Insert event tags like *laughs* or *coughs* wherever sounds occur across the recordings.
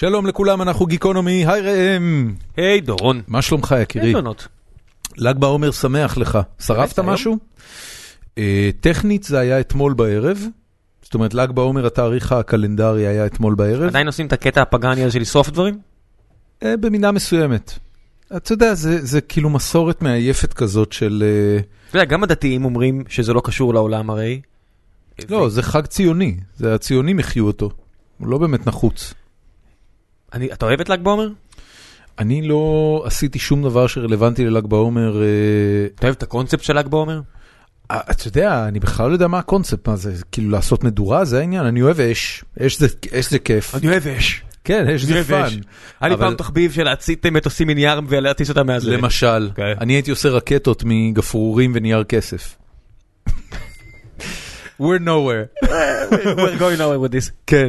שלום לכולם, אנחנו גיקונומי, היי ראם. היי דורון. מה שלומך יקירי? אין תלונות. ל"ג בעומר שמח לך. שרפת? משהו? אה, טכנית זה היה אתמול בערב. זאת אומרת, ל"ג בעומר התאריך הקלנדרי היה אתמול בערב. עדיין עושים את הקטע הפגאני הזה של לשרוף דברים? אה, במידה מסוימת. אתה יודע, זה זה כאילו מסורת מעייפת כזאת של... אה, אתה יודע, גם הדתיים אומרים שזה לא קשור לעולם הרי. לא, זה חג ציוני. זה הציונים יחיו אותו. הוא לא באמת נחוץ. אני, אתה אוהב את ל"ג בעומר? אני לא עשיתי שום דבר שרלוונטי לל"ג בעומר. אה, אתה אוהב את הקונספט של ל"ג בעומר? אה, אתה יודע, אני בכלל לא יודע מה הקונספט, מה זה, כאילו לעשות מדורה, זה העניין, אני אוהב אש, אש זה, אש זה כיף. אוהב אש. כן, אש זה fun. היה לי פעם תחביב של להצית מטוסים מנייר ולהטיס אותם מהזה. למשל, כן. אני הייתי עושה רקטות מגפרורים ונייר כסף. We're nowhere. *laughs* We're going nowhere with this. כן.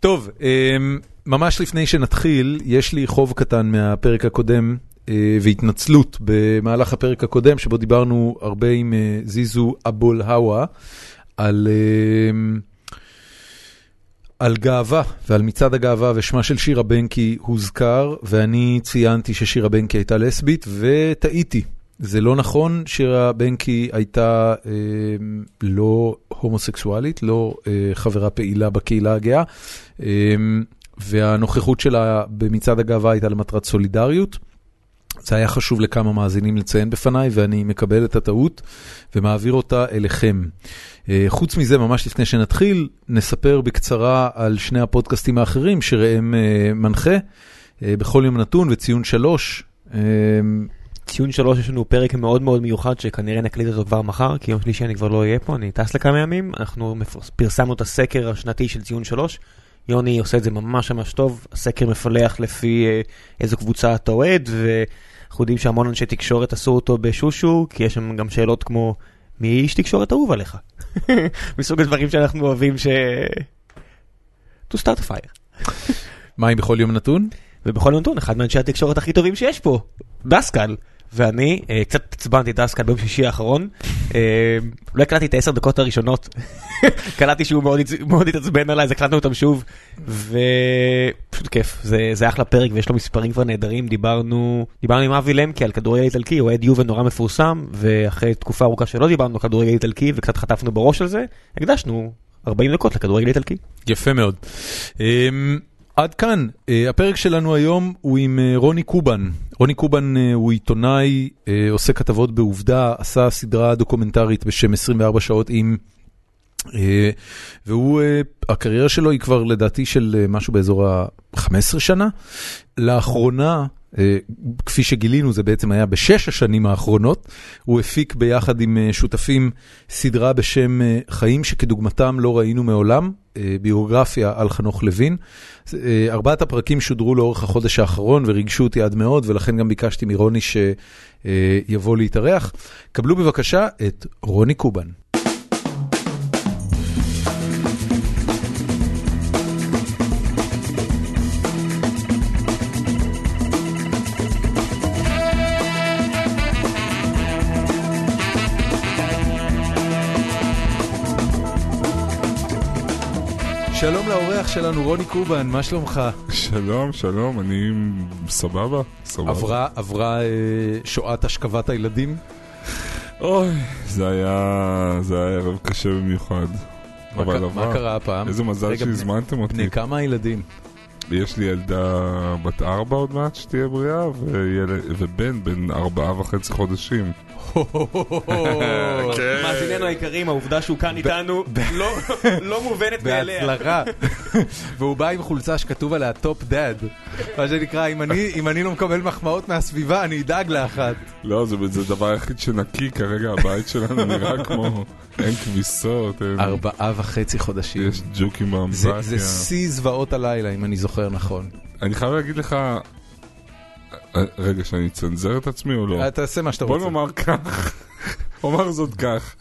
טוב, אמ, ממש לפני שנתחיל, יש לי חוב קטן מהפרק הקודם אה, והתנצלות במהלך הפרק הקודם, שבו דיברנו הרבה עם אה, זיזו אבול הווה על... אמ, על גאווה ועל מצעד הגאווה ושמה של שירה בנקי הוזכר ואני ציינתי ששירה בנקי הייתה לסבית וטעיתי. זה לא נכון, שירה בנקי הייתה אה, לא הומוסקסואלית, לא אה, חברה פעילה בקהילה הגאה, אה, והנוכחות שלה במצעד הגאווה הייתה למטרת סולידריות. זה היה חשוב לכמה מאזינים לציין בפניי ואני מקבל את הטעות ומעביר אותה אליכם. אה, חוץ מזה, ממש לפני שנתחיל, נספר בקצרה על שני הפודקאסטים האחרים שראם אה, מנחה, אה, בכל יום נתון וציון שלוש. ציון שלוש יש לנו פרק מאוד מאוד מיוחד שכנראה נקליט אותו כבר מחר, כי יום שלישי אני כבר לא אהיה פה, אני טס לכמה ימים. אנחנו פרסמנו את הסקר השנתי של ציון שלוש. יוני עושה את זה ממש ממש טוב, הסקר מפלח לפי אה, איזו קבוצה אתה אוהד, ואנחנו יודעים שהמון אנשי תקשורת עשו אותו בשושו, כי יש שם גם שאלות כמו, מי איש תקשורת אהוב עליך? *laughs* מסוג הדברים שאנחנו אוהבים ש... to start a fire. מה עם בכל יום נתון? ובכל נתון, אחד מאנשי התקשורת הכי טובים שיש פה, דסקל. ואני אה, קצת עצבנתי את דסקל ביום שישי האחרון, אה, לא הקלטתי את העשר דקות הראשונות, *laughs* קלטתי שהוא מאוד התעצבן עליי, אז הקלטנו אותם שוב, ופשוט כיף, זה, אחלה פרק ויש לו מספרים כבר נהדרים, דיברנו, עם אבי למקי על כדורגל איטלקי, אוהד יובל נורא מפורסם, ואחרי תקופה ארוכה שלא דיברנו על כדורגל איטלקי וקצת חטפנו בראש על זה, הקדשנו 40 דקות לכדורגל איטלקי. יפה מאוד. אמ, עד כאן, אה, הפרק שלנו היום הוא עם רוני קובן. רוני קובן אה, הוא עיתונאי, אה, עושה כתבות בעובדה, עשה סדרה דוקומנטרית בשם 24 שעות עם... אה, והוא, הקריירה שלו היא כבר לדעתי של משהו באזור ה-15 שנה. לאחרונה, כפי שגילינו זה בעצם היה בשש השנים האחרונות, הוא הפיק ביחד עם אה, שותפים סדרה בשם אה, חיים שכדוגמתם לא ראינו מעולם, אה, ביוגרפיה על חנוך לוין. אה, ארבעת הפרקים שודרו לאורך החודש האחרון וריגשו אותי עד מאוד, ולכן גם ביקשתי מרוני שיבוא להתארח. קבלו בבקשה את רוני קובן. שלום לאורח שלנו, רוני קובן, מה שלומך? שלום, שלום, אני סבבה, סבבה. עברה, עברה אה, שואת השכבת הילדים? אוי, זה היה, זה היה ערב קשה במיוחד. מה אבל עבר. מה קרה הפעם? איזה מזל רגע, בני- שהזמנתם אותי. בני כמה הילדים? יש לי ילדה בת ארבע עוד מעט שתהיה בריאה, וילד- ובן בן ארבעה וחצי חודשים. כן. מאזיננו היקרים, העובדה שהוא כאן איתנו לא- לא מובנת מאליה. בהצלחה. והוא בא עם חולצה שכתוב עליה top dad. מה שנקרא, אם אני- אם אני לא מקבל מחמאות מהסביבה, אני אדאג לאחת. לא, זה זה הדבר היחיד שנקי כרגע, הבית שלנו נראה כמו... אין כביסות, אין... ארבעה וחצי חודשים. יש ג'וקים באמבטיה. זה שיא זוועות הלילה, אם אני זוכר נכון. אני חייב להגיד לך... רגע, שאני אצנזר את עצמי או לא? תעשה מה שאתה בוא רוצה. נאמר כך, *laughs* אומר זאת כך.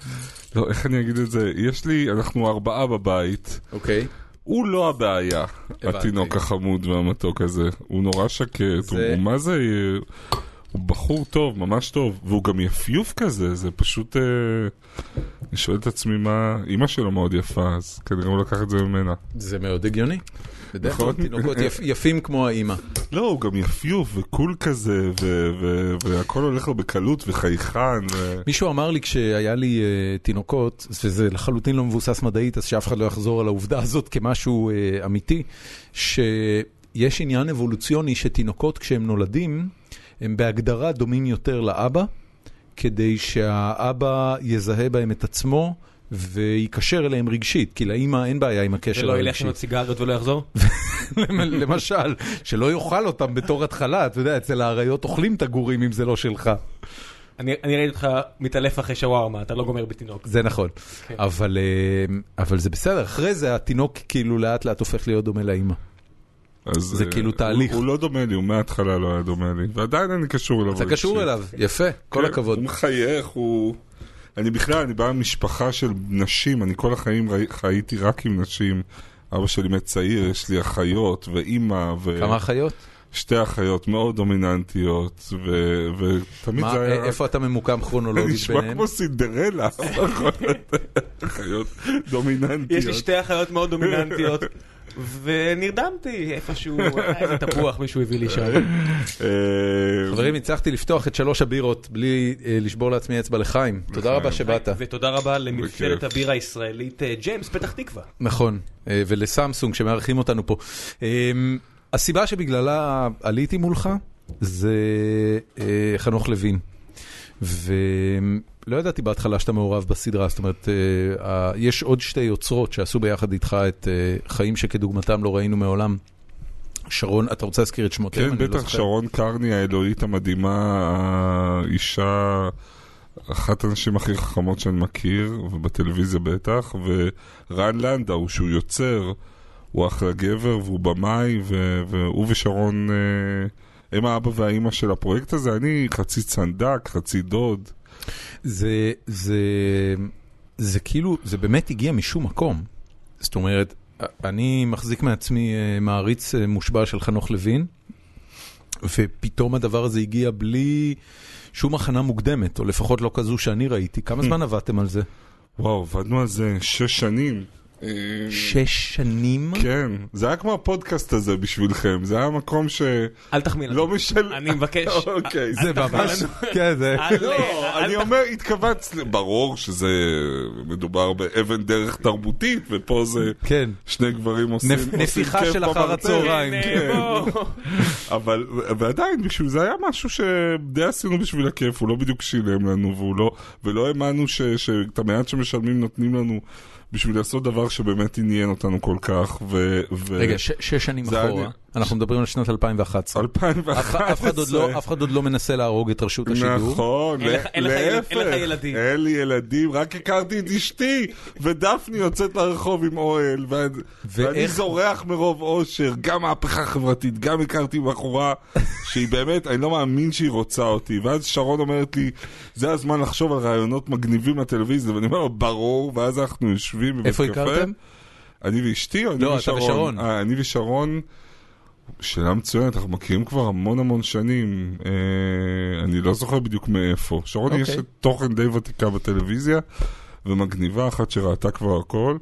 לא, איך אני אגיד את זה? יש לי, אנחנו ארבעה בבית. אוקיי. הוא לא הבעיה. התינוק החמוד והמתוק הזה. הוא נורא שקט, הוא מה זה... הוא בחור טוב, ממש טוב, והוא גם יפיוף כזה, זה פשוט... אה, אני שואל את עצמי מה... אימא שלו מאוד יפה, אז כנראה הוא לקח את זה ממנה. זה מאוד הגיוני. בדרך כלל. תינוקות יפ- יפים כמו האימא. לא, הוא גם יפיוף וקול כזה, ו- ו- והכל הולך לו בקלות וחייכן. ו... מישהו אמר לי כשהיה לי uh, תינוקות, וזה לחלוטין לא מבוסס מדעית, אז שאף אחד לא יחזור על העובדה הזאת כמשהו uh, אמיתי, שיש עניין אבולוציוני שתינוקות כשהם נולדים, הם בהגדרה דומים יותר לאבא, כדי שהאבא יזהה בהם את עצמו. ויקשר אליהם רגשית, כי לאימא אין בעיה עם הקשר ולא ילך הרגשי. עם הסיגריות ולא יחזור? *laughs* למשל, שלא יאכל אותם בתור התחלה, אתה יודע, אצל האריות אוכלים את הגורים אם זה לא שלך. אני אני ראיתי אותך מתעלף אחרי שווארמה, אתה לא גומר בתינוק. זה נכון, כן. אבל, אה, אבל זה בסדר, אחרי זה התינוק כאילו לאט לאט הופך להיות דומה לאימא. אז, זה אה, כאילו תהליך. הוא, הוא לא דומה לי, הוא מההתחלה לא היה דומה לי, ועדיין אני קשור אליו. אתה קשור רגשית. אליו, יפה, כל כן, הכבוד. הוא מחייך, הוא... אני בכלל, אני בא ממשפחה של נשים, אני כל החיים ראי- חייתי רק עם נשים. אבא שלי מת צעיר, יש לי אחיות ואימא, כמה אחיות? ושתי אחיות מאוד דומיננטיות, ו... ותמיד מה, זה היה... איפה אתה ממוקם זה כרונולוגית נשמע ביניהם? כמו סינדרלה, *laughs* נכון? אחיות דומיננטיות. יש לי שתי אחיות מאוד דומיננטיות, *laughs* ונרדמתי איפשהו, *laughs* איזה תפוח מישהו הביא לי שם. אה, חברים, הצלחתי לפתוח את שלוש הבירות בלי אה, לשבור לעצמי אצבע לחיים. תודה רבה שבאת. ותודה רבה בכיף. הבירה הישראלית אה, ג'יימס, פתח תקווה. נכון, ולסמסונג שמארחים אותנו פה. הסיבה שבגללה עליתי מולך זה חנוך לוין. ולא ידעתי בהתחלה שאתה מעורב בסדרה, זאת אומרת, אה, יש עוד שתי יוצרות שעשו ביחד איתך את אה, חיים שכדוגמתם לא ראינו מעולם. שרון, אתה רוצה להזכיר את שמותיהם? כן, לא בטח, זוכר. שרון קרני האלוהית המדהימה, האישה, אחת הנשים הכי חכמות שאני מכיר, ובטלוויזיה בטח, ורן לנדאו, שהוא יוצר, הוא אחלה גבר, והוא במאי, והוא ושרון אה, הם האבא והאימא של הפרויקט הזה, אני חצי צנדק, חצי דוד. זה, זה, זה כאילו, זה באמת הגיע משום מקום. זאת אומרת, אני מחזיק מעצמי אה, מעריץ אה, מושבע של חנוך לוין, ופתאום הדבר הזה הגיע בלי שום הכנה מוקדמת, או לפחות לא כזו שאני ראיתי. כמה זמן עבדתם על זה? וואו, עבדנו על זה שש שנים. שש שנים? כן, זה היה כמו הפודקאסט הזה בשבילכם, זה היה מקום ש... אל תחמיא לנו. לא משל... אני מבקש. *laughs* אוקיי, זה ממש, כן, זה... לא, אני אומר, התכווץ, ברור שזה מדובר באבן דרך תרבותית, ופה זה כן. שני גברים עושים נפ- עושים נפיחה כיף של אחר במרתף. הצהריים. כן, בוא. אבל, ועדיין, בשביל זה היה משהו שדי עשינו בשביל הכיף, הוא לא בדיוק שילם לנו, לא, ולא האמנו ש- שאת המעט שמשלמים נותנים לנו בשביל לעשות דבר שבאמת עניין אותנו כל כך, ו... ו- רגע, שש שנים אחורה, אנחנו מדברים על שנת 2011. 2011. אף אחד- אף אחד עוד לא- אף אחד עוד לא מנסה להרוג את רשות השידור. נכון, להפך, אין לך ילדים. אין לי ילדים, רק הכרתי את אשתי, ודפני יוצאת לרחוב עם אוהל, וה- ואני זורח מרוב אושר, גם מהפכה חברתית, גם הכרתי בחורה שהיא באמת, אני לא מאמין שהיא רוצה אותי, ואז שרון אומרת לי, זה הזמן לחשוב על רעיונות מגניבים לטלוויזיה, ואני אומר לו, ברור, ואז אנחנו יושבים בבית איפה קפה. הכרתם? אני ואשתי או אני לא, אתה ושרון? ושרון. אה, אני ושרון, שאלה מצוינת, אנחנו מכירים כבר המון המון שנים, אה, אני לא זוכר בדיוק מאיפה. שרון אוקיי. יש תוכן די ותיקה בטלוויזיה, ומגניבה אחת שראתה כבר הכל.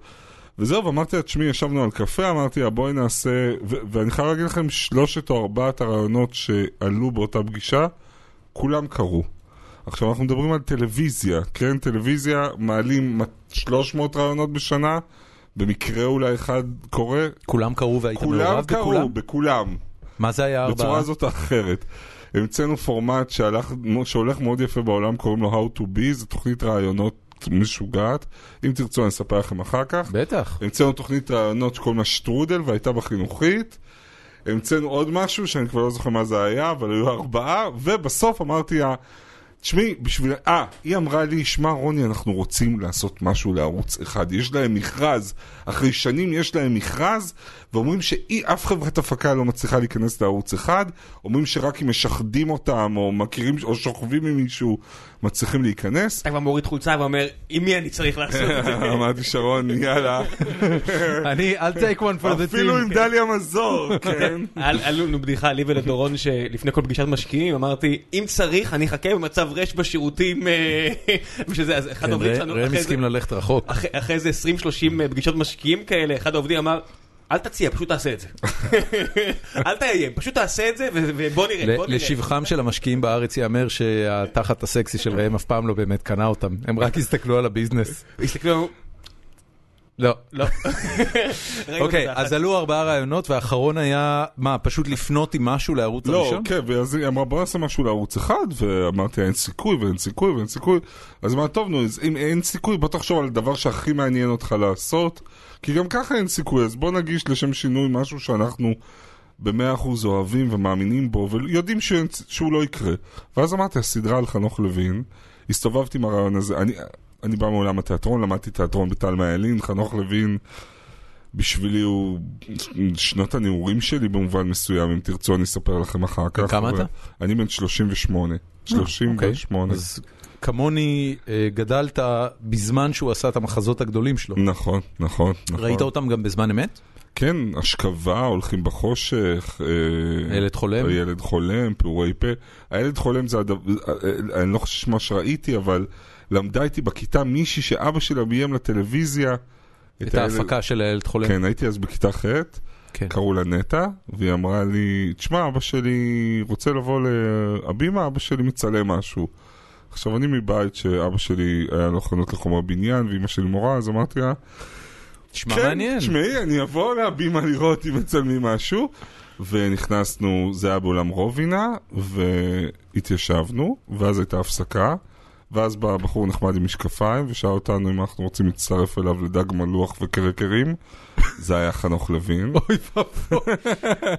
וזהו, ואמרתי לה, תשמעי, ישבנו על קפה, אמרתי לה, בואי נעשה, ו- ואני חייב להגיד לכם, שלושת או ארבעת הרעיונות שעלו באותה פגישה, כולם קרו. עכשיו, אנחנו מדברים על טלוויזיה, כן? טלוויזיה, מעלים 300 רעיונות בשנה, במקרה אולי אחד קורה, כולם קראו והיית כולם מעורב קרו, בכולם? בכולם, מה זה היה בצורה ארבעה? זאת או אחרת. המצאנו פורמט שהלך, שהולך מאוד יפה בעולם, קוראים לו How to Be, זו תוכנית רעיונות משוגעת. אם תרצו אני אספר לכם אחר כך. בטח. המצאנו תוכנית רעיונות שקוראים לה שטרודל והייתה בחינוכית. המצאנו עוד משהו שאני כבר לא זוכר מה זה היה, אבל היו ארבעה, ובסוף אמרתי תשמעי, בשביל... אה, היא אמרה לי, שמע רוני, אנחנו רוצים לעשות משהו לערוץ אחד. יש להם מכרז, אחרי שנים יש להם מכרז, ואומרים שאף חברת הפקה לא מצליחה להיכנס לערוץ אחד, אומרים שרק אם משחדים אותם, או מכירים, או שוכבים עם מישהו, מצליחים להיכנס. אתה כבר מוריד חולצה ואומר, עם מי אני צריך לעשות את זה? *laughs* אמרתי שרון, יאללה. *laughs* אני, I'll take one for the אפילו עם team. דליה מזור, *laughs* כן. היה לנו בדיחה, לי ולדורון, שלפני כל פגישת משקיעים, אמרתי, אם צריך, אני אחכה במצב רש בשירותים, אה, ושזה, אז אחד כן, העובדים שלנו, ראם אחרי זה- הסכים ללכת רחוק. אחרי- אחרי איזה 20-30 פגישות משקיעים כאלה, אחד העובדים אמר, אל תציע, פשוט תעשה את זה. *laughs* אל תאיים, פשוט תעשה את זה, ובוא נראה, בוא ל- נראה. לשבחם של המשקיעים בארץ ייאמר שהתחת הסקסי של ראם אף פעם לא באמת קנה אותם, הם רק הסתכלו על הביזנס. הסתכלו, לא. לא. *laughs* אוקיי, אז. עלו ארבעה רעיונות והאחרון היה, מה, פשוט לפנות עם משהו לערוץ לא, הראשון? כן, ואז היא אמרה בוא נעשה משהו לערוץ אחד, ואמרתי אין סיכוי ואין סיכוי ואין סיכוי. אז אמרתי, טוב נו, אם אין סיכוי בוא תחשוב על הדבר שהכי מעניין אותך לעשות, כי גם ככה אין סיכוי, אז בוא נגיש לשם שינוי משהו שאנחנו במאה אחוז אוהבים ומאמינים בו, ויודעים שאין- שהוא לא יקרה. ואז אמרתי, הסדרה על חנוך לוין, הסתובבתי עם הרעיון הזה, אני... אני בא מעולם התיאטרון, למדתי תיאטרון בתלמה ילין, חנוך לוין בשבילי הוא שנות הנעורים שלי במובן מסוים, אם תרצו אני אספר לכם אחר כך. כמה אתה? אני בן 38. אוקיי, 38. אז כמוני אה, גדלת בזמן שהוא עשה את המחזות הגדולים שלו. נכון, נכון, נכון. ראית אותם גם בזמן אמת? כן, השכבה, הולכים בחושך. אה, הילד חולם? הילד חולם, פעורי פה. הילד חולם זה הדבר, אה, אני לא חושב שמה שראיתי, אבל למדה איתי בכיתה מישהי שאבא שלה ביים לטלוויזיה. את הילד- ההפקה של הילד חולם. כן, הייתי אז בכיתה ח', כן. קראו לה נטע, והיא אמרה לי, תשמע, אבא שלי רוצה לבוא להבימה, אבא שלי מצלם משהו. עכשיו, אני מבית שאבא שלי היה לו חנות לחומר בניין, ואימא שלי מורה, אז אמרתי לה, נשמע כן, מעניין. תשמעי, אני אבוא להבימה לראות אם מצלמים משהו. ונכנסנו, זה היה באולם רובינה, והתיישבנו, ואז הייתה הפסקה, ואז בא בחור נחמד עם משקפיים, ושאל אותנו אם אנחנו רוצים להצטרף אליו לדג מלוח וקרקרים. *laughs* זה היה חנוך לוין. *laughs* אוי ואבוי.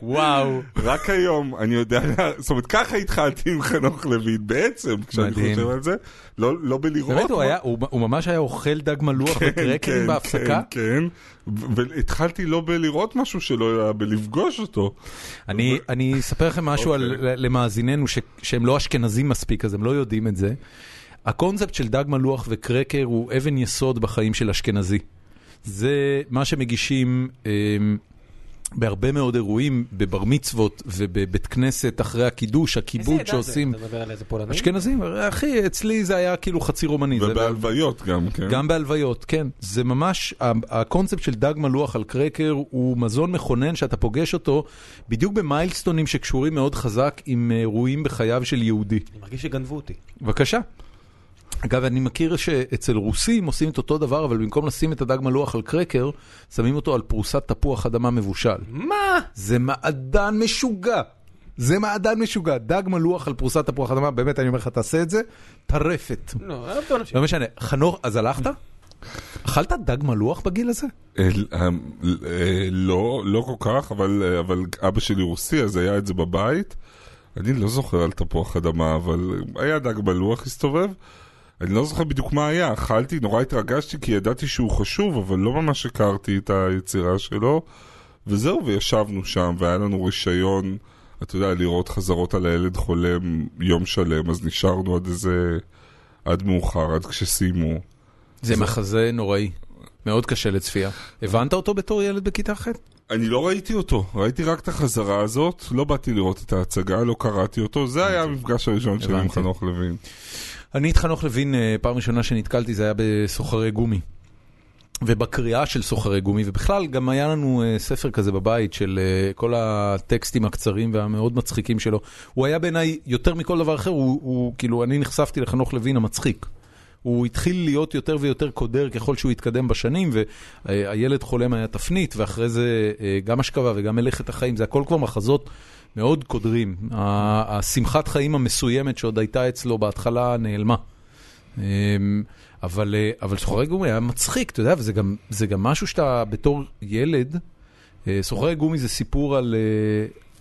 וואו. רק היום אני יודע, זאת אומרת, ככה התחלתי עם חנוך לוין, בעצם, כשאני. חושב על זה, לא לא בלראות. באמת, הוא היה- הוא הוא ממש היה אוכל דג מלוח כן, וקרקרים כן, בהפסקה? כן, כן. והתחלתי לא בלראות משהו שלא היה בלפגוש אותו. אני, אני אספר לכם משהו על, אוקיי. למאזיננו ש, שהם לא אשכנזים מספיק, אז הם לא יודעים את זה. הקונספט של דג מלוח וקרקר הוא אבן יסוד בחיים של אשכנזי. זה מה שמגישים אמ, בהרבה מאוד אירועים, בבר מצוות ובבית כנסת אחרי הקידוש, איזה הכיבוד עדה שעושים. זה? אתה מדבר על איזה פולנים? אשכנזים, אחי, אצלי זה היה כאילו חצי רומני. זה ובהלוויות גם, כן. גם בהלוויות, כן. זה ממש, ה- הקונספט של דג מלוח על קרקר הוא מזון מכונן שאתה פוגש אותו בדיוק במיילסטונים שקשורים מאוד חזק עם אירועים בחייו של יהודי. אני מרגיש שגנבו אותי. בבקשה. אגב, אני מכיר שאצל רוסים עושים את אותו דבר, אבל במקום לשים את הדג מלוח על קרקר, שמים אותו על פרוסת תפוח אדמה מבושל. מה? זה מעדן משוגע. זה מעדן משוגע. דג מלוח על פרוסת תפוח אדמה, באמת, אני אומר לך, תעשה את זה, טרפת. לא, נמשיך. לא משנה. חנוך, אז הלכת? אכלת דג מלוח בגיל הזה? אה, אה, אה, לא, לא כל כך, אבל, אבל אבא שלי רוסי, אז היה את זה בבית. אני לא זוכר על תפוח אדמה, אבל היה דג בלוח הסתובב. אני לא זוכר בדיוק מה היה, אכלתי, נורא התרגשתי כי ידעתי שהוא חשוב, אבל לא ממש הכרתי את היצירה שלו. וזהו, וישבנו שם, והיה לנו רישיון, אתה יודע, לראות חזרות על הילד חולם יום שלם, אז נשארנו עד איזה... עד מאוחר, עד כשסיימו. זה מחזה נוראי. מאוד קשה לצפייה. הבנת אותו בתור ילד בכיתה ח'? אני לא ראיתי אותו, ראיתי רק את החזרה הזאת, לא באתי לראות את ההצגה, לא קראתי אותו, זה היה המפגש הראשון שלי עם. חנוך לוין. אני את חנוך לוין, אה, פעם ראשונה שנתקלתי זה היה בסוחרי גומי. ובקריאה של סוחרי גומי, ובכלל גם היה לנו אה, ספר כזה בבית של אה, כל הטקסטים הקצרים והמאוד מצחיקים שלו. הוא היה בעיניי, יותר מכל דבר אחר, הוא, הוא כאילו, אני נחשפתי לחנוך לוין המצחיק. הוא התחיל להיות יותר ויותר קודר ככל שהוא התקדם בשנים, והילד חולם היה תפנית, ואחרי זה גם השכבה וגם מלאכת החיים, זה הכל כבר מחזות מאוד קודרים. השמחת חיים המסוימת שעוד הייתה אצלו בהתחלה נעלמה. אמ, אבל, אה, אבל סוחרי גומי היה מצחיק, אתה יודע, וזה גם, זה גם משהו שאתה בתור ילד, אה, סוחרי גומי זה סיפור על,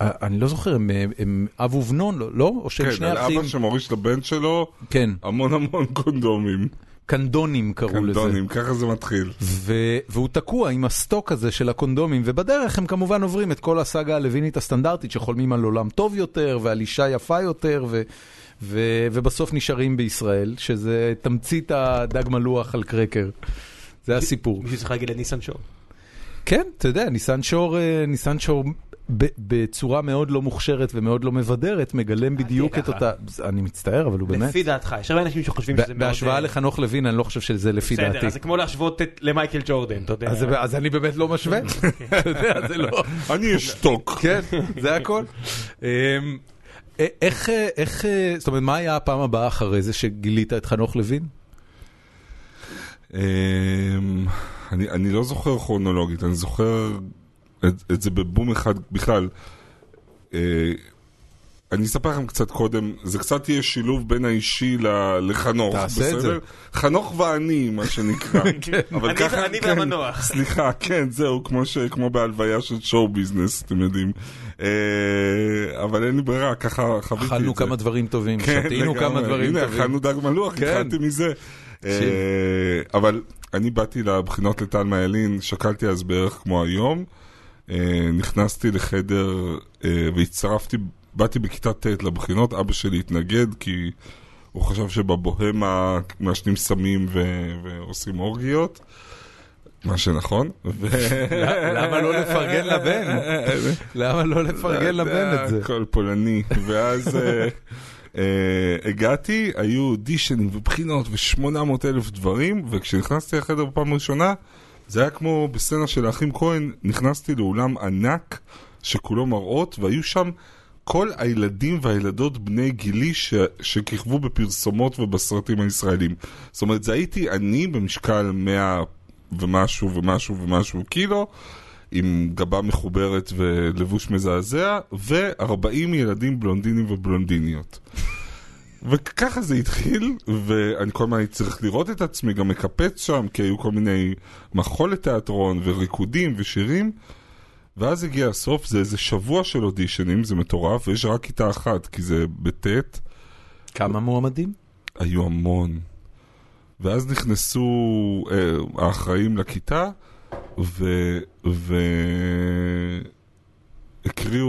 אה, אני לא זוכר, הם, הם אב ובנון, לא? לא? או שהם כן, שני על אחים? אבא שמוריש לבן שלו כן, המון המון קונדומים. קנדונים קראו לזה. קונדונים, ככה זה מתחיל. ו- והוא תקוע עם הסטוק הזה של הקונדומים, ובדרך הם כמובן עוברים את כל הסאגה הלווינית הסטנדרטית, שחולמים על עולם טוב יותר ועל אישה יפה יותר, ו- ו- ובסוף נשארים בישראל, שזה תמצית הדג מלוח על קרקר. זה הסיפור. מישהו צריך להגיד לניסן שור. כן, אתה יודע, ניסן שור, אה, ניסן שור בצורה מאוד לא מוכשרת ומאוד לא מבדרת, מגלם בדיוק את. אותה... אני מצטער, אבל הוא באמת... לפי דעתך, יש הרבה אנשים שחושבים שזה מאוד... בהשוואה אה, לחנוך לוין, אני לא חושב שזה לפי דעתי. בסדר, אז זה כמו להשוות את- למייקל ג'ורדן, אתה יודע. אז אני באמת לא משווה, *laughs* אתה יודע, זה לא... *laughs* אני אשתוק. *laughs* כן, זה הכל. אמ, איך, אה, איך, אה, זאת אומרת, מה היה הפעם הבאה אחרי זה שגילית את חנוך לוין? אמ, אני, אני לא זוכר כרונולוגית, אני זוכר את, את זה בבום אחד בכלל. אה, אני אספר לכם קצת קודם, זה קצת יהיה שילוב בין האישי ל- לחנוך, תעשה את בסדר? זה. חנוך ואני, מה שנקרא. *laughs* אבל אני ככה, ואני כן, והמנוח. סליחה, כן, זהו, כמו, ש, כמו בהלוויה של שואו ביזנס, אתם יודעים. אה, אבל אין לי ברירה, ככה חוויתי את זה. אכלנו כמה דברים טובים, כן, שתינו כמה. דברים הנה, טובים. אכלנו דג מלוח, כן. התחלתי מזה. אה, אבל אני באתי לבחינות לטלמה ילין, שקלתי אז בערך כמו היום. אה, נכנסתי לחדר אה, והצטרפתי, באתי בכיתה ט' לבחינות, אבא שלי התנגד כי הוא חשב שבבוהמה מעשנים סמים ו- ועושים אורגיות. מה שנכון. *laughs* למה לא לפרגן לבן? למה לא לפרגן לבן את זה? הכל פולני. ואז אה, הגעתי, היו אודישנים ובחינות ו-800 אלף דברים, וכשנכנסתי לחדר בפעם הראשונה, זה היה כמו בסצנה של האחים כהן, נכנסתי לאולם ענק שכולו מראות, והיו שם כל הילדים והילדות בני גילי ש... שכיכבו בפרסומות ובסרטים הישראלים. זאת אומרת, זה הייתי אני במשקל 100 ומשהו ומשהו ומשהו קילו, עם גבה מחוברת ולבוש מזעזע, ו-40 ילדים בלונדינים ובלונדיניות. וככה זה התחיל, ואני כל הזמן הייתי צריך לראות את עצמי, גם מקפץ שם, כי היו כל מיני מחול לתיאטרון, וריקודים ושירים. ואז הגיע הסוף, זה איזה שבוע של אודישנים, זה מטורף, ויש רק כיתה אחת, כי זה בט', כמה מועמדים? היו המון. ואז נכנסו אה, האחראים לכיתה, ו... ו...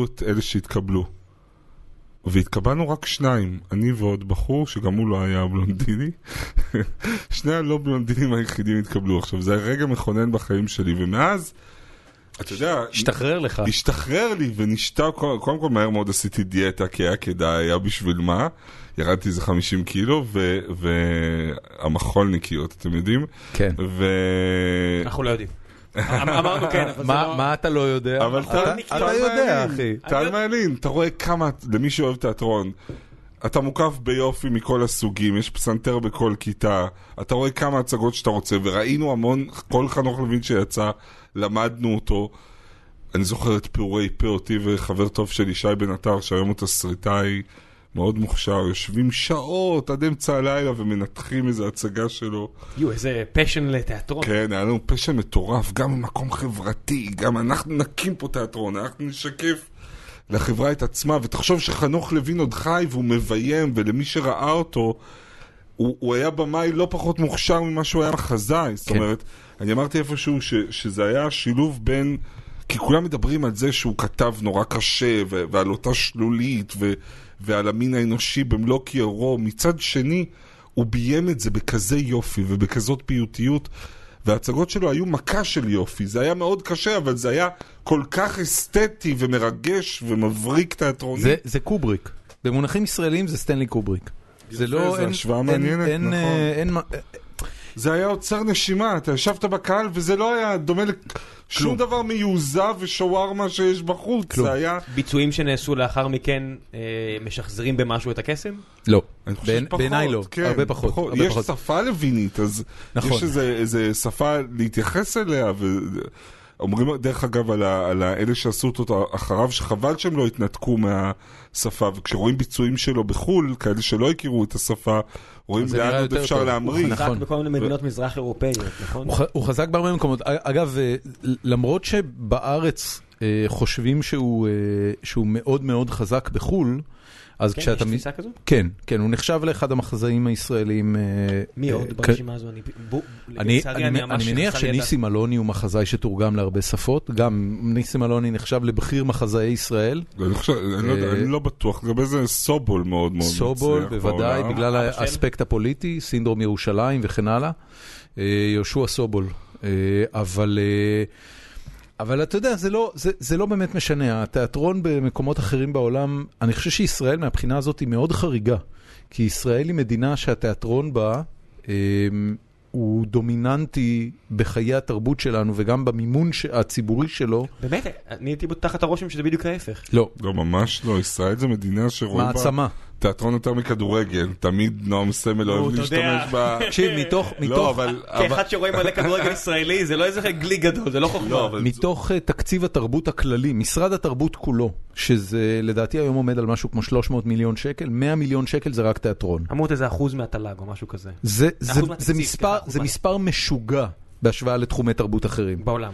את אלה שהתקבלו. והתקבלנו רק שניים, אני ועוד בחור, שגם הוא לא היה בלונדיני. *laughs* שני הלא בלונדינים היחידים התקבלו. עכשיו, זה היה רגע מכונן בחיים שלי, ומאז, אתה יודע... השתחרר לך. השתחרר לי ונשתה, קודם כל מהר מאוד עשיתי דיאטה כי היה כדאי, היה בשביל מה, ירדתי איזה 50 קילו, ו- והמחולניקיות, אתם יודעים? כן. ו... אנחנו לא יודעים. אמ- אמרנו כן, אבל זה מה לא... מה אתה לא יודע? אבל אתה- יודע, אחי. טל מעלין, אתה רואה כמה, למי שאוהב תיאטרון, אתה מוקף ביופי מכל הסוגים, יש פסנתר בכל כיתה, אתה רואה כמה הצגות שאתה רוצה, וראינו המון, כל חנוך לוין שיצא, למדנו אותו. אני זוכר את פעורי פה אותי וחבר טוב שלי, שי בן עטר, שהיום הוא תסריטאי מאוד מוכשר, יושבים שעות עד אמצע הלילה ומנתחים איזו הצגה שלו. יו, איזה פשן לתיאטרון. כן, היה לנו פשע מטורף, גם ממקום חברתי, גם אנחנו נקים פה תיאטרון, אנחנו נשקף לחברה את עצמה, ותחשוב שחנוך לוין עוד חי והוא מביים, ולמי שראה אותו, הוא, הוא היה במאי לא פחות מוכשר ממה שהוא היה מחזאי. זאת כן. אומרת, אני אמרתי איפשהו ש, שזה היה שילוב בין... כי כולם מדברים על זה שהוא כתב נורא קשה, ו- ועל אותה שלולית, ו- ועל המין האנושי במלוא כיערו. מצד שני, הוא ביים את זה בכזה יופי ובכזאת פיוטיות, וההצגות שלו היו מכה של יופי. זה היה מאוד קשה, אבל זה היה כל כך אסתטי ומרגש ומבריק תיאטרוני. זה- זה קובריק. במונחים ישראלים זה סטנלי קובריק. זה לא, אין- אין- אין, נכון. אה, אין מה- זה היה עוצר נשימה, אתה ישבת בקהל וזה לא היה דומה לשום דבר מיוזע ושווארמה שיש בחוץ. כלום. זה היה... ביצועים שנעשו לאחר מכן אה, משחזרים במשהו את הקסם? לא. אני חושב בעין- שפחות, בעיניי לא, כן, הרבה פחות. הרבה יש פחות. שפה לווינית, אז נכון. יש איזה, איזה שפה להתייחס אליה, ואומרים דרך אגב על, ה, על האלה שעשו אותו אחריו, שחבל שהם לא התנתקו מהשפה, וכשרואים ביצועים שלו בחו"ל, כאלה שלא הכירו את השפה, רואים לאן עוד אפשר טוב. להמריא. נכון. רק בכל מיני מדינות מזרח אירופאיות, נכון? הוא ח- הוא חזק בהרבה מקומות. אגב, אה, למרות שבארץ אה, חושבים שהוא אה, שהוא מאוד מאוד חזק בחו"ל, אז כן, יש כשאתה... מ- תפיסה כזו? כן, כן, הוא נחשב לאחד המחזאים הישראלים. אה, מי אה, עוד כ- ברשימה הזו? אני- בוא- אני, אני, ממש אני מניח. שניסים אלוני הוא מחזאי שתורגם להרבה שפות, גם ניסים אלוני נחשב לבכיר מחזאי ישראל, אני חושב, אני לא אה, אני לא בטוח, לגבי זה סובול מאוד מאוד סובול מצליח בוודאי, בעולם. בגלל? האספקט הפוליטי, סינדרום ירושלים וכן הלאה, אה, יהושע סובול, אה, אבל... אבל אתה יודע, זה לא, זה, זה לא באמת משנה, התיאטרון במקומות אחרים בעולם, אני חושב שישראל מהבחינה הזאת היא מאוד חריגה, כי ישראל היא מדינה שהתיאטרון בה אה, הוא דומיננטי בחיי התרבות שלנו וגם במימון ש- הציבורי שלו. באמת, אני הייתי תחת הרושם שזה בדיוק ההפך. לא, לא, ממש לא, ישראל זה מדינה שרואים בה מעצמה. תיאטרון יותר מכדורגל, תמיד נועם סמל אוהב. להשתמש ב... תקשיב, מתוך, לא, מתוך, כאחד שרואה מלא כדורגל ישראלי, זה לא איזה גלי גדול, זה לא חוכמה. לא, מתוך uh, תקציב התרבות הכללי, משרד התרבות כולו, שזה לדעתי היום עומד על משהו כמו 300 מיליון שקל, 100 מיליון שקל זה רק תיאטרון. אמור להיות איזה אחוז מהתל"ג או משהו כזה. זה, מה- מספר משוגע בהשוואה לתחומי תרבות אחרים. בעולם.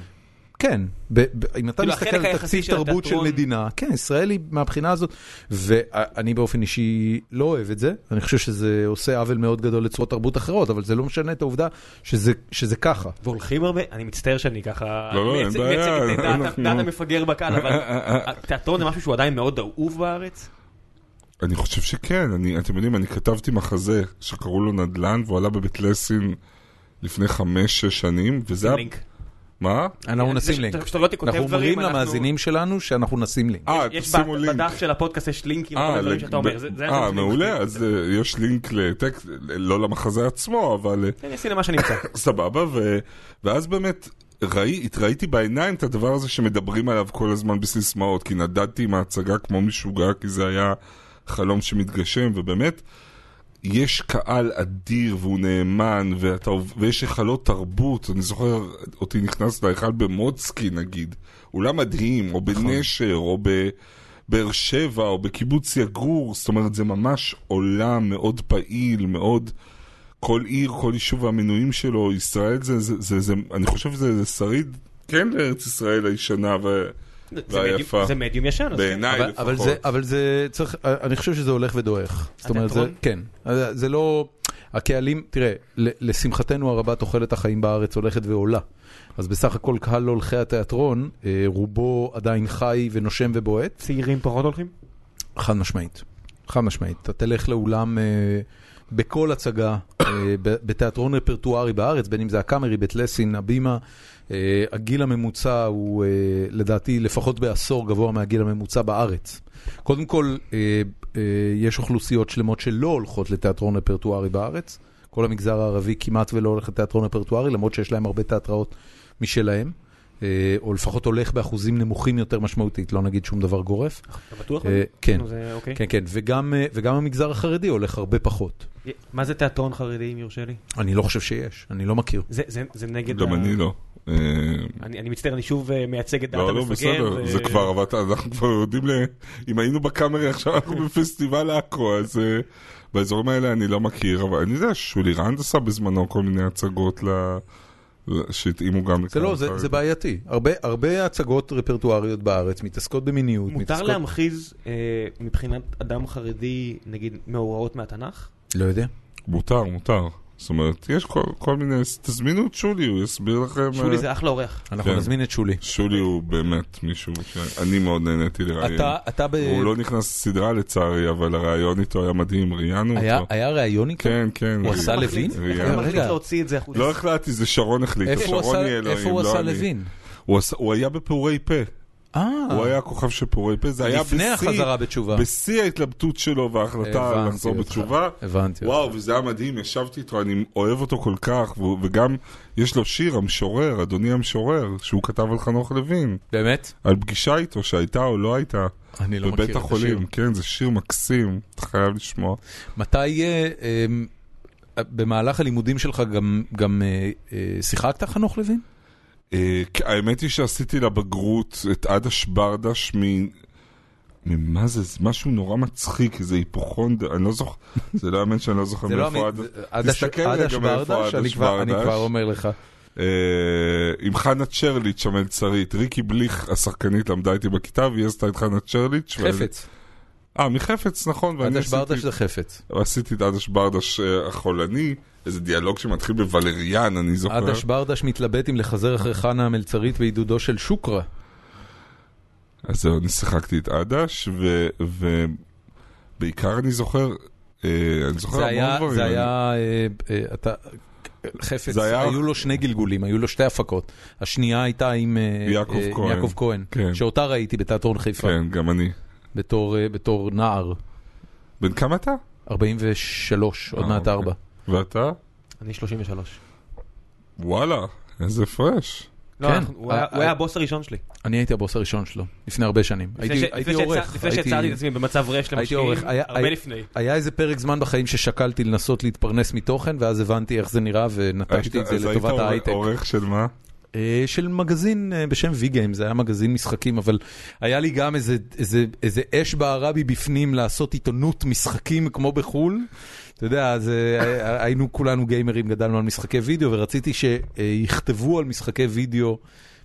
כן, ב, ב, אם אתה כאילו, מסתכל על תקציב של תרבות של התיאטרון- מדינה, כן, ישראל היא מהבחינה הזאת, ואני באופן אישי לא אוהב את זה, אני חושב שזה עושה עוול מאוד גדול לצורות תרבות אחרות, אבל זה לא משנה את העובדה שזה, שזה ככה. והולכים הרבה, אני מצטער שאני ככה לא, לא, אין מייצג- בעיה, מייצג את דעת- המפגר בקהל, אבל *laughs* תיאטרון זה משהו שהוא עדיין מאוד אהוב בארץ? אני חושב שכן, אני, אתם יודעים, אני כתבתי מחזה שקראו לו נדל"ן, והוא עלה בבית לסין לפני חמש-שש שנים, וזה היה... לינק. מה? אנחנו נשים לינק. שאתה לא אנחנו אומרים למאזינים שלנו שאנחנו נשים לינק. אה, יש תשימו לינק. בדף של הפודקאסט יש לינקים, אה, כל הדברים שאתה אומר. אה, שאני מעולה. אז אה, יש לינק לטקסט, לא למחזה עצמו, אבל כן, יש לי למה שנמצא. *laughs* סבבה, ואז באמת ראי, התראיתי בעיניים את הדבר הזה שמדברים עליו כל הזמן בסיסמאות, כי נדדתי עם ההצגה כמו משוגע, כי זה היה חלום שמתגשם, ובאמת, יש קהל אדיר והוא נאמן, ואתה, ויש היכלות תרבות, אני זוכר אותי נכנס להיכל במוצקי נגיד, אולם מדהים, או בנשר, או בבאר שבע, או בקיבוץ יגור, זאת אומרת זה ממש עולם מאוד פעיל, מאוד... כל עיר, כל יישוב והמינויים שלו, ישראל זה, זה, זה, זה אני חושב שזה זה שריד, כן לארץ ישראל הישנה ו... זה. מדיום- זה מדיום ישן, כן. בעיניי לפחות. זה, אבל זה צריך, אני חושב שזה הולך ודועך. זאת אומרת? כן, זה לא, הקהלים, תראה, ל- לשמחתנו הרבה תוחלת החיים בארץ הולכת ועולה. אז בסך הכל קהל הולכי התיאטרון, אה, רובו עדיין חי ונושם ובועט, צעירים פחות הולכים? חד משמעית. חד משמעית. אתה תלך לאולם אה, בכל הצגה, אה, בתיאטרון רפרטוארי בארץ, בין אם זה הקאמרי, בית לסין, הבימה, הגיל הממוצע הוא אה, לדעתי לפחות בעשור גבוה מהגיל הממוצע בארץ. קודם כל, אה, אה, יש אוכלוסיות שלמות שלא הולכות לתיאטרון רפרטוארי בארץ. כל המגזר הערבי כמעט ולא הולך לתיאטרון רפרטוארי, למרות שיש להם הרבה תיאטראות משלהם. אה, או לפחות הולך באחוזים נמוכים יותר משמעותית, לא נגיד שום דבר גורף. אתה בטוח? אה, כן. אוקיי. כן, כן, וגם, אה, וגם המגזר החרדי הולך הרבה פחות. מה זה תיאטרון חרדי, אם יורשה לי? אני לא חושב שיש, אני לא מכיר. זה- זה זה נגד... גם ה- אני לא. אה, אני אני מצטער, אני שוב אה, מייצג את דעת לא, לא, המפגר. בסדר, זה כבר, אבל אנחנו כבר יודעים, אם היינו בקאמרי עכשיו, אנחנו *laughs* בפסטיבל עכו, אז אה, באזורים האלה אני לא מכיר, אבל אני יודע ששולי רנד עשה בזמנו כל מיני הצגות שהתאימו גם זה לקהל לא, זה. זה בעייתי. הרבה, הרבה הצגות רפרטואריות בארץ מתעסקות במיניות, מותר מתעסקות... להמחיז אה, מבחינת אדם חרדי, נגיד, מאורעות מהתנ"ך? לא יודע. מותר, מותר. זאת אומרת, יש כל, כל מיני, תזמינו את שולי, הוא יסביר לכם. שולי אה, זה אחלה אורח. אנחנו כן. נזמין את שולי. שולי הוא באמת מישהו שאני מאוד נהניתי לראיין. אתה, אתה ב... הוא לא נכנס לסדרה לצערי, אבל הראיון איתו היה מדהים, ראיינו היה, אותו. היה ראיון איתו? כן, כן. הוא ראי- עשה לוין? ראיין. איך אתה רגע. מחליט להוציא את זה החוצה? לא החלטתי, זה שרון החליט, איפה הוא שרון עשה- לא. לוין? הוא עשה- הוא היה בפעורי פה, הוא היה הכוכב של פעורי פה, זה היה לפני בשיא- החזרה בתשובה. בשיא ההתלבטות שלו וההחלטה לחזור אותך. בתשובה. הבנתי. וואו, וזה היה מדהים, ישבתי איתו, אני אוהב אותו כל כך, וגם יש לו שיר, המשורר, אדוני המשורר, שהוא כתב על חנוך לוין, באמת? על פגישה איתו, שהייתה או לא הייתה, אני לא מכיר בבית את השיר. החולים. כן, זה שיר מקסים, אתה חייב לשמוע. מתי, אה, אה, במהלך הלימודים שלך גם, גם אה, אה, שיחקת חנוך לוין? אה, האמת היא שעשיתי לבגרות את עדש ברדש מ... ממה זה? זה משהו נורא מצחיק, זה היפוכונד, אני לא זוכר, זה לא יאמן שאני לא זוכר לא מאיפה עדש... תסתכל רגע מאיפה ברדש, אני עדש כבר- אני ברדש. כבר אומר לך. אה, עם חנה צ'רליץ' המלצרית, ריקי בליך השחקנית למדה איתי בכיתה והיא עשתה את חנה צ'רליץ'. חפץ. אה, מחפץ, נכון. עדש ברדש זה חפץ. עשיתי את עדש ברדש אה, החולני, איזה דיאלוג שמתחיל בוולריאן, אני זוכר. עדש ברדש מתלבט אם לחזר אחרי חנה המלצרית בעידודו של שוקרה. אז זהו, אני שיחקתי את עדש, ובעיקר אני זוכר, אה, אני זוכר המון דברים. זה היה, אה, אה, אתה, חפץ, היה- היו לו שני גלגולים, היו לו שתי הפקות. השנייה הייתה עם יעקב אה, עם כהן. יעקב כהן, כן. שאותה ראיתי בתיאטרון חיפה, כן, גם אני. בתור, אה, בתור נער, בן כמה אתה? 43, עוד מעט אוקיי. 4. ואתה? אני 33. וואלה, איזה הפרש. לא, כן. הוא היה- אה, אה, הבוס הראשון שלי. אני הייתי הבוס הראשון שלו, לפני הרבה שנים. הייתי עורך. לפני שיצרתי את עצמי במצב רש למשקיעים, הרבה לפני. היה איזה פרק זמן בחיים ששקלתי לנסות להתפרנס מתוכן, ואז הבנתי איך זה נראה ונטשתי את זה אז היית לטובת עורך- ההייטק. של מה? אה, של מגזין אה, בשם V-Game, זה היה מגזין משחקים, אבל היה לי גם איזה, איזה, איזה אש בערה בי בפנים לעשות עיתונות משחקים כמו בחו"ל. אתה יודע, אז אה, היינו כולנו גיימרים, גדלנו על משחקי וידאו, ורציתי שיכתבו על משחקי וידאו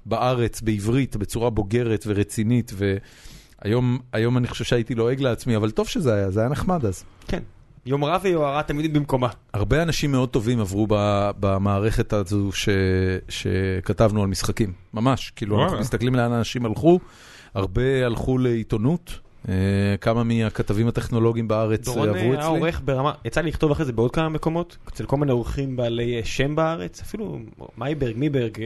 בארץ, בעברית, בצורה בוגרת ורצינית, והיום היום אני חושב שהייתי לועג לעצמי, אבל טוב שזה היה, זה היה נחמד אז. כן. יומרה ויוהרה תמיד במקומה. הרבה אנשים מאוד טובים עברו ב- במערכת הזו ש, שכתבנו על משחקים, ממש, כאילו אנחנו. מסתכלים לאן אנשים הלכו, הרבה הלכו לעיתונות, אה, כמה מהכתבים הטכנולוגיים בארץ אה, דורון עברו היה אצלי. עורך ברמה, יצא לי לכתוב אחרי זה בעוד כמה מקומות, אצל כל מיני עורכים בעלי אה, שם בארץ, אפילו מייברג, מיברג, אה,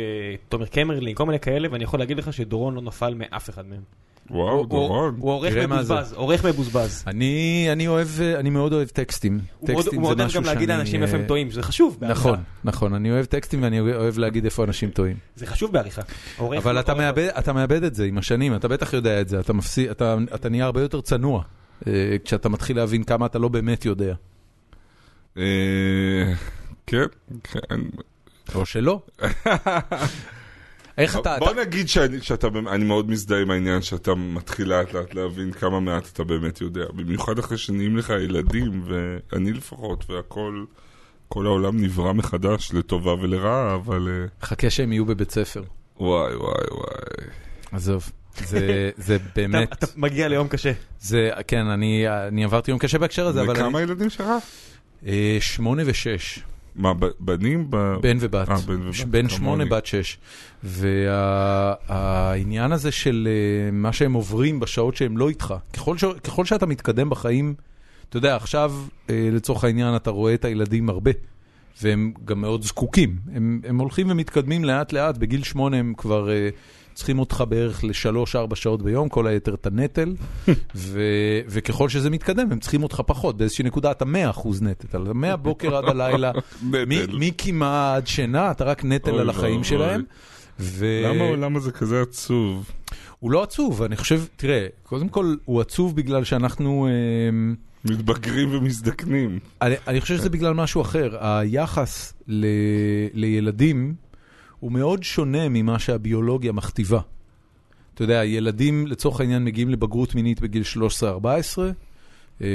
תומר קמרלין, כל מיני כאלה, ואני יכול להגיד לך שדורון לא נפל מאף אחד מהם. וואו, הוא- דורון. הוא עורך זה. מבוזבז, עורך מבוזבז. אני, אני אוהב, אה, אני מאוד אוהב טקסטים. הוא מאוד- טקסטים הוא מאוד זה אוהב משהו גם להגיד שאני, לאנשים אה, איפה הם טועים, שזה חשוב בעריכה. נכון, נכון, אני אוהב טקסטים ואני אוהב להגיד איפה אנשים טועים. זה חשוב בעריכה. אבל הוא אתה מאבד, אתה מאבד את זה עם השנים, אתה בטח יודע את זה, אתה מפסיד, אתה, אתה נהיה הרבה יותר צנוע, אה, כשאתה מתחיל להבין כמה אתה לא באמת יודע, אה, כן, כן. או שלא. *laughs* איך אתה, בוא אתה, נגיד שאני שאתה באמת- אני מאוד מזדהה עם העניין שאתה מתחיל לאט לאט להבין כמה מעט אתה באמת יודע. במיוחד אחרי שנהיים לך ילדים, ואני לפחות, והכל, כל העולם נברא מחדש לטובה ולרעה, אבל אה, חכה שהם יהיו בבית ספר. וואי וואי וואי. עזוב, זה, זה *laughs* אתה- באמת, אתה מגיע ליום קשה. זה, כן, אני, אני עברתי יום קשה בהקשר הזה, אבל וכמה ילדים שלך? אה, שמונה ושש, מה, בנים? ב- בן ובת, אה, בן ובת, בן שמונה. בת שש, והעניין הזה של אה, מה שהם עוברים בשעות שהם לא איתך, ככל, ש, ככל שאתה מתקדם בחיים, אתה יודע, עכשיו אה, לצורך העניין אתה רואה את הילדים הרבה. והם גם מאוד זקוקים, הם, הם הולכים ומתקדמים לאט לאט, בגיל שמונה הם כבר uh, צריכים אותך בערך לשלוש-ארבע שעות ביום, כל היתר את הנטל, *laughs* ו, וככל שזה מתקדם הם צריכים אותך פחות, באיזושהי נקודה אתה מאה אחוז נטל, אתה מהבוקר עד הלילה, *laughs* נטל. מ- מקמעה עד שינה, אתה רק נטל על החיים. שלהם. ו... למה העולם הזה כזה עצוב? הוא לא עצוב, אני חושב, תראה, קודם כל הוא עצוב בגלל שאנחנו... אמ, מתבגרים ומזדקנים. אני, אני חושב שזה בגלל משהו אחר. היחס ל, לילדים הוא מאוד שונה ממה שהביולוגיה מכתיבה. אתה יודע, ילדים לצורך העניין מגיעים לבגרות מינית בגיל 13-14. אמ,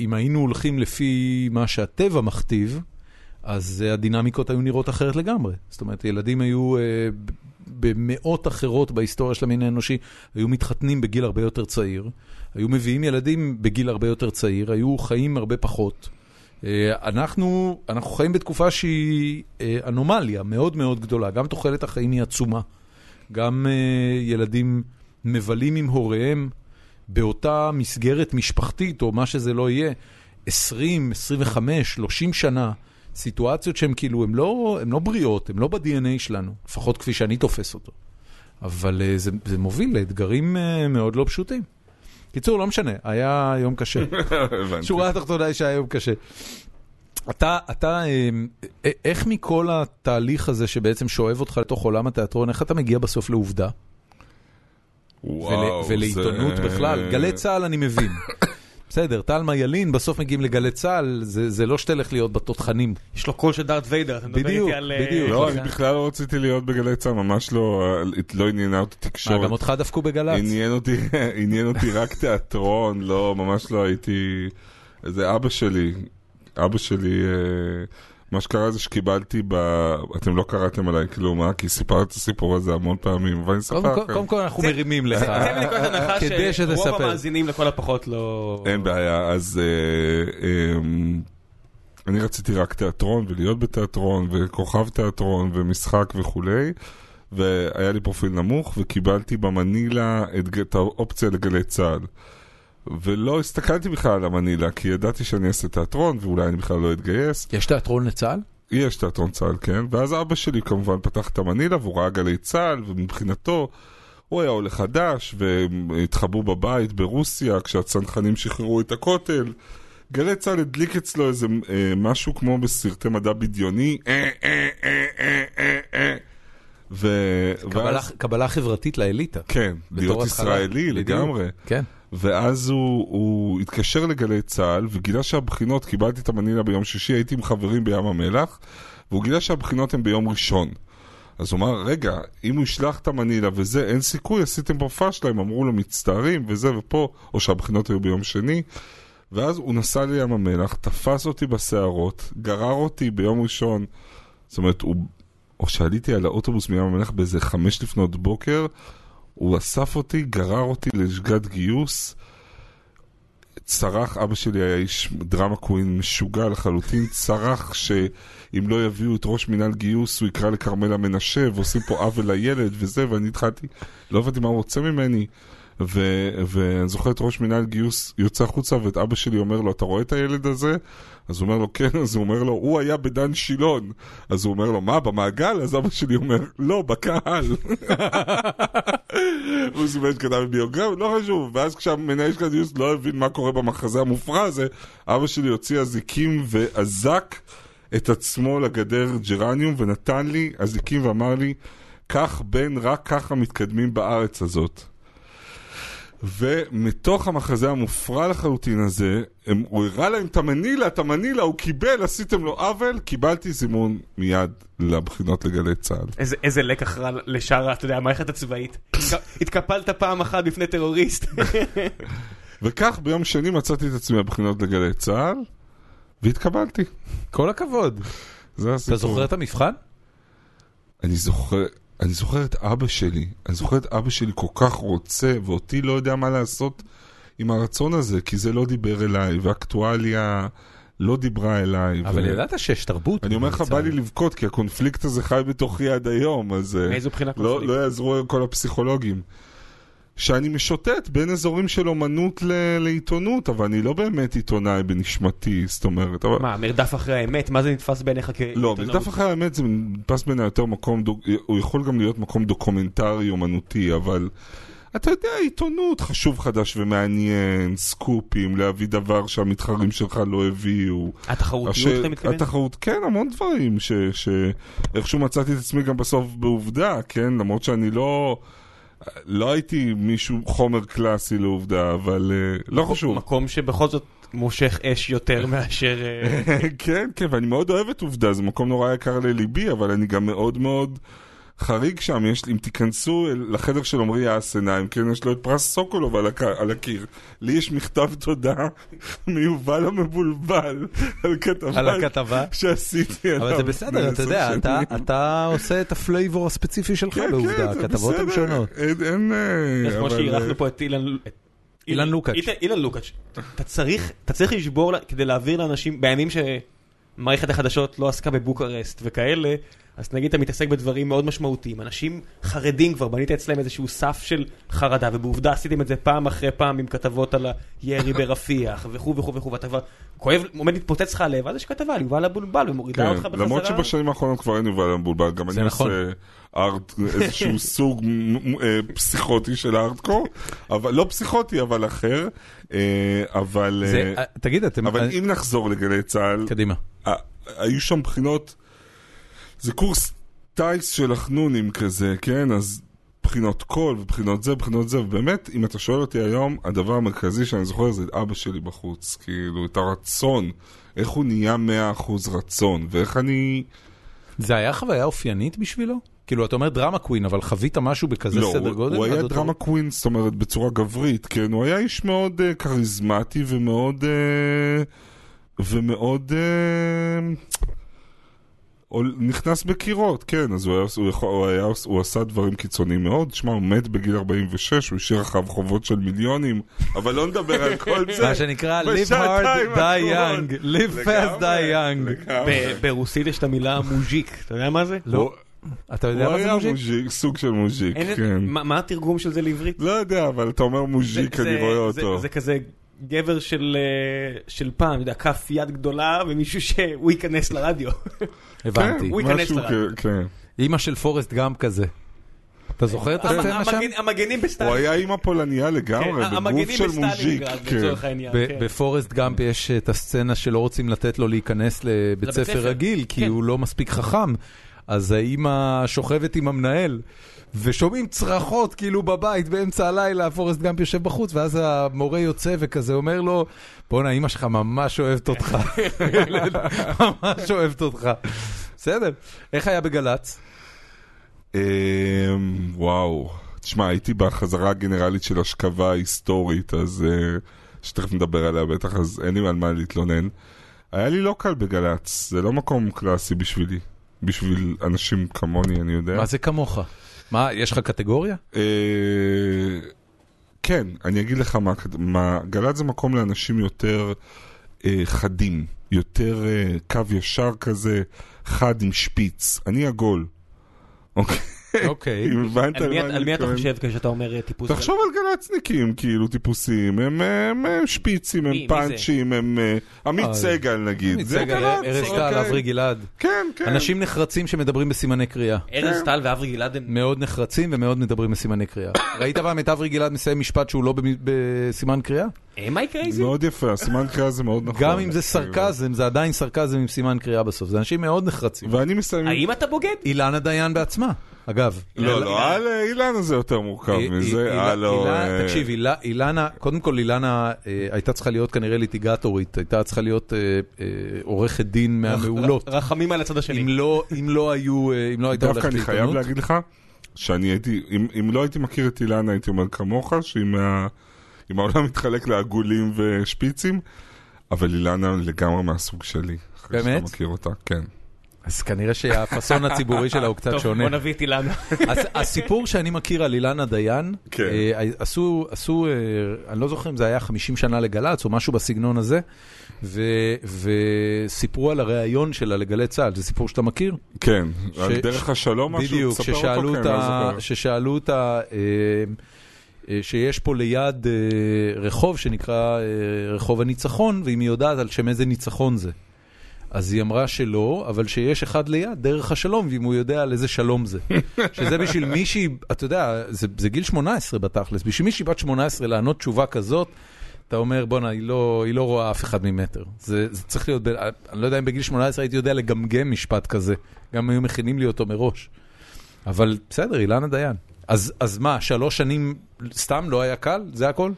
אם היינו הולכים לפי מה שהטבע מכתיב, אז אה, הדינמיקות היו נראות אחרת לגמרי. זאת אומרת, ילדים היו אה, במאות אחרות בהיסטוריה של המין האנושי, היו מתחתנים בגיל הרבה יותר צעיר, היו מביאים ילדים בגיל הרבה יותר צעיר, היו חיים הרבה פחות. אה, אנחנו, אנחנו חיים בתקופה שהיא אה, אנומליה מאוד מאוד גדולה, גם תוחלת החיים היא עצומה, גם אה, ילדים מבלים עם הוריהם באותה מסגרת משפחתית, או מה שזה לא יהיה, 20, 25, 30 שנה, סיטואציות שהן כאילו, הן לא, לא בריאות, הן לא ב-DNA שלנו, לפחות כפי שאני תופס אותו. אבל זה, זה מוביל לאתגרים מאוד לא פשוטים. קיצור, לא משנה, היה יום קשה. *laughs* שורה התחתונה היא שהיה יום קשה. אתה, אתה, אה, איך מכל התהליך הזה שבעצם שואב אותך לתוך עולם התיאטרון, איך אתה מגיע בסוף לעובדה? וואו, ול, ולעיתונות זה- בכלל? גלי צה"ל אני מבין. *laughs* בסדר, טלמה ילין, בסוף מגיעים לגלי צה"ל, זה, זה לא שתלך להיות בתותחנים. יש לו קול של דארט ויידר, אתה מדבר בדיוק, איתי על... אה, בדיוק. לא. אני בכלל לא רציתי להיות בגלי צה"ל, ממש לא, לא עניינה אותי מה, תקשורת. גם אותך דפקו בגל"צ? עניין אותי, *laughs* עניין אותי רק תיאטרון, לא, ממש לא הייתי... זה אבא שלי, אבא שלי, אה, מה שקרה זה שקיבלתי ב... אתם לא קראתם עליי כלום, אה? כי סיפרתי את הסיפור הזה המון פעמים, אבל אני אספר כל- לכם. קודם כל אנחנו זה- מרימים לך. צא מנקודת הנחה כדי שרוב. המאזינים לכל הפחות לא... אין בעיה, אז אה, אה, אני רציתי רק תיאטרון ולהיות בתיאטרון וכוכב תיאטרון ומשחק וכולי, והיה לי פרופיל נמוך וקיבלתי במנילה את, את האופציה לגלי צה"ל. ולא הסתכלתי בכלל על המנילה, כי ידעתי שאני אעשה תיאטרון ואולי אני בכלל לא אתגייס. יש תיאטרון לצה"ל? יש תיאטרון צה"ל, כן, ואז אבא שלי כמובן פתח את המנילה והוא ראה גלי צה"ל, ומבחינתו הוא היה עולה חדש, והתחבאו בבית ברוסיה כשהצנחנים שחררו את הכותל. גלי צה"ל הדליק אצלו איזה אה, משהו כמו בסרטי מדע בדיוני, אה, אה, אה, אה, אה, אה. ו... קבלה- ואז- קבלה חברתית לאליטה. כן, להיות התחלה. ישראלי בדיוק. לגמרי. כן. ואז הוא, הוא התקשר לגלי צה"ל וגילה שהבחינות, קיבלתי את המנילה ביום שישי, הייתי עם חברים בים המלח, והוא גילה שהבחינות הן ביום ראשון. אז הוא אמר, רגע, אם הוא ישלח את המנילה וזה, אין סיכוי, עשיתם פה פאשלה, הם אמרו לו מצטערים וזה ופה, או שהבחינות היו ביום שני. ואז הוא נסע לים המלח, תפס אותי בשערות, גרר אותי ביום ראשון, זאת אומרת, הוא, או שעליתי על האוטובוס מים המלח באיזה חמש לפנות בוקר, הוא אסף אותי, גרר אותי לשגת גיוס, צרח, אבא שלי היה איש דרמה קווין משוגע לחלוטין, צרח שאם לא יביאו את ראש מינהל גיוס הוא יקרא לכרמלה מנשה ועושים פה עוול לילד וזה, ואני התחלתי, לא הבנתי מה הוא רוצה ממני. ו- ואני זוכר את ראש מינהל גיוס יוצא החוצה ואת אבא שלי אומר לו, אתה רואה את הילד הזה? אז הוא אומר לו, כן, אז הוא אומר לו, הוא היה בדן שילון. אז הוא אומר לו, מה, במעגל? אז אבא שלי אומר, לא, בקהל. *laughs* הוא סימן שכתב ביוגרם, לא חשוב. ואז כשהמנהל של הגיוס לא הבין מה קורה במחזה המופרע הזה, אבא שלי הוציא אזיקים ואזק את עצמו לגדר ג'רניום ונתן לי אזיקים ואמר לי, קח בן, רק ככה מתקדמים בארץ הזאת. ומתוך המחזה המופרע לחלוטין הזה, הם, הוא הראה להם את המנילה, את המנילה, הוא קיבל, עשיתם לו עוול, קיבלתי זימון מיד לבחינות לגלי צה"ל. איזה- איזה לקח רע לשאר, אתה יודע, המערכת הצבאית. התק- התקפלת פעם אחת בפני טרוריסט. *laughs* וכך ביום שני מצאתי את עצמי בבחינות לגלי צה"ל, והתקבלתי. כל הכבוד. זה הסיפור. אתה זוכר את המבחן? אני זוכר, אני זוכר את אבא שלי, אני זוכר את אבא שלי כל כך רוצה, ואותי לא יודע מה לעשות עם הרצון הזה, כי זה לא דיבר אליי, ואקטואליה לא דיברה אליי. אבל ו- ידעת שיש תרבות. אני אומר לך, בא לי לבכות, כי הקונפליקט הזה חי בתוכי עד היום, אז מאיזו בחינה לא, קונפליקט? לא יעזרו כל הפסיכולוגים. שאני משוטט בין אזורים של אומנות ל- לעיתונות, אבל אני לא באמת עיתונאי בנשמתי, זאת אומרת. אבל... מה, מרדף אחרי האמת? מה זה נתפס בעיניך כ... לא, מרדף אחרי האמת זה נתפס בעיניי יותר מקום, דוק- הוא יכול גם להיות מקום דוקומנטרי אומנותי, אבל אתה יודע, עיתונות חשוב חדש ומעניין, סקופים, להביא דבר שהמתחרים שלך לא הביאו. התחרותיות הש- אתה מתכוון? התחרות, כן, המון דברים, ש- שאיכשהו מצאתי את עצמי גם בסוף בעובדה, כן, למרות שאני לא... לא הייתי מישהו חומר קלאסי לעובדה, אבל אה, לא חשוב. מקום שבכל זאת מושך אש יותר *laughs* מאשר... אה, כן, כן, ואני מאוד אוהב את עובדה, זה מקום נורא יקר לליבי, אבל אני גם מאוד מאוד חריג שם. יש, אם תיכנסו לחדר של עמרי אסנהיים, כן, יש לו את פרס סוקולוב על, הק... על הקיר. לי יש מכתב תודה *laughs* מיובל המבולבל *laughs* על כתבה, על הכתבה. שעשיתי עליו. אבל זה בסדר, אתה יודע, אתה-. אתה עושה את ה flavor הספציפי שלך כן, בעובדה, כן, הכתבות הן שונות. אין, אין, אה, זה כמו אבל, שאירחנו אה, פה את אילן... אילן לוקאץ'. אילן- לוקאץ'. אתה צריך, אתה צריך לשבור כדי להעביר לאנשים, בימים שמערכת החדשות לא עסקה בבוקרסט וכאלה, אז נגיד אתה מתעסק בדברים מאוד משמעותיים. אנשים חרדים כבר, בנית אצלם איזשהו סף של חרדה, ובעובדה עשיתם את זה פעם אחרי פעם עם כתבות על הירי ברפיח, *laughs* וכו' וכו' וכו', ואתה כבר כואב, עומד להתפוצץ לך הלב, אז יש כתבה על יובל הבולבל ומורידה כן, אותך בחזרה. למרות שבשנים האחרונות כבר אין יובל המבולבל, גם אני נכון. עושה ארט, איזשהו *laughs* סוג אה, פסיכוטי של הארטקור, אבל לא פסיכוטי, אבל אחר, אה, אבל זה- אה, תגיד, אתם... אבל אם נחזור לגלי צה"ל, קדימה. היו שם בחינות, זה קורס טיס של החנונים כזה, כן? אז בחינות קול ובחינות זה, בחינות זה, ובאמת, אם אתה שואל אותי היום, הדבר המרכזי שאני זוכר זה את אבא שלי בחוץ, כאילו, את הרצון, איך הוא נהיה 100% רצון, ואיך אני... זה היה חוויה אופיינית בשבילו? כאילו, אתה אומר דרמה קווין, אבל חווית משהו בכזה לא, סדר הוא, גודל? הוא היה אותו- דרמה קווין, זאת אומרת, בצורה גברית, כן? הוא היה איש מאוד uh, כריזמטי ומאוד... Uh, ומאוד... Uh, או נכנס בקירות, כן, אז הוא, היה, הוא, יכול, הוא, היה, הוא עשה דברים קיצוניים מאוד. תשמע, הוא מת בגיל 46, הוא השאיר אחריו חובות של מיליונים, אבל לא נדבר על כל *laughs* זה. מה שנקרא live hard, die young, live fast, die young. ברוסית יש את המילה מוז'יק, אתה יודע מה זה? לא. אתה יודע הוא מה זה היה מוז'יק? מוז'יק, סוג של מוז'יק, כן. מה התרגום של זה לעברית? לא יודע, אבל אתה אומר מוז'יק, אני רואה אותו. זה כזה גבר של אה, של פעם, אתה יודע, כף יד גדולה ומישהו שהוא ייכנס לרדיו. הבנתי. הוא ייכנס לרדיו. כן. אימא של פורסט גאמפ כזה. אתה זוכר את הסצנה שם? המגנים הוא בסטלינגרד. היה אימא פולניה כן, לגמרי, בגוף המגנים של מוז'יק. כן. כן. בפורסט גאמפ יש את הסצנה שלא רוצים לתת לו להיכנס לבית ספר. רגיל, כי כן. הוא לא מספיק חכם. אז האימא שוכבת עם המנהל, ושומעים צרחות כאילו בבית באמצע הלילה, פורסט גאמפ יושב בחוץ, ואז המורה יוצא וכזה אומר לו, בואנה, אימא שלך ממש אוהבת אותך. *laughs* ממש אוהבת אותך. בסדר. איך היה בגל"צ? אמ, וואו. תשמע, הייתי בחזרה הגנרלית של השכבה ההיסטורית, אז אה, שתכף נדבר עליה בטח, אז אין לי על מה להתלונן. היה לי לא קל בגל"צ, זה לא מקום קלאסי בשבילי. בשביל אנשים כמוני, אני יודע. מה זה כמוך? מה, יש לך קטגוריה? אה, כן, אני אגיד לך מה, מה גל"צ זה מקום לאנשים יותר אה, חדים, יותר אה, קו ישר כזה, חד עם שפיץ. אני עגול. אוקיי? אוקיי. אם הבנת על מי- מה אני על מי אתה. חושב כשאתה אומר אה, טיפוס? תחשוב על גל"צניקים, כאילו טיפוסים, הם, הם, הם שפיצים, הם? פאנצ'ים, הם אה, עמית אה, סגל נגיד, זה מצגר, גל"צ, ארז טל, אוקיי. אברי גלעד. כן, כן. אנשים נחרצים שמדברים בסימני קריאה. ארז טל ואברי גלעד הם... מאוד נחרצים ומאוד מדברים בסימני קריאה. *laughs* ראית פעם את אברי גלעד מסיים משפט שהוא לא בסימן קריאה? am I crazy? מאוד יפה, הסימן קריאה זה מאוד נכון. גם אם זה סרקזם, זה עדיין סרקזם עם סימן קריאה בסוף. זה אנשים מאוד נחרצים. ואני מסיים... האם אתה בוגד? אילנה דיין בעצמה, אגב. לא, לא, על אילנה זה יותר מורכב אי- מזה, הלו... אילנה- אה, תקשיב, אילנה, קודם כל אילנה אה, הייתה צריכה להיות כנראה ליטיגטורית, הייתה צריכה להיות אה, אה, עורכת דין מהמעולות. רחמים על הצד השני. אם לא אם לא היו, אה, אם לא הייתה דווקא הולכת אני חייב לעיתונות. להגיד לך, שאני הייתי, אם- אם לא הייתי מכיר את אילנה, הייתי אומר כמוך, שאם העולם מתחלק לעגולים ושפיצים, אבל אילנה לגמרי מהסוג שלי. אחרי באמת? שאתה מכיר אותה, כן. אז כנראה שהפאסון הציבורי שלה הוא קצת טוב, שונה. בוא נביא את אילנה. הס- הסיפור שאני מכיר על אילנה דיין, כן. אה, עשו, עשו, אה, אני לא זוכר אם זה היה 50 שנה לגל"צ או משהו בסגנון הזה, ו- וסיפרו על הראיון שלה לגלי צה"ל, זה סיפור שאתה מכיר? כן, ש- על דרך השלום משהו, בדיוק, תספר אותו, ששאלו כן, אותה, לא זוכר. ששאלו אותה אה, אה, שיש פה ליד אה, רחוב שנקרא אה, רחוב הניצחון, ואם היא יודעת על שם איזה ניצחון זה. אז היא אמרה שלא, אבל שיש אחד ליד, דרך השלום, ואם הוא יודע על איזה שלום זה. *laughs* שזה בשביל מישהי, אתה יודע, זה, זה גיל 18 בתכלס, בשביל מישהי בת 18 לענות תשובה כזאת, אתה אומר, בואנה, היא לא, היא לא רואה אף אחד ממטר. זה, זה צריך להיות, ב, אני לא יודע אם בגיל 18 הייתי יודע לגמגם משפט כזה, גם היו מכינים לי אותו מראש. אבל בסדר, אילנה דיין. אז, אז מה, שלוש שנים סתם לא היה קל? זה הכל?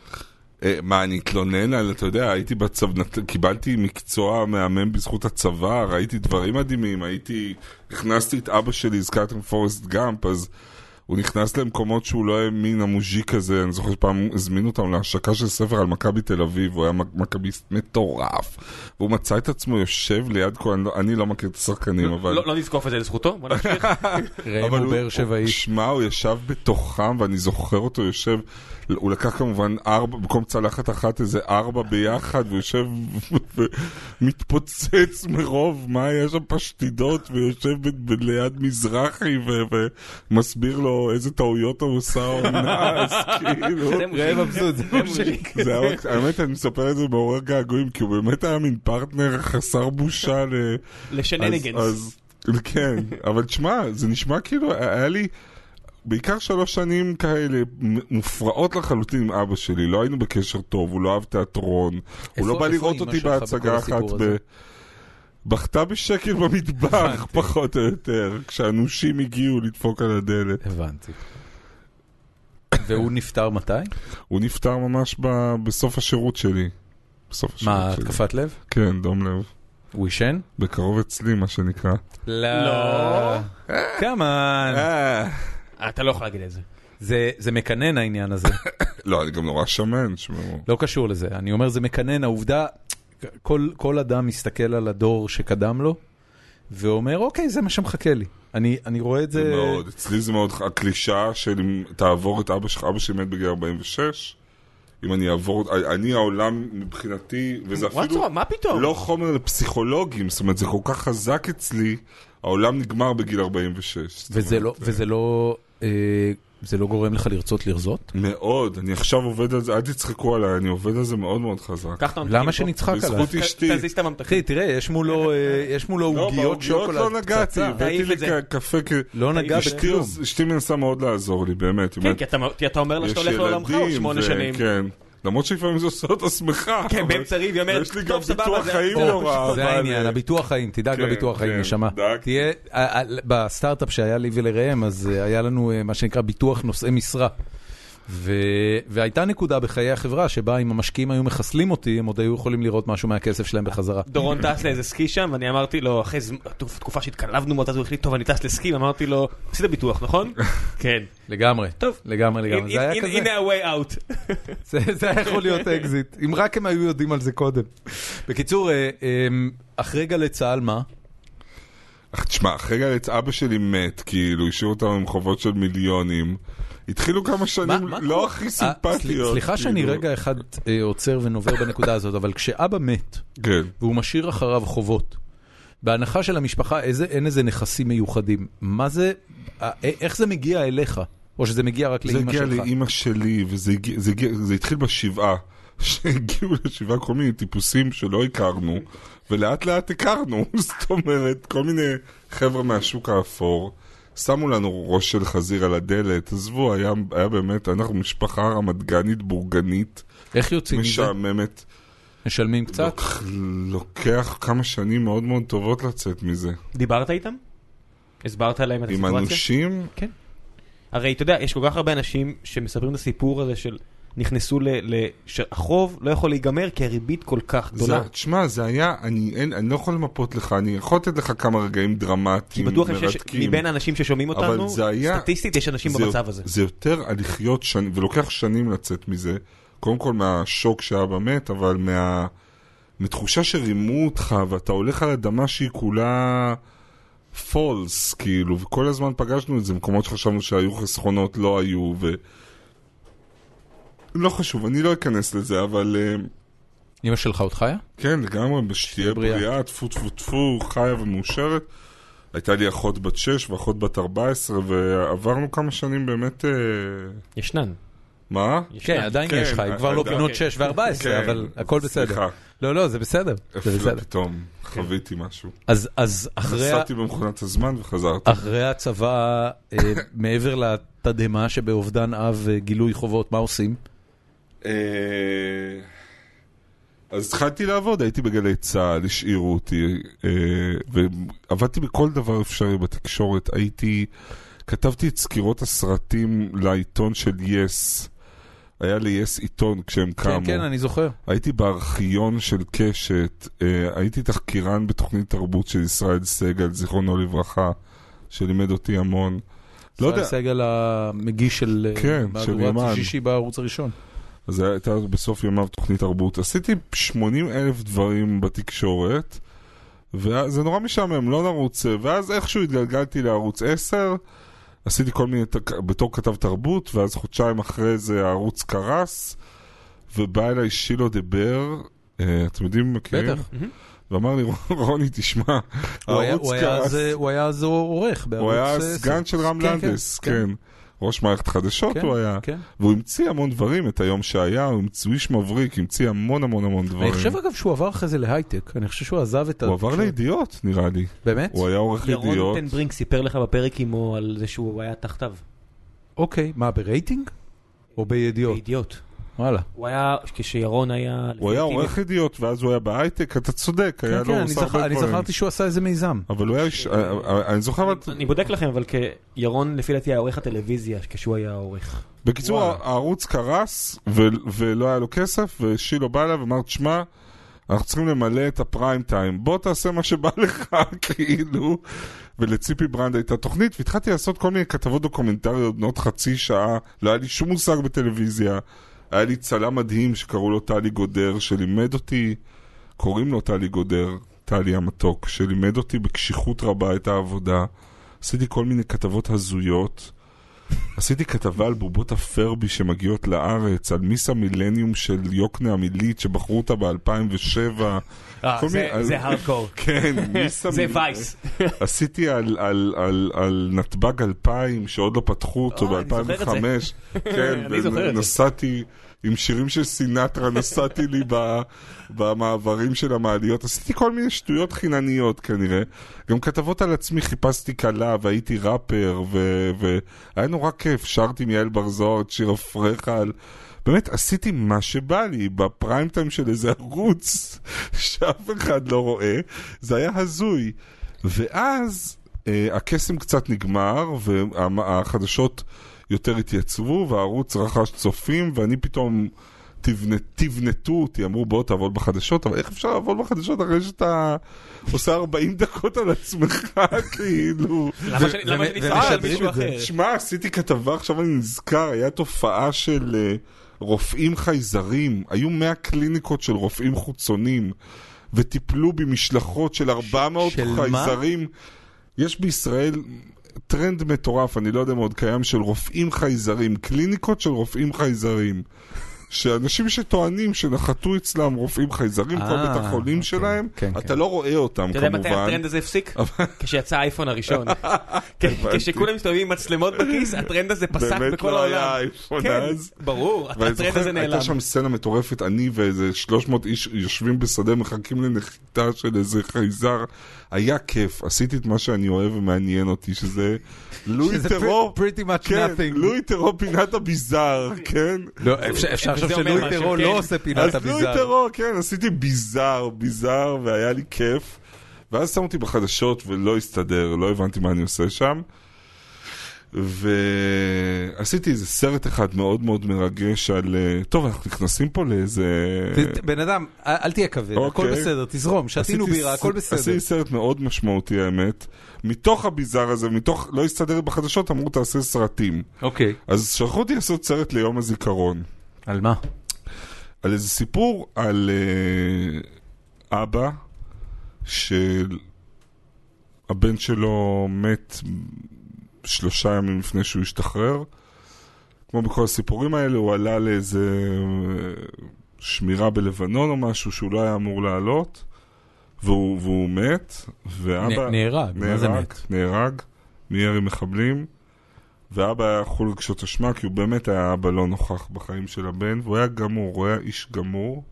אה, מה, אני אתלונן על, אתה יודע, הייתי בצבא, קיבלתי מקצוע מהמם בזכות הצבא, ראיתי דברים מדהימים, הייתי, הכנסתי את אבא שלי, הזכרתם פורסט גאמפ, אז הוא נכנס למקומות שהוא לא האמין, המוז'יק הזה, אני זוכר שפעם הזמינו אותם להשקה של ספר על מכבי תל אביב, הוא היה מכביסט מטורף, והוא מצא את עצמו יושב ליד אני לא- אני לא מכיר את השחקנים, אבל... לא לא נזקוף את זה לזכותו, בוא נמשיך. *laughs* ראם אבל הוא באר שבעי. שמע, הוא ישב בתוכם, ואני זוכר אותו יושב, הוא לקח כמובן ארבע, במקום צלחת אחת איזה ארבע ביחד, והוא יושב *laughs* ומתפוצץ מרוב מה יש שם פשטידות, ויושב ליד מזרחי, ומסביר לו איזה טעויות הוא עושה אונס, כאילו. זה. מבסוט, זה מוז'יק. זה היה, רק- האמת, אני מספר את זה מעורר געגועים, כי הוא באמת היה מין פרטנר חסר בושה ל... לשנניגנס. כן, אבל תשמע, זה נשמע כאילו, היה לי בעיקר שלוש שנים כאלה מופרעות לחלוטין עם אבא שלי, לא היינו בקשר טוב, הוא לא אהב תיאטרון, הוא לא בא לראות אותי בהצגה אחת ב... בכתה בשקל במטבח, פחות או יותר, כשהנושים הגיעו לדפוק על הדלת. הבנתי. והוא נפטר מתי? הוא נפטר ממש ב... בסוף השירות שלי. בסוף השירות מה, שלי. התקפת לב? כן, דום לב. הוא עישן? בקרוב אצלי, מה שנקרא. לא. כמובן. אתה לא יכול להגיד את זה. זה זה מקנן העניין הזה. *coughs* לא, אני גם נורא שמן, שמעו. לא קשור לזה. אני אומר, זה מקנן, העובדה, כל, כל אדם מסתכל על הדור שקדם לו, ואומר, אוקיי, זה מה שמחכה לי. אני, אני רואה את זה... זה מאוד, אצלי זה מאוד, הקלישאה של אם תעבור את אבא שלך, אבא שלי מת בגיל 46, אם אני אעבור, אני העולם מבחינתי, וזה וואטסו, אפילו מה פתאום? לא חומר לפסיכולוגים, זאת אומרת זה כל כך חזק אצלי, העולם נגמר בגיל 46. זאת וזה אומרת, לא, וזה לא, אה, זה לא גורם לך לרצות לרזות? מאוד, אני עכשיו עובד על זה, אל תצחקו עליי, אני עובד על זה מאוד מאוד חזק. למה. שנצחק עליו? בזכות אשתי. תזיז את הממתקים. אחי, תראה, יש מולו, אה, יש מולו לא, עוגיות בעוגיות שוקולד, לא נגעתי, פצצה. הבאתי תעיף לי קפה, לא נגע בכלום. אשתי מנסה מאוד לעזור לי, באמת. כן, כי אתה- אומר לה שאתה הולך לעולמך עוד שמונה שנים. כן. למרות שלפעמים זה עושה אותה שמחה. כן, באמצע ריב היא אומרת, יש לי גם "טוב, סבבה, ביטוח זה- חיים זה- רע. זה אבל, העניין, אה, הביטוח חיים, תדאג כן, לביטוח חיים, כן, נשמה. תהיה, אה, אה, בסטארט-אפ שהיה לי ולראם, אז אה, היה לנו אה, מה שנקרא ביטוח נושאי משרה. ו- והייתה נקודה בחיי החברה שבה אם המשקיעים היו מחסלים אותי, הם עוד היו יכולים לראות משהו מהכסף שלהם בחזרה. דורון טס לאיזה סקי שם, ואני אמרתי לו, אחרי תקופה שהתקלבנו מאוד, אז הוא החליט, טוב, אני טס לסקי, ואמרתי לו, עשית ביטוח, נכון? *laughs* כן. לגמרי, טוב. לגמרי, לגמרי. זה היה כזה, הנה ה-way out. *laughs* זה זה היה יכול להיות אקזיט, אם רק הם היו יודעים על זה קודם. בקיצור, אה, אה, אחרי גלי צה"ל, מה? אך תשמע, אחרי גלץ אבא שלי מת, כאילו, השאיר אותנו עם חובות של מיליונים. התחילו כמה שנים מה לא קורה? הכי אה, סימפטיות. סל- סליחה שאני כאילו. רגע אחד אה, עוצר ונובר בנקודה הזאת, אבל כשאבא מת, כן. והוא משאיר אחריו חובות. בהנחה של המשפחה איזה, אין איזה נכסים מיוחדים. מה זה, אה, איך זה מגיע אליך? או שזה מגיע רק זה לאימא הגיע שלך? לאימא שלי, וזה הגיע, זה, הגיע, זה התחיל בשבעה, שהגיעו לשבעה כל מיני טיפוסים שלא הכרנו, ולאט לאט הכרנו, *laughs* זאת אומרת, כל מיני חבר'ה מהשוק האפור. שמו לנו ראש של חזיר על הדלת, עזבו, היה, היה באמת, אנחנו משפחה רמת גנית בורגנית, איך יוצאים מזה? משעממת. משלמים קצת? לוק, לוקח כמה שנים מאוד מאוד טובות לצאת מזה. דיברת איתם? הסברת להם את עם הסיטואציה? אנושים, הרי אתה יודע, יש כל כך הרבה אנשים שמספרים את הסיפור הזה של נכנסו ל... ל- שהחוב לא יכול להיגמר כי הריבית כל כך גדולה. תשמע, זה היה, אני, אין, אני לא יכול למפות לך, אני יכול לתת לך כמה רגעים כי דרמטיים, בטוח שיש מרתקים. מבין האנשים ששומעים אבל אותנו, זה היה- סטטיסטית יש אנשים זה- במצב הזה. זה יותר על לחיות שנים, ולוקח שנים לצאת מזה. קודם כל מהשוק שאבא מת, אבל מה... מתחושה שרימו אותך, ואתה הולך על אדמה שהיא כולה פולס, כאילו, וכל הזמן פגשנו את זה, מקומות שחשבנו שהיו חסכונות, לא היו, ו... לא חשוב, אני לא אכנס לזה, אבל... אה, אמא שלך עוד חיה? כן, לגמרי, שתהיה בריאה. טפו טפו טפו, חיה ומאושרת. הייתה לי אחות בת 6 ואחות בת 14, ועברנו כמה שנים באמת... אה, ישנן. מה? כן, עדיין כן, יש לך, היא כבר לא עדיין. בנות 6 ו-14, כן, אבל הכל בסדר. סליחה, לא, לא, זה בסדר. זה אפילו בסדר. פתאום חוויתי משהו. אז אז אחרי נסעתי במכונת הזמן וחזרתי. אחרי הצבא, אה, מעבר לתדהמה שבאובדן אב וגילוי חובות, מה עושים? אה, אז התחלתי לעבוד, הייתי בגלי צה"ל, השאירו אותי, אה, ועבדתי בכל דבר אפשרי בתקשורת. הייתי, כתבתי את סקירות הסרטים לעיתון של יס. היה ליס עיתון כשהם כן, קמו. כן, אני זוכר. הייתי בארכיון של קשת, אה, הייתי תחקירן בתוכנית תרבות של ישראל סגל, זיכרונו לברכה, שלימד אותי המון. לא יודע, ישראל סגל המגיש של כן, של מהדורת. שישי בערוץ הראשון. אז זה הייתה בסוף ימיו תוכנית תרבות. עשיתי 80 אלף דברים בתקשורת, וזה נורא משעמם, לא לרוץ, ואז איכשהו התגלגלתי לערוץ 10, עשיתי כל מיני, בתור כתב תרבות, ואז חודשיים אחרי זה הערוץ קרס, ובא אליי שילו דר, אה, אתם יודעים, מכירים? בטח. ואמר לי, רוני, תשמע, הערוץ קרס, הוא היה אז עורך בערוץ... הוא היה סגן של רם כן, כן, לנדס, כן. ראש מערכת חדשות כן, הוא היה. כן. והוא המציא המון דברים, את היום שהיה, הוא המציא- איש מבריק, המציא המון המון המון דברים. אני חושב אגב שהוא עבר אחרי זה להייטק, אני חושב שהוא עזב את ה... הוא עבר לידיעות, נראה לי. באמת? הוא היה עורך ירון ידיעות. טנברינק סיפר לך בפרק עמו על זה שהוא היה תחתיו. אוקיי, מה, ברייטינג? או בידיעות? בידיעות. וואלה. הוא היה, כשירון היה... הוא היה עורך ידיעות, ואז הוא היה בהייטק, אתה צודק, היה כן, לו כן, הרבה אני דברים. זכרתי שהוא עשה איזה מיזם. אבל הוא היה איש... אה, אה, אני זוכר... אני בודק לכם, אבל כירון לפי דעתי היה עורך הטלוויזיה כשהוא היה העורך. בקיצור, וואלה. הערוץ קרס, ו- ולא היה לו כסף, ושילו בא אליו ואמר, תשמע, אנחנו צריכים למלא את הפריים טיים, בוא תעשה מה שבא לך, *laughs* כאילו. ולציפי ברנד הייתה תוכנית, והתחלתי לעשות כל מיני כתבות דוקומנטריות בנות חצי שעה, לא היה לי שום מושג בטלוויזיה. היה לי צלם מדהים שקראו לו טלי גודר, שלימד אותי, קוראים לו טלי גודר, טלי המתוק, שלימד אותי בקשיחות רבה את העבודה. עשיתי כל מיני כתבות הזויות. עשיתי כתבה על בובות הפרבי שמגיעות לארץ, על מיס המילניום של יוקנעם עילית שבחרו אותה ב-2007. אה, זה- הארדקור. *laughs* כן, *laughs* מיס זה. וייס. *laughs* עשיתי על, נתב"ג 2000, שעוד לא פתחו אותו אה, אני זוכר את זה. ב-2005. כן, אני זוכר את זה. ונסעתי עם שירים של סינטרה, נסעתי לי במעברים של המעליות. עשיתי כל מיני שטויות חינניות כנראה. גם כתבות על עצמי, חיפשתי כלה והייתי ראפר, והיה נורא כיף. שרתי עם יעל בר זוהר את שיר הפרחל. באמת, עשיתי מה שבא לי בפריים טיים של איזה ערוץ *laughs* שאף אחד לא רואה. זה היה הזוי. ואז אה, הקסם קצת נגמר, והחדשות יותר התייצבו, והערוץ רכש צופים, ואני פתאום... תבנ- תבנתו אותי, אמרו בוא תעבוד בחדשות, אבל איך אפשר לעבוד בחדשות אחרי שאתה עושה 40 דקות על עצמך, *laughs* כאילו? למה שאני- אסתכל על מישהו. אחר? שמע, עשיתי כתבה, עכשיו אני נזכר, היה תופעה של אה, רופאים חייזרים, היו 100 קליניקות של רופאים חוצונים, וטיפלו במשלחות של 400 של מה? חייזרים. יש בישראל טרנד מטורף, אני לא יודע אם עוד קיים, של רופאים חייזרים, קליניקות של רופאים חייזרים. שאנשים שטוענים שנחתו אצלם רופאים חייזרים, כל אה, בית החולים אוקיי. שלהם, כן, אתה כן. לא רואה אותם אתה יודע מתי כמובן. הטרנד הזה הפסיק? כשיצא האייפון הראשון. *laughs* כשכולם מסתובבים עם מצלמות בכיס, הטרנד הזה פסק באמת בכל לא היה העולם. אייפון כן, אז. ברור, הטרנד הזה נעלם. הייתה שם סצנה מטורפת, אני ואיזה 300 איש יושבים בשדה, מחכים לנחיתה של איזה חייזר. היה כיף, עשיתי את מה שאני אוהב ומעניין אותי, שזה לואי nothing. לואי טרור פינת הביזאר, כן? לא, אפשר- אומר שלואי טרו כן. לא עושה פינת אז לואי. טרור, כן, עשיתי ביזאר, ביזאר, והיה לי כיף. ואז שמו אותי בחדשות ולא הסתדר, לא הבנתי מה אני עושה שם. ועשיתי איזה סרט אחד מאוד מאוד מרגש על... אה, טוב, אנחנו נכנסים פה לאיזה... בן אדם, אל תהיה כבד, הכל אוקיי. בסדר, תזרום, שתינו עשיתי בירה, ס- הכל בסדר. עשיתי סרט מאוד משמעותי האמת. מתוך הביזאר הזה, מתוך לא הסתדר בחדשות, אמרו תעשה סרטים. אוקיי. אז שלחו אותי לעשות סרט ליום הזיכרון. על מה? על איזה סיפור על אה, אבא שהבן שלו מת שלושה ימים לפני שהוא השתחרר. כמו בכל הסיפורים האלה, הוא עלה לאיזה אה, שמירה בלבנון או משהו שהוא לא היה אמור לעלות, והוא, והוא מת, ואבא... נ- נהרג, מה זה נהרג, מת? נהרג, מירי מחבלים, ואבא היה יכול לגשות אשמה, כי הוא באמת היה אבא לא נוכח בחיים של הבן, והוא היה גמור, הוא היה איש גמור.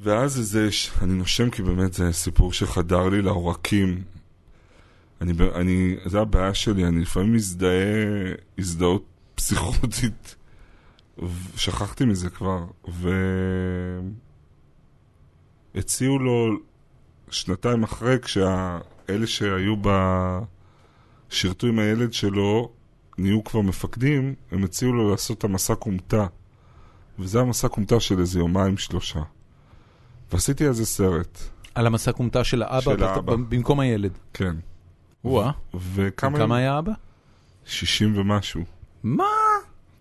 ואז איזה, אני נושם כי באמת זה סיפור שחדר לי לעורקים. אני, אני, זה הבעיה שלי, אני לפעמים מזדהה הזדהות פסיכוטית, ושכחתי מזה כבר, והציעו לו שנתיים אחרי, כשאלה שהיו ב... שירתו עם הילד שלו, נהיו כבר מפקדים, הם הציעו לו לעשות את המסע כומתה. וזה המסע כומתה של איזה יומיים שלושה. ועשיתי על זה סרט, על המסע כומתה של האבא, של האבא. במקום הילד. כן. וואה, וכמה... כמה היה אבא? 60 ומשהו. מה?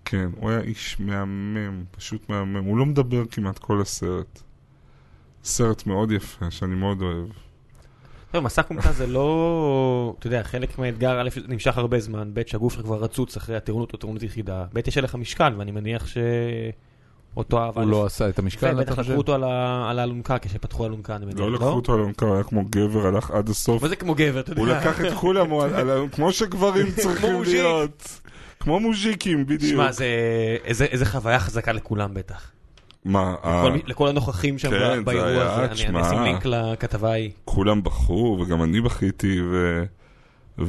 כן, הוא היה איש מהמם, פשוט מהמם. הוא לא מדבר כמעט כל הסרט. סרט מאוד יפה, שאני מאוד אוהב. טוב, מסע כומתה זה לא, אתה יודע, חלק מהאתגר, א', נמשך הרבה זמן, ב', שהגוף שלך כבר רצוץ אחרי הטירונות או טירונות יחידה, ב', יש עליך משקל, ואני מניח שאותו אהבה... הוא לא עשה את המשקל, אתה בטח חושב? לקחו אותו על האלונקה כשפתחו אלונקה, אני מניח, לא לקחו אותו על המקרה, הוא היה כמו גבר, הלך עד הסוף. מה זה כמו גבר, אתה יודע? הוא לקח את כולם, כמו שגברים *laughs* צריכים. להיות. כמו מוז'יקים, בדיוק. שמע, זה איזה חוויה חזקה לכולם בטח. מה, ה- לכל מי- הנוכחים שם כן, באירוע הזה, אני-. אשים לינק לכתבה ההיא. כולם בכו, וגם אני בכיתי, ו...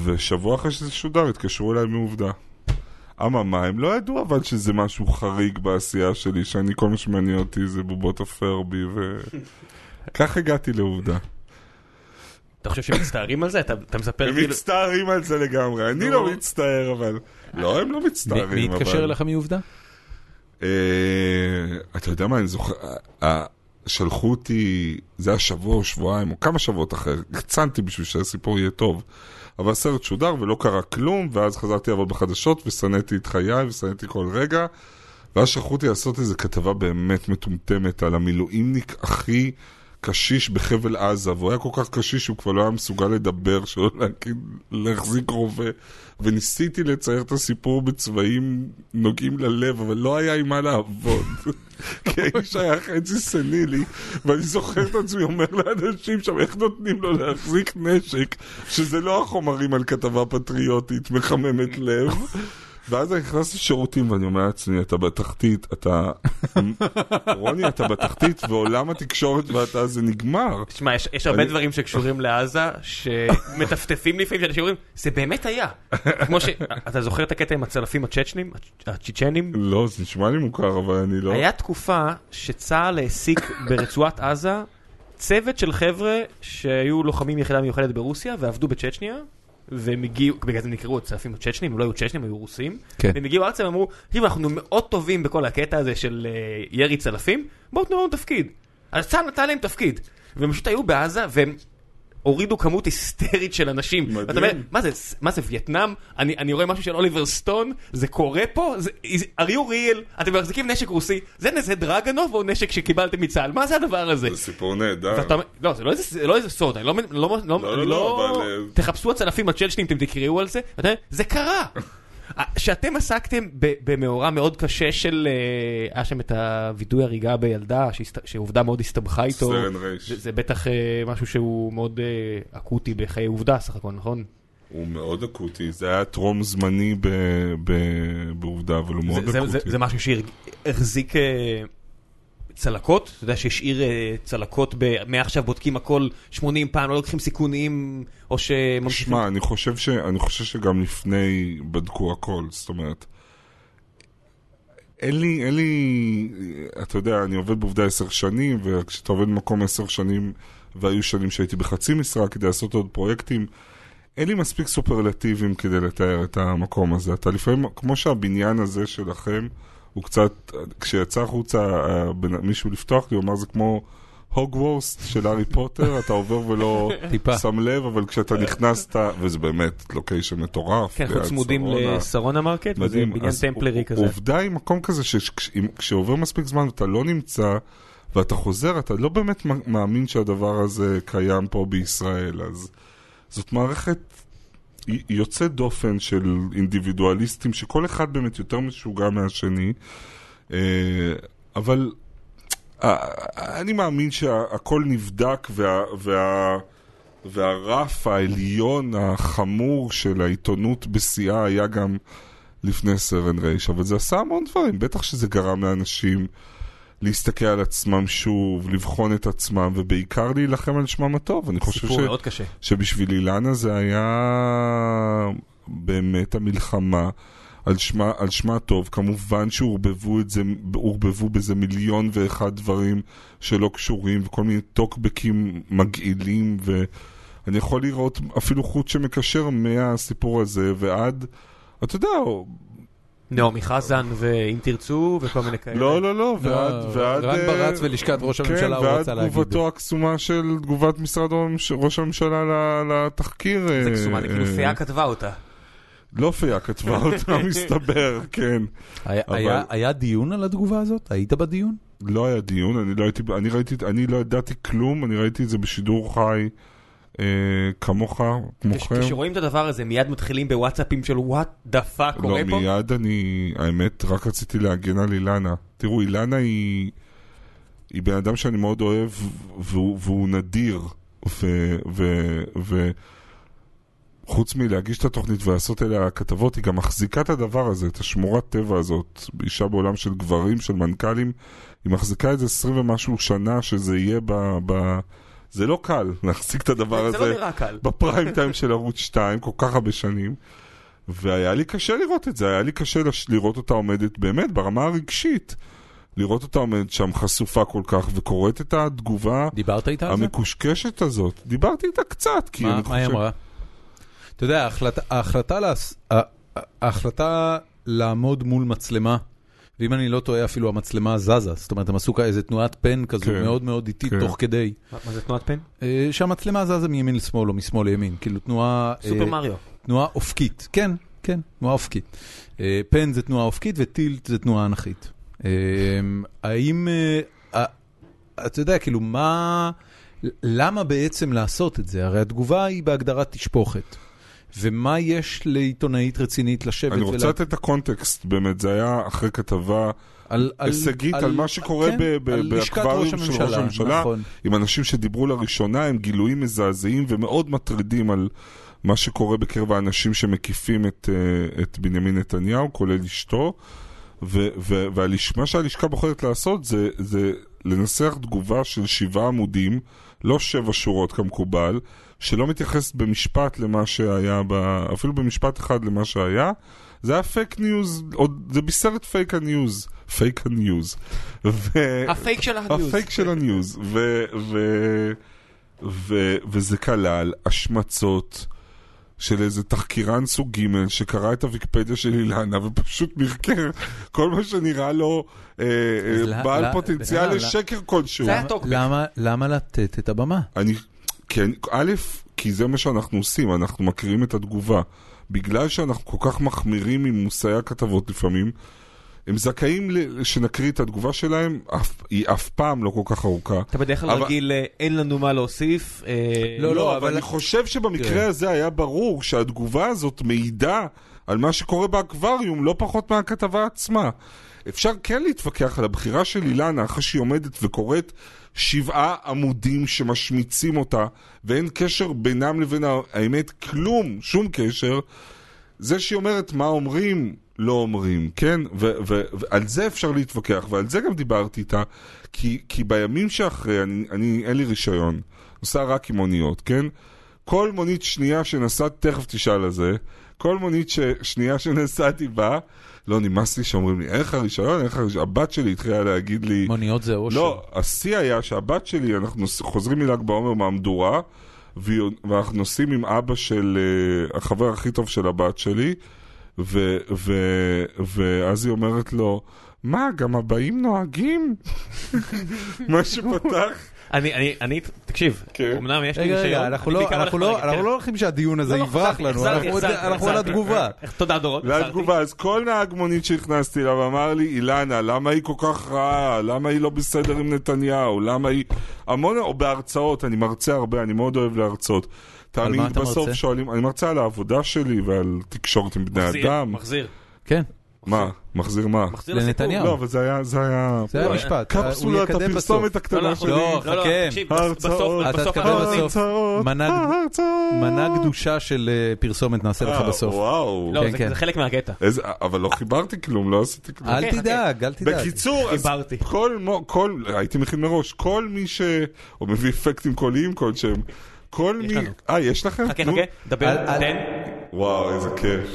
ושבוע אחרי שזה שודר, התקשרו אליי מעובדה. אממה, הם לא ידעו אבל שזה משהו חריג בעשייה שלי, שאני, כל מה שמעניין אותי זה בובות הפרבי, ו... *laughs* כך הגעתי לעובדה. אתה חושב שהם מצטערים על זה? אתה אתה מספר הם כאילו... מצטערים על זה לגמרי, אני. לא מצטער, אבל... לא, הם לא מי מצטערים, מי אבל... התקשר אליך מעובדה? אה, אתה יודע מה, אני זוכר, אה, שלחו אותי, זה היה שבוע או שבועיים, או כמה שבועות אחרי, הקצנתי בשביל שהסיפור יהיה טוב. אבל הסרט שודר ולא קרה כלום, ואז חזרתי לעבוד בחדשות, ושנאתי את חיי, ושנאתי כל רגע. ואז שלחו אותי לעשות איזו כתבה באמת מטומטמת על המילואימניק הכי קשיש בחבל עזה, והוא היה כל כך קשיש שהוא כבר לא היה מסוגל לדבר, שלא להגיד, להחזיק רובה. וניסיתי לצייר את הסיפור בצבעים נוגעים ללב, אבל לא היה עם מה לעבוד. *laughs* כי האיש היה חצי סנילי, ואני זוכר את עצמי אומר לאנשים שם, איך נותנים לו להחזיק נשק, שזה לא החומרים על כתבה פטריוטית מחממת לב. ואז אני נכנס לשירותים ואני אומר לעצמי, אתה בתחתית, אתה... *laughs* רוני, אתה בתחתית, ועולם התקשורת ואתה, זה נגמר. תשמע, יש, יש הרבה דברים שקשורים לעזה, שמטפטפים לפעמים, שאנשים אומרים, זה באמת היה. כמו ש... אתה זוכר את הקטע עם הצלפים הצ'צ'נים? הצ'צ'נים? לא, זה נשמע לי מוכר, אבל אני לא... היה תקופה שצה"ל העסיק ברצועת עזה צוות של חבר'ה שהיו לוחמים מיחידה מיוחדת ברוסיה ועבדו בצ'צ'ניה. והם הגיעו, בגלל זה נקראו הצלפים הצ'צ'נים, הם לא היו צ'צ'נים, היו רוסים. כן. והם הגיעו ארצה ואמרו, תראו, אנחנו מאוד טובים בכל הקטע הזה של אה, ירי צלפים, בואו תנו לנו תפקיד. אז צה"ל נתן להם תפקיד. והם פשוט היו בעזה, והם הורידו כמות היסטרית של אנשים. מדהים. ואתה אומר, מה זה, מה זה וייטנאם? אני, אני רואה משהו של אוליבר סטון, זה קורה פה? זה, are you real? אתם מחזיקים נשק רוסי, זה נזה דרגנוב או נשק שקיבלתם מצה"ל? מה זה הדבר הזה? זה סיפור נהדר. ואתה לא, זה לא איזה, זה לא איזה סוד, אני לא, לא, לא, לא, אני לא, אבל, אה, תחפשו הצלפים הצ'לשנים, אתם תקראו על זה, ואתה אומר, זה קרה. *laughs* שאתם עסקתם במאורע מאוד קשה של, אה, היה שם את הווידוי הריגה בילדה, שעובדה מאוד הסתבכה איתו. סרן רייש. זה, בטח אה, משהו שהוא מאוד אה, אקוטי בחיי עובדה סך הכל, נכון? הוא מאוד אקוטי, זה היה טרום זמני בעובדה, אבל הוא מאוד אקוטי. זה, משהו שהחזיק אה, צלקות, אתה יודע שהשאיר אה, צלקות, מעכשיו בודקים הכל 80 פעם, לא לוקחים סיכונים, או שממשיכים. שמע, אני ש... אני חושב שגם לפני בדקו הכל, זאת אומרת, אין לי, אין לי, אתה יודע, אני עובד בעובדה עשר שנים, וכשאתה עובד במקום עשר שנים, והיו שנים שהייתי בחצי משרה כדי לעשות עוד פרויקטים, אין לי מספיק סופרלטיבים כדי לתאר את המקום הזה. אתה לפעמים, כמו שהבניין הזה שלכם, הוא קצת, כשיצא החוצה אה, מישהו לפתוח לי, הוא אמר זה כמו הוגוורטס של הארי פוטר, אתה עובר ולא. *laughs* שם לב, אבל כשאתה נכנסת, וזה באמת לוקיישן מטורף. כן, אנחנו צמודים שרונה. לשרונה מרקט, וזה. בניין טמפלרי כזה. עובדה היא מקום כזה שכשעובר מספיק זמן ואתה לא נמצא ואתה חוזר, אתה לא באמת מאמין שהדבר הזה קיים פה בישראל. אז זאת מערכת י- יוצאת דופן של אינדיבידואליסטים, שכל אחד באמת יותר משוגע מהשני. אה, אבל אה, אני מאמין שהכל נבדק וה... וה והרף העליון החמור של העיתונות בשיאה היה גם לפני סרן רייש, אבל זה עשה המון דברים, בטח שזה גרם לאנשים להסתכל על עצמם שוב, לבחון את עצמם, ובעיקר להילחם על שמם הטוב. אני חושב ש... מאוד קשה. שבשביל אילנה זה היה באמת המלחמה על שמה, על שמה הטוב. כמובן שעורבבו את זה, עורבבו בזה מיליון ואחד דברים שלא קשורים, וכל מיני טוקבקים מגעילים, ואני יכול לראות אפילו חוט שמקשר מהסיפור הזה ועד, אתה יודע, נעמי חזן ואם תרצו וכל מיני כאלה. לא, לא, לא, ועד... לא, ועד רן אה, ברץ ולשכת ראש הממשלה, הוא רצה כן, להגיד. ועד תגובתו הקסומה של תגובת משרד ראש- הממשלה לתחקיר. זה אה, קסומה, כאילו אה, פיה כתבה אותה. לא פיה כתבה *laughs* אותה, מסתבר, כן. היה- אבל- היה- היה דיון על התגובה הזאת? היית בדיון? לא היה דיון, אני לא הייתי, אני ראיתי, אני לא ידעתי כלום, אני ראיתי את זה בשידור חי, אה, כמוך, כמוכם. כשרואים את הדבר הזה מיד מתחילים בוואטסאפים של what the fuck לא, קורה פה. מיד אני, האמת, רק רציתי להגן על אילנה. תראו, אילנה היא, היא בן אדם שאני מאוד אוהב, והוא, והוא נדיר, ו... ו, ו חוץ מלהגיש את התוכנית ולעשות אליה כתבות, היא גם מחזיקה את הדבר הזה, את השמורת טבע הזאת, אישה בעולם של גברים, של מנכ"לים, היא מחזיקה את זה עשרים ומשהו שנה, שזה יהיה ב... ב... זה לא קל להחזיק את הדבר זה הזה. לא. בפריים טיים של ערוץ 2 כל כך הרבה שנים. והיה לי קשה לראות את זה, היה לי קשה. לראות אותה עומדת באמת ברמה הרגשית. לראות אותה עומדת שם חשופה כל כך וקוראת את התגובה דיברת איתה? המקושקשת הזאת. דיברתי איתה קצת, כי מה אני מה היא חושב... אמרה? אתה יודע, ההחלטה- ההחלטה ה- ההחלטה לעמוד מול מצלמה, ואם אני לא טועה אפילו המצלמה זזה, זאת אומרת הם עשו כאיזה איזה תנועת פן כזו כן, מאוד מאוד איטית כן. תוך כדי, מה מה זה תנועת פן? אה, שהמצלמה זזה מימין לשמאל או משמאל לימין, כאילו תנועה... אה, סופר מריו. תנועה אופקית, כן, כן, תנועה אופקית. אה, פן זה תנועה אופקית וטילט זה תנועה אנכית. האם, אתה יודע, כאילו, מה, למה בעצם לעשות את זה? הרי התגובה היא בהגדרת תשפוכת. ומה יש לעיתונאית רצינית לשבת אני רוצה לתת את הקונטקסט, באמת, זה היה אחרי כתבה על, על, הישגית על, על מה שקורה כן, על באקווריום של ראש הממשלה, נכון. עם אנשים שדיברו לראשונה, עם גילויים מזעזעים ומאוד מטרידים על מה שקורה בקרב האנשים שמקיפים את, אה, את בנימין נתניהו, כולל אשתו. ומה שהלשכה בוחרת לעשות זה, זה לנסח תגובה של שבעה עמודים, לא שבע שורות כמקובל, שלא מתייחסת במשפט למה שהיה, ב... אפילו במשפט אחד למה שהיה. זה היה פייק ניוז, זה בישר את פייק הניוז, פייק הניוז. ו... הפייק של הניוז. הפייק של הניוז. ו... ו... ו... וזה כלל השמצות. של איזה תחקירן סוג ג' שקרא את הוויקיפדיה של אילנה ופשוט מרקר כל מה שנראה לו אה, אה, בעל ל- פוטנציאל למה- לשקר כלשהו. זה היה טוקבק. למה, למה לתת את הבמה? אני, כן, א', כי זה מה שאנחנו עושים, אנחנו מקריאים את התגובה. בגלל שאנחנו כל כך מחמירים עם מושאי הכתבות לפעמים, הם זכאים שנקריא את התגובה שלהם, אף, היא אף פעם לא כל כך ארוכה. אתה בדרך כלל אבל- רגיל, אה, אין לנו מה להוסיף. אה, לא, לא, אבל אבל- אני חושב שבמקרה תראה. הזה היה ברור שהתגובה הזאת מעידה על מה שקורה באקווריום לא פחות מהכתבה עצמה. אפשר כן להתווכח על הבחירה של אילנה אחרי שהיא עומדת וקוראת שבעה עמודים שמשמיצים אותה ואין קשר בינם לבין האמת, כלום, שום קשר. זה שהיא אומרת מה אומרים, לא אומרים, כן? ועל זה אפשר להתווכח, ועל זה גם דיברתי איתה, כי, כי בימים שאחרי, אני, אני, אין לי רישיון, נוסע רק עם מוניות, כן? כל מונית שנייה שנסעת, תכף תשאל על זה, כל מונית ש, שנייה שנסעתי בה, לא נמאס לי שאומרים לי, אין לך רישיון, אין לך רישיון, הבת שלי התחילה להגיד לי, מוניות זה אושר. לא, השיא היה שהבת שלי, אנחנו חוזרים מל"ג בעומר מהמדורה, ואנחנו נוסעים עם אבא של אה, החבר הכי טוב של הבת שלי, ו, ו, ואז היא אומרת לו, מה, גם הבאים נוהגים? *laughs* מה שפתח, אני, אני, אני, תקשיב, כן. אמנם יש לי. רגע, אנחנו אני לא- בעיקר אנחנו הולך לא כן. לא הולכים שהדיון הזה לא, יברח לנו, אנחנו על. התגובה. תודה דורון. זה החזרתי. התגובה, אז כל נהג מונית שנכנסתי אליו אמר לי, אילנה, למה היא כל כך רעה? למה היא לא בסדר עם נתניהו? למה היא... המון, או בהרצאות, אני מרצה הרבה, אני מאוד אוהב להרצות. תמיד בסוף? שואלים, אני מרצה על העבודה שלי ועל תקשורת עם בני מחזיר, אדם. מחזיר. כן, מה? מחזיר מה? מחזיר. לנתניהו. לא, אבל זה היה... זה היה... לא, משפט. קפסולת. הפרסומת לא, הקטנה לא, שלי. לא, לא, לא, חכה. מנהג- ההרצאות. מנה גדושה של אה, פרסומת נעשה לך אה, בסוף. וואו. לא, כן, זה- כן. זה חלק מהקטע. אבל לא חיברתי כלום, לא עשיתי כלום. אל חכה, תדאג, אל תדאג. בקיצור, אז חיברתי. כל, הייתי מכין מראש, כל מי ש... או מביא אפקטים קוליים כלשהם, כל מי... אה, יש לכם? חכה. חכה, דבר, תן. וואו, איזה כיף.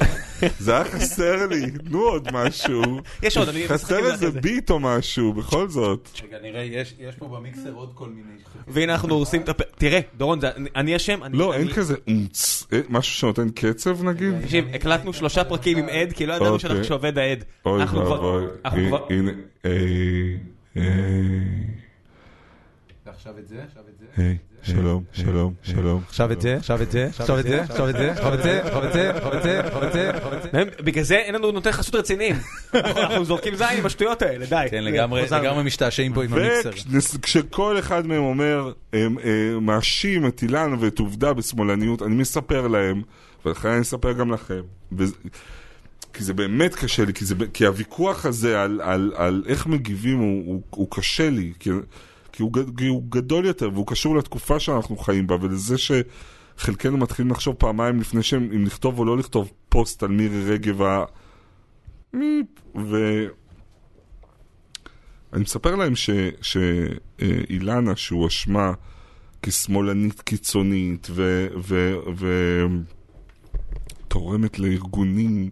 זה היה חסר לי, תנו עוד משהו. יש עוד, אני חסר איזה. ביט או משהו, בכל זאת. רגע, נראה, יש פה במיקסר עוד כל מיני... והנה אנחנו עושים את הפ... תראה, דורון, זה- אני- אשם. אני- לא, אין כזה אומץ, אה, משהו שנותן קצב נגיד? תקשיב, הקלטנו שלושה פרקים עם עד, כי לא ידענו אוקיי. שאנחנו שעובד העד. אוי ואבוי, אנחנו הנה- כבר- הנה, אה, אה, עכשיו את זה, עכשיו את זה. שלום, שלום, שלום. עכשיו את זה, עכשיו את זה, עכשיו את זה, עכשיו את זה, עכשיו את זה, עכשיו את זה, עכשיו את זה, עכשיו את זה, עכשיו את זה. בגלל זה אין לנו נותני חסות רציניים. *laughs* אנחנו זורקים זין עם השטויות האלה, די. כן, לגמרי. לגמרי משתעשעים פה עם המיקסר. וכשכל אחד מהם אומר, אה, מאשים את אילן ואת עובדה בשמאלניות, אני מספר להם, ולכן אני אספר גם לכם. כי זה באמת קשה לי, כי, זה, כי הוויכוח הזה על, על, על איך מגיבים הוא קשה לי, כי, הוא, כי הוא גדול יותר, והוא קשור לתקופה שאנחנו חיים בה, ולזה שחלקנו מתחילים לחשוב פעמיים לפני שהם, אם לכתוב או לא לכתוב פוסט על מירי רגב ה... ו... אני מספר להם ש- שאילנה, שהוא אשמה כשמאלנית קיצונית ו... ו, ו לארגונים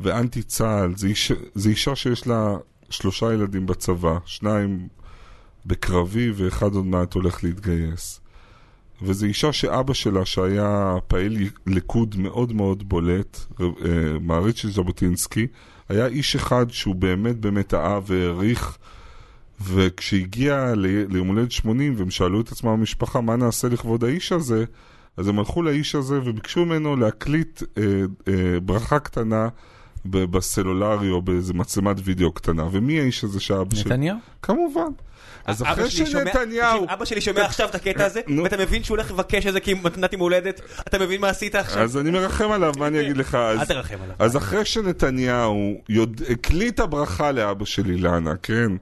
ואנטי צה"ל, זה, איש, אישה שיש לה שלושה ילדים בצבא, שניים בקרבי ואחד עוד מעט הולך להתגייס. וזו אישה שאבא שלה, שהיה פעיל ליכוד מאוד מאוד בולט, אה, מעריץ של ז'בוטינסקי, היה איש אחד שהוא באמת באמת אהב והעריך, וכשהגיע ליום הולדת 80 והם שאלו את עצמם במשפחה מה נעשה לכבוד האיש הזה, אז הם הלכו לאיש הזה וביקשו ממנו להקליט אה, אה, ברכה קטנה בסלולרי או באיזה מצלמת וידאו קטנה. ומי האיש הזה שאבא שלי? נתניהו? כמובן. אז אחרי שלי שנתניהו... אבא שלי שומע עכשיו את הקטע הזה. ואתה מבין שהוא הולך לבקש את זה כי מתנת יום הולדת, אתה מבין מה עשית עכשיו? אז אני מרחם עליו, מה אני אגיד לך? אל תרחם עליו. אז אחרי שנתניהו הקליט הברכה לאבא של אילנה, כן?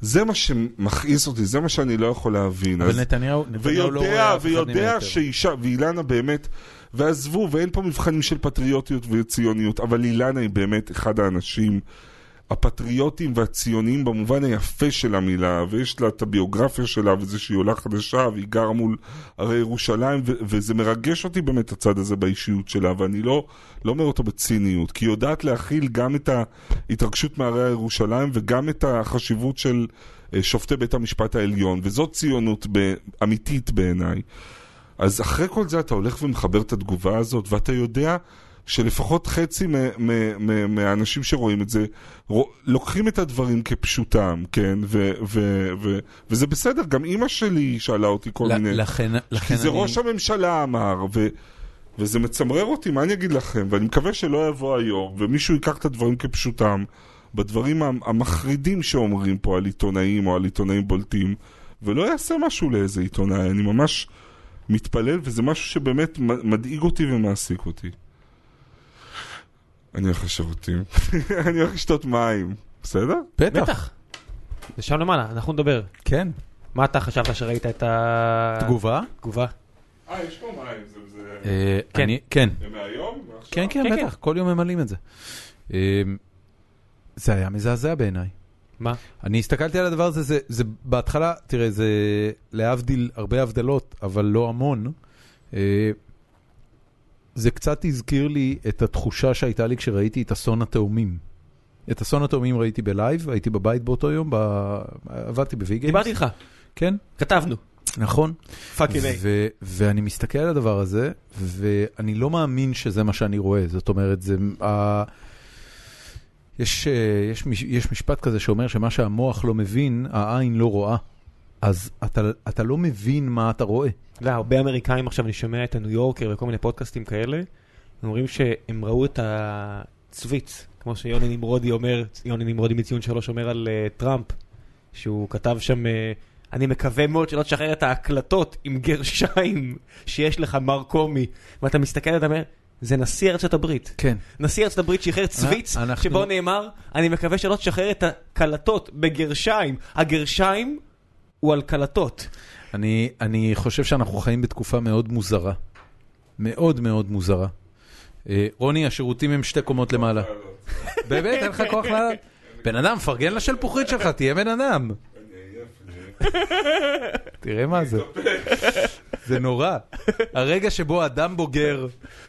זה מה שמכעיס אותי, זה מה שאני לא יכול להבין. אבל אז- נתניהו נתניהו לא רואה ויודע, אף אחד ויודע. שאישה, ואילנה באמת, ועזבו, ואין פה מבחנים של פטריוטיות וציוניות, אבל אילנה היא באמת אחד האנשים הפטריוטים והציוניים במובן היפה של המילה, ויש לה את הביוגרפיה שלה, וזה שהיא עולה חדשה, והיא גרה מול הרי ירושלים, ו- וזה מרגש אותי באמת הצד הזה באישיות שלה, ואני לא, לא אומר אותו בציניות, כי היא יודעת להכיל גם את ההתרגשות מהרי ירושלים, וגם את החשיבות של אה, שופטי בית המשפט העליון, וזאת ציונות ב- אמיתית בעיניי. אז אחרי כל זה אתה הולך ומחבר את התגובה הזאת, ואתה יודע שלפחות חצי מ- מ- מ- מהאנשים שרואים את זה, לוקחים את הדברים כפשוטם, כן? ו- ו- ו- וזה בסדר, גם אימא שלי שאלה אותי כל מיני... לכן לכן כי זה אני- ראש הממשלה אמר, ו... וזה מצמרר אותי, מה אני אגיד לכם? ואני מקווה שלא יבוא היום, ומישהו ייקח את הדברים כפשוטם, בדברים המ- המחרידים שאומרים פה על עיתונאים או על עיתונאים בולטים, ולא יעשה משהו לאיזה עיתונאי. אני ממש מתפלל, וזה משהו שבאמת מדאיג אותי ומעסיק אותי. אני הולך לשירותים. *laughs* אני הולך לשתות מים, בסדר? בטח, בטח. זה שם למעלה, אנחנו נדבר. כן. מה אתה חשבת שראית את תגובה? התגובה? אה, יש פה מים, זה... זה... אה, כן. אני- כן. זה מהיום? מעכשיו? כן, כן, כן, בטח, כל יום ממלאים את זה. אה, זה היה מזעזע בעיניי. מה? אני הסתכלתי על הדבר הזה, זה, זה בהתחלה, תראה, זה להבדיל הרבה הבדלות, אבל לא המון. אה, זה קצת הזכיר לי את התחושה שהייתה לי כשראיתי את אסון התאומים. את אסון התאומים ראיתי בלייב, הייתי בבית באותו יום, ב... עבדתי בוויגיימס. דיברתי איתך, כן, כתבנו. נכון. fucking A. ואני מסתכל על הדבר הזה, ואני לא מאמין שזה מה שאני רואה. זאת אומרת, זה... ה- יש, אה, יש, יש משפט כזה שאומר שמה שהמוח לא מבין, העין לא רואה. אז אתה, אתה לא מבין מה אתה רואה. אתה יודע, הרבה אמריקאים עכשיו, אני שומע את הניו יורקר וכל מיני פודקאסטים כאלה, הם אומרים שהם ראו את הצוויץ, כמו שיוני נמרודי אומר, יוני נמרודי מציון שלוש אומר על אה, טראמפ, שהוא כתב שם, אה, אני מקווה מאוד שלא תשחרר את ההקלטות עם גרשיים שיש לך מר קומי, ואתה מסתכל ואתה אומר, זה נשיא ארצות הברית. כן. נשיא ארצות הברית שחרר צוויץ, אנחנו- שבו נאמר, אני מקווה שלא תשחרר את הקלטות בגרשיים. הגרשיים הוא על קלטות. אני, אני חושב שאנחנו חיים בתקופה מאוד מוזרה. מאוד מאוד מוזרה. אה, רוני, השירותים הם שתי קומות למעלה. *laughs* באמת, אין לך כוח לעלות? בן אדם, פרגן לשלפוחית שלך, תהיה בן אדם. תראה מה זה. זה נורא. הרגע שבו אדם בוגר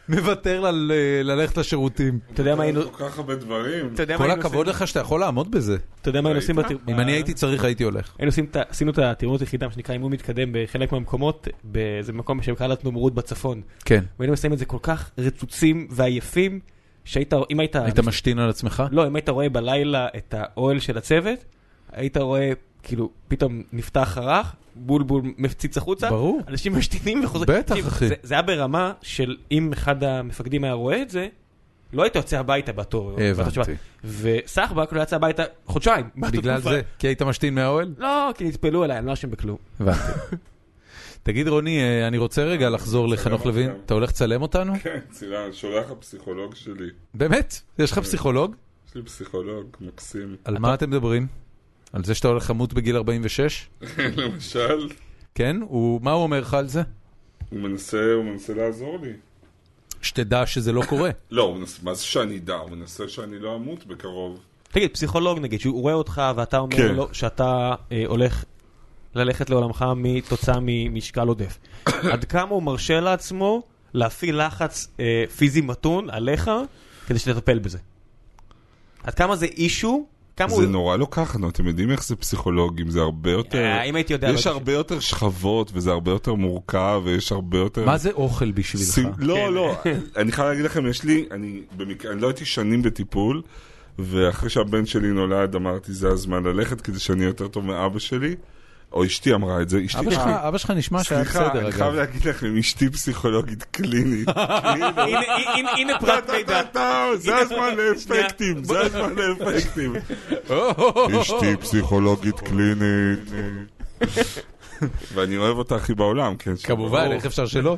מוותר ל- ללכת לשירותים. אתה יודע מה היינו... כל כך הרבה דברים. אתה יודע מה כל הכבוד? לך שאתה יכול לעמוד בזה. אתה יודע מה היינו עושים. אם אני הייתי צריך, הייתי הולך. היינו עושים את ה- עשינו את הטירונות יחידה, מה שנקרא אימון מתקדם בחלק מהמקומות, באיזה מקום שנקרא לתנומרות בצפון. כן. והיינו עושים את זה כל כך רצוצים ועייפים, שהיית, אם היית... היית משתין על עצמך? לא, אם היית רואה בלילה את האוהל של הצוות, היית רואה, כאילו, פתאום נפתח רך, בולבול מפציץ החוצה, ברור. אנשים משתינים וחוזרים. בטח, אחי. זה, זה היה ברמה של אם אחד המפקדים היה רואה את זה, לא היית יוצא הביתה באותו... באותו הבנתי. וסחבק לא יצא הביתה חודשיים. בגלל. זה? כי היית משתין מהאוהל? לא, כי נטפלו אליי, אני לא אשם בכלום. הבנתי. *laughs* תגיד רוני, אה, אני רוצה רגע לחזור לחנוך לוין. אתה הולך לצלם אותנו? *laughs* כן, צילם, שולח הפסיכולוג שלי. באמת? יש לך פסיכולוג? יש לי פסיכולוג מקסים. על מה אתם מדברים? על זה שאתה הולך למות בגיל 46? *laughs* למשל, כן? הוא- מה הוא אומר לך על זה? הוא מנסה, הוא מנסה לעזור לי. שתדע שזה לא קורה. *coughs* לא, הוא מנסה, מה זה שאני אדע? הוא מנסה שאני לא אמות בקרוב. תגיד, פסיכולוג נגיד, שהוא רואה אותך ואתה אומר כן. לו שאתה אה, הולך ללכת לעולמך מתוצאה ממשקל עודף. *coughs* עד כמה הוא מרשה לעצמו להפעיל לחץ אה, פיזי מתון עליך כדי שתטפל בזה? עד כמה זה אישו? כמה זה הוא... נורא לא ככה, נו, אתם יודעים איך זה פסיכולוגים, זה הרבה יותר... אה, אם הייתי יודע... יש לא הרבה יותר שכבות, וזה הרבה יותר מורכב, ויש הרבה יותר... מה זה אוכל בשבילך? לא, לא, *laughs* אני חייב להגיד לכם, יש לי, אני לא הייתי שנים בטיפול, ואחרי שהבן שלי נולד אמרתי זה הזמן ללכת כדי שאני יותר טוב מאבא שלי. או אשתי אמרה את זה, אשתי... אבא שלך, אבא שלך נשמע שהיה סליחה, בסדר, אני חייב אגב. להגיד לכם, אשתי פסיכולוגית קלינית. הנה פרט מידע. זה הזמן לאפקטים, זה הזמן לאפקטים. אשתי פסיכולוגית קלינית. *laughs* ואני אוהב אותה הכי בעולם, כן. כמובן, איך אפשר שלא?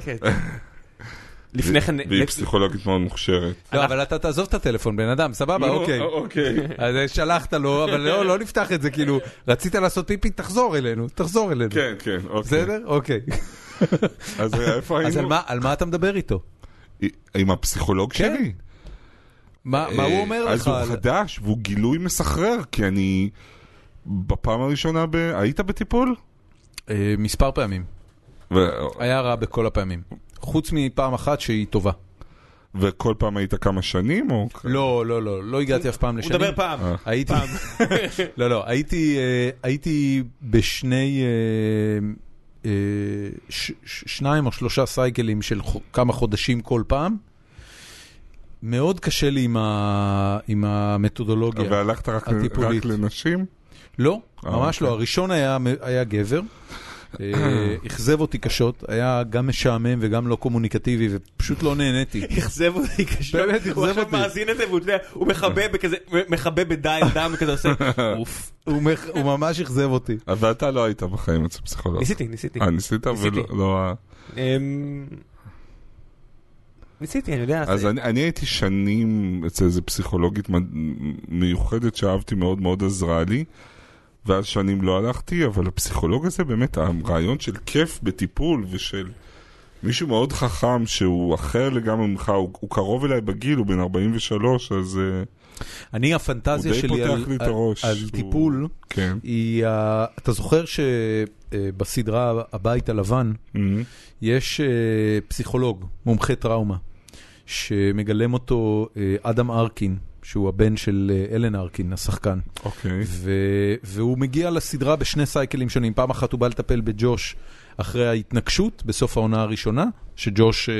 לפני כן, והיא פסיכולוגית מאוד מוכשרת. לא, אבל אתה תעזוב את הטלפון, בן אדם, סבבה, אוקיי. אוקיי. אז שלחת לו, אבל לא, לא נפתח את זה, כאילו, רצית לעשות פיפי, תחזור אלינו, תחזור אלינו. כן, כן, אוקיי. בסדר? אוקיי. אז איפה היינו? אז על מה- על מה אתה מדבר איתו? עם הפסיכולוג כן. שלי. מה מה הוא אומר אז לך? הוא על- חדש, והוא גילוי מסחרר, כי אני... בפעם הראשונה, ב... היית בטיפול? אה, מספר פעמים. ו... היה רע בכל הפעמים. חוץ מפעם אחת שהיא טובה. וכל פעם היית כמה שנים, או... לא, לא, לא, לא הגעתי אף פעם הוא לשנים. מדבר פעם. הייתי, *laughs* לא, לא, הייתי, אה, הייתי בשני, אה, אה, ש, ש, שניים או שלושה סייקלים של ח, כמה חודשים כל פעם. מאוד קשה לי עם, ה, עם המתודולוגיה. והלכת רק, הטיפולית. רק לנשים? לא, אה, ממש אוקיי. לא. הראשון היה, היה גבר. אה, אכזב אותי קשות, היה גם משעמם וגם לא קומוניקטיבי ופשוט לא נהניתי. אכזב אותי קשה. באמת, אכזב הוא עכשיו אותי. מאזין לזה והוא אתה יודע, הוא מכבה בכזה, מכבה בדם דם וכזה עושה אוף. הוא ממש אכזב אותי. ואתה לא היית בחיים אצל פסיכולוג. ניסיתי, ניסיתי. אה, ניסית? ניסיתי. ולא... לא... אמ, ניסיתי, אני יודע. אז זה- אני, אני הייתי שנים אצל איזה פסיכולוגית מיוחדת שאהבתי מאוד מאוד עזרה לי, ואז שנים לא הלכתי, אבל הפסיכולוג הזה באמת, הרעיון של כיף בטיפול ושל מישהו מאוד חכם שהוא אחר לגמרי ממך, הוא, הוא קרוב אליי בגיל, הוא בן 43, אז אה, אני, הפנטזיה שלי על, על, הראש. על הוא- טיפול, כן. היא, ה- אתה זוכר שבסדרה הבית הלבן מהמם. יש אה, פסיכולוג, מומחה טראומה, שמגלם אותו אה, אדם ארקין, שהוא הבן של אה, אלן ארקין, השחקן. אוקיי. ו- והוא מגיע לסדרה בשני סייקלים שונים. פעם אחת הוא בא לטפל בג'וש אחרי ההתנגשות בסוף העונה הראשונה, שג'וש אה,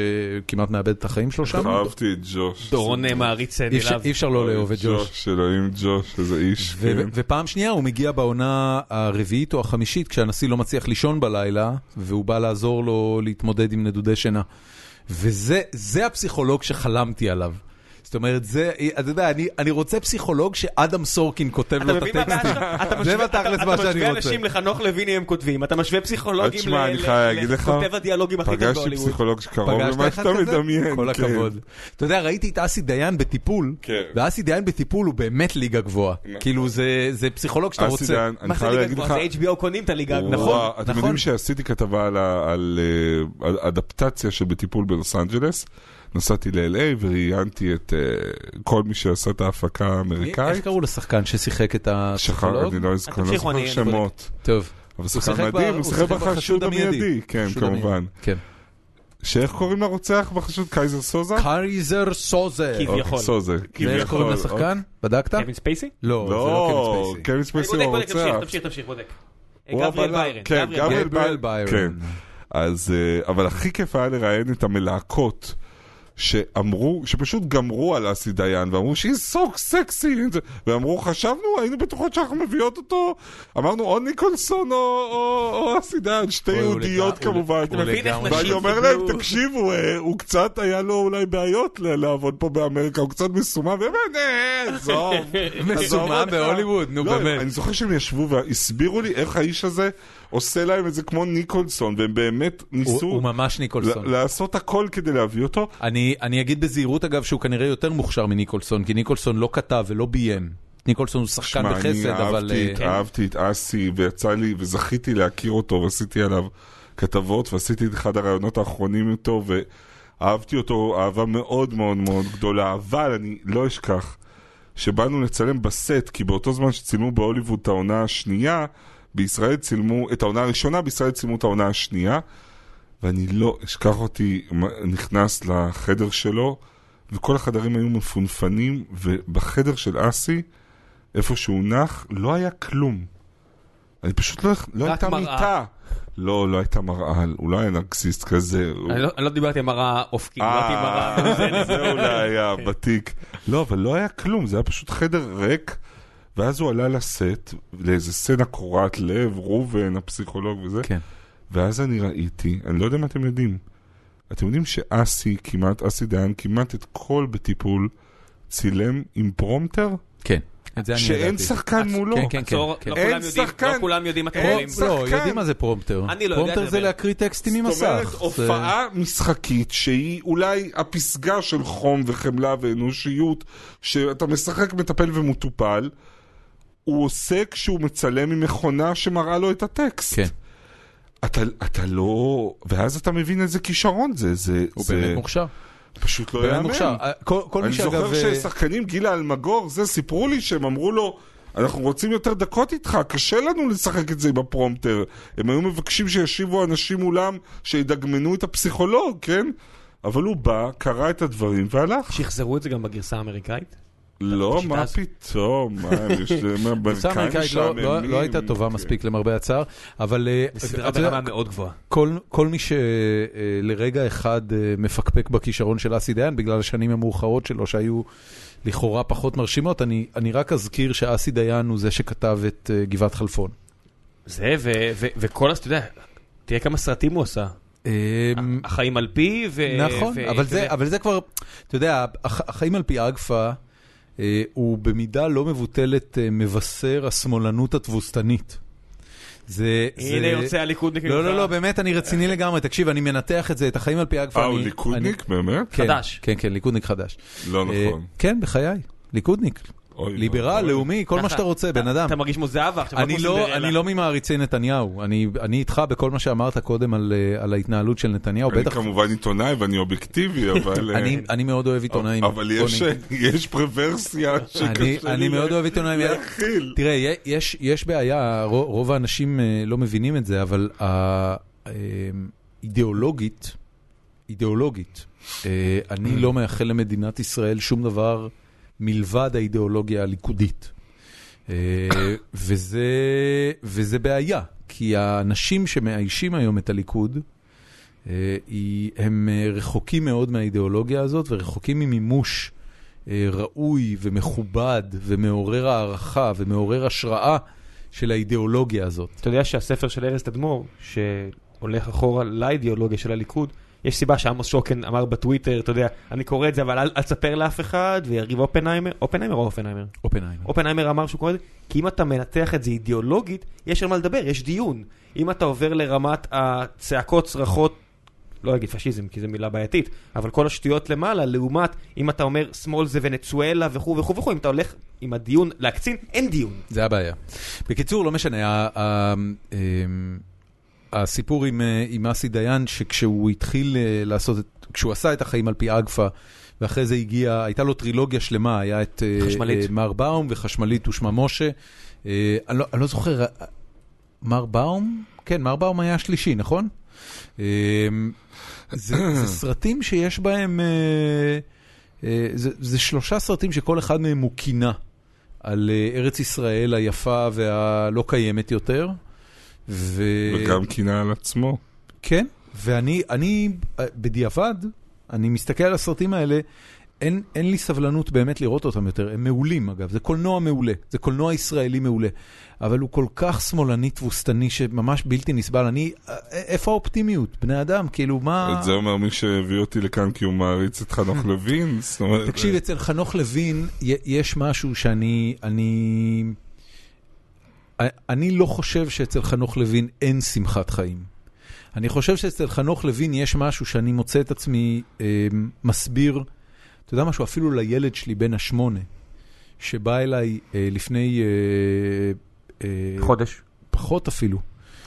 כמעט מאבד את החיים שלו שם. אהבתי את ג'וש. דורון מעריץ אי אפשר- נלהב. אי אפשר לא לאהוב את ג'וש. אלוהים ג'וש, איזה איש, כן. ופעם שנייה הוא מגיע בעונה הרביעית או החמישית, כשהנשיא לא מצליח לישון בלילה, והוא בא לעזור לו להתמודד עם נדודי שינה. וזה זה הפסיכולוג שחלמתי עליו. זאת אומרת, זה, אתה יודע, אני, אני רוצה פסיכולוג שאדם סורקין כותב אתה לו את הטקסטים. אתה זה משווה- בתכלס אתה- מה אתה שאני משווה רוצה. אנשים לחנוך לויני הם כותבים, אתה משווה פסיכולוגים לך, לכותב הדיאלוגים הכי טוב פגשתי בהוליווד. פסיכולוג שקרוב למה שאתה? מדמיין. כל כן. הכבוד. אתה יודע, ראיתי את אסי דיין בטיפול, כן. ואסי דיין בטיפול הוא באמת ליגה גבוהה. כאילו, זה פסיכולוג שאתה אסי רוצה. דיין, אני מה זה חייב ליגה להגיד לך, גבוהה? זה HBO קונים את הליגה, וואו, נכון? אתם נכון. יודעים שעשיתי כתבה על אה, על אדפטציה של בטיפול בלוס אנג'לס. נסעתי ל-LA וראיינתי את אה, כל מי שעשה את ההפקה איך האמריקאית. קראו לשחקן ששחק את הפסיכולוג? אני לא אזכור אני לא זוכר שמות. טוב. אבל שחקן מדהים, הוא שיחק בחשוד המיידי. כן, כמובן. כן. שאיך קוראים לרוצח בחשוד? קייזר סוזה? קייזר סוזה. כביכול. אוקיי, סוזה. ואיך קוראים לשחקן? בדקת? קווין ספייסי? לא, זה לא, לא קווין ספייסי. קווין ספייסי הוא בודק, תמשיך, הרוצח. תמשיך, תמשיך, בודק. גבריאל. ביירן. כן, גבריאל. ביירן. כן. אז, אה, אבל הכי כיף היה לראיין את המלהקות. שאמרו, שפשוט גמרו על אסי דיין ואמרו שהיא סוק סקסי ואמרו חשבנו היינו בטוחות שאנחנו מביאות אותו אמרנו או ניקולסון או, או, או אסי דיין שתי יהודיות כמובן ואני אומר להם תקשיבו אה, הוא קצת היה לו אולי בעיות לעבוד פה באמריקה הוא קצת מסומם ובאמת אה, עזוב *laughs* מסומם אותך." בהוליווד, נו לא, באמת. אני זוכר שהם ישבו והסבירו לי איך האיש הזה עושה להם את זה כמו ניקולסון והם באמת הוא ניסו הוא ממש ניקולסון. לעשות הכל כדי להביא אותו. אני אני אגיד בזהירות אגב שהוא כנראה יותר מוכשר מניקולסון, כי ניקולסון לא כתב ולא ביים. ניקולסון הוא שחקן שמע, אני בחסד, אבל... אהבתי, אה, אהבתי את אסי, ויצא לי, וזכיתי להכיר אותו, ועשיתי עליו כתבות, ועשיתי את אחד הראיונות האחרונים איתו, ואהבתי אותו אהבה מאוד מאוד מאוד גדולה, אבל אני לא אשכח שבאנו לצלם בסט, כי באותו זמן שצילמו בהוליווד את העונה השנייה, בישראל צילמו, את העונה הראשונה, בישראל צילמו את העונה השנייה, ואני לא אשכח אותי נכנס לחדר שלו, וכל החדרים היו מפונפנים, ובחדר של אסי, איפה שהוא נח, לא היה כלום. אני פשוט לא, לא הייתה מראה. מיטה. לא, לא הייתה מראה, הוא לא היה נרקסיסט כזה. הוא- אני לא- אני לא דיברתי על מראה אופקית, דיברתי על מראה... *laughs* אה, זה אולי היה בתיק. לא, אבל לא היה כלום, זה היה פשוט חדר ריק, ואז הוא עלה לסט, לאיזה סצנה קורעת לב, ראובן, הפסיכולוג וזה, כן. ואז אני ראיתי, אני לא יודע אם אתם יודעים, אתם יודעים שאסי כמעט, אסי דיין כמעט את כל בטיפול צילם עם פרומפטר? כן. שאין. שחקן מולו. כן, כן, כן. עצור, כן. לא אין שחקן. לא כולם יודעים מה אתם אין אומרים. שחקן. לא, יודעים מה זה פרומפטר. אני לא יודע פרומפטר זה. להקריא טקסטים ממסך. זאת אומרת, הופעה משחקית שהיא אולי הפסגה של חום וחמלה ואנושיות, שאתה משחק, מטפל ומטופל, הוא עושה כשהוא מצלם עם מכונה שמראה לו את הטקסט. כן. אתה, אתה לא... ואז אתה מבין איזה כישרון זה, זה, הוא זה באמת מוכשר. פשוט לא יאמן. מוכשר. כל כל מי אני. זוכר אה, ששחקנים, גילה אלמגור, זה, סיפרו לי שהם אמרו לו, אנחנו רוצים יותר דקות איתך, קשה לנו לשחק את זה עם הפרומטר. הם היו מבקשים שישיבו אנשים מולם, שידגמנו את הפסיכולוג, כן? אבל הוא בא, קרא את הדברים והלך. שחזרו את זה גם בגרסה האמריקאית? לא, מה. פתאום, מה, *laughs* יש להם גרסה אמריקאים אמריקאית לא- לא- משעממים. לא הייתה טובה כן. מספיק למרבה הצער, אבל אה, יודע, ברמה מאוד גבוהה. כל, כל מי שלרגע אחד אה, מפקפק בכישרון של אסי דיין בגלל השנים המאוחרות שלו שהיו לכאורה פחות מרשימות, אני, אני רק אזכיר שאסי דיין הוא זה שכתב את אה, גבעת חלפון. זה, וכל, הס- אתה יודע, תראה כמה סרטים הוא עשה. אה, החיים על פי, ו... נכון, אבל זה, אבל זה כבר, אתה יודע, הח- החיים על פי אגפה אה, הוא במידה לא מבוטלת אה, מבשר השמאלנות התבוסתנית. זה, הנה יוצא הליכודניק. לא. לא, לא, באמת, אני רציני לגמרי. תקשיב, אני מנתח את זה, את החיים על פי אגפה. אה, הוא ליכודניק? באמת? כן, חדש. כן, כן, ליכודניק חדש. לא אה, נכון. כן, בחיי, ליכודניק. ליברל. לאומי, כל מה שאתה רוצה, אתה- בן אדם. אתה מרגיש כמו זהבה עכשיו. אני לא, סינדרלה. אני לא ממעריצי נתניהו, אני, אני איתך בכל מה שאמרת קודם על, אה, על ההתנהלות של נתניהו, אני בטח, כמובן עיתונאי ואני אובייקטיבי, *laughs* אבל... אה, אני, אני מאוד אוהב עיתונאים. אבל יש- בוא יש פרוורסיה אני, שקשה אני לי מאוד אוהב עיתונאים. להכיל. תראה, יש, יש בעיה, רוב, האנשים אה, לא מבינים את זה, אבל אה, אידיאולוגית, אידיאולוגית, אה, אני לא מאחל למדינת ישראל שום דבר מלבד האידיאולוגיה הליכודית. אה, וזה, וזה בעיה, כי האנשים שמאיישים היום את הליכוד, אה, הם אה, רחוקים מאוד מהאידיאולוגיה הזאת ורחוקים ממימוש ראוי ומכובד ומעורר הערכה ומעורר השראה של האידיאולוגיה הזאת. אתה יודע שהספר של ארז תדמור, שהולך אחורה לאידיאולוגיה של הליכוד, יש סיבה שעמוס שוקן אמר בטוויטר, אתה יודע, אני קורא את זה, אבל אל אל תספר לאף אחד, ויריב אופנהיימר, אופנהיימר או אופנהיימר? אופנהיימר. אופנהיימר אמר שהוא קורא את זה, כי אם אתה מנתח את זה אידיאולוגית, יש על מה לדבר, יש דיון. אם אתה עובר לרמת הצעקות, צרחות, לא אגיד פשיזם, כי זו מילה בעייתית, אבל כל השטויות למעלה, לעומת אם אתה אומר שמאל זה ונצואלה וכו' וכו' וכו', אם אתה הולך עם הדיון להקצין, אין דיון. זה הבעיה. בקיצור, לא משנה, אמ, הסיפור עם, אה, עם אסי דיין, שכשהוא התחיל אה, לעשות, כשהוא עשה את החיים על פי אגפה, ואחרי זה הגיע, הייתה לו טרילוגיה שלמה, היה את אה, חשמלית. מר באום וחשמלית ושמה משה. אני, לא, אני לא זוכר, מר באום? כן, מר באום היה השלישי, נכון? זה, זה *coughs* סרטים שיש בהם, זה, זה שלושה סרטים שכל אחד מהם הוא קינה על ארץ ישראל היפה והלא קיימת יותר. ו... וגם קינה על עצמו. כן, ואני, אני, בדיעבד, אני מסתכל על הסרטים האלה, אין, אין לי סבלנות באמת לראות אותם יותר, הם מעולים אגב, זה קולנוע מעולה, זה קולנוע ישראלי מעולה, אבל הוא כל כך שמאלני תבוסתני שממש בלתי נסבל, אני, איפה האופטימיות? בני אדם, כאילו מה... את זה אומר מי שהביא אותי לכאן כי הוא מעריץ את חנוך *laughs* לוין. זאת אומרת, תקשיב, אצל חנוך לוין יש משהו שאני, אני, אני לא חושב שאצל חנוך לוין אין שמחת חיים. אני חושב שאצל חנוך לוין יש משהו שאני מוצא את עצמי אה, מסביר, אתה יודע משהו, אפילו לילד שלי בן השמונה, שבא אליי אה, לפני אה, אה, חודש. פחות אפילו,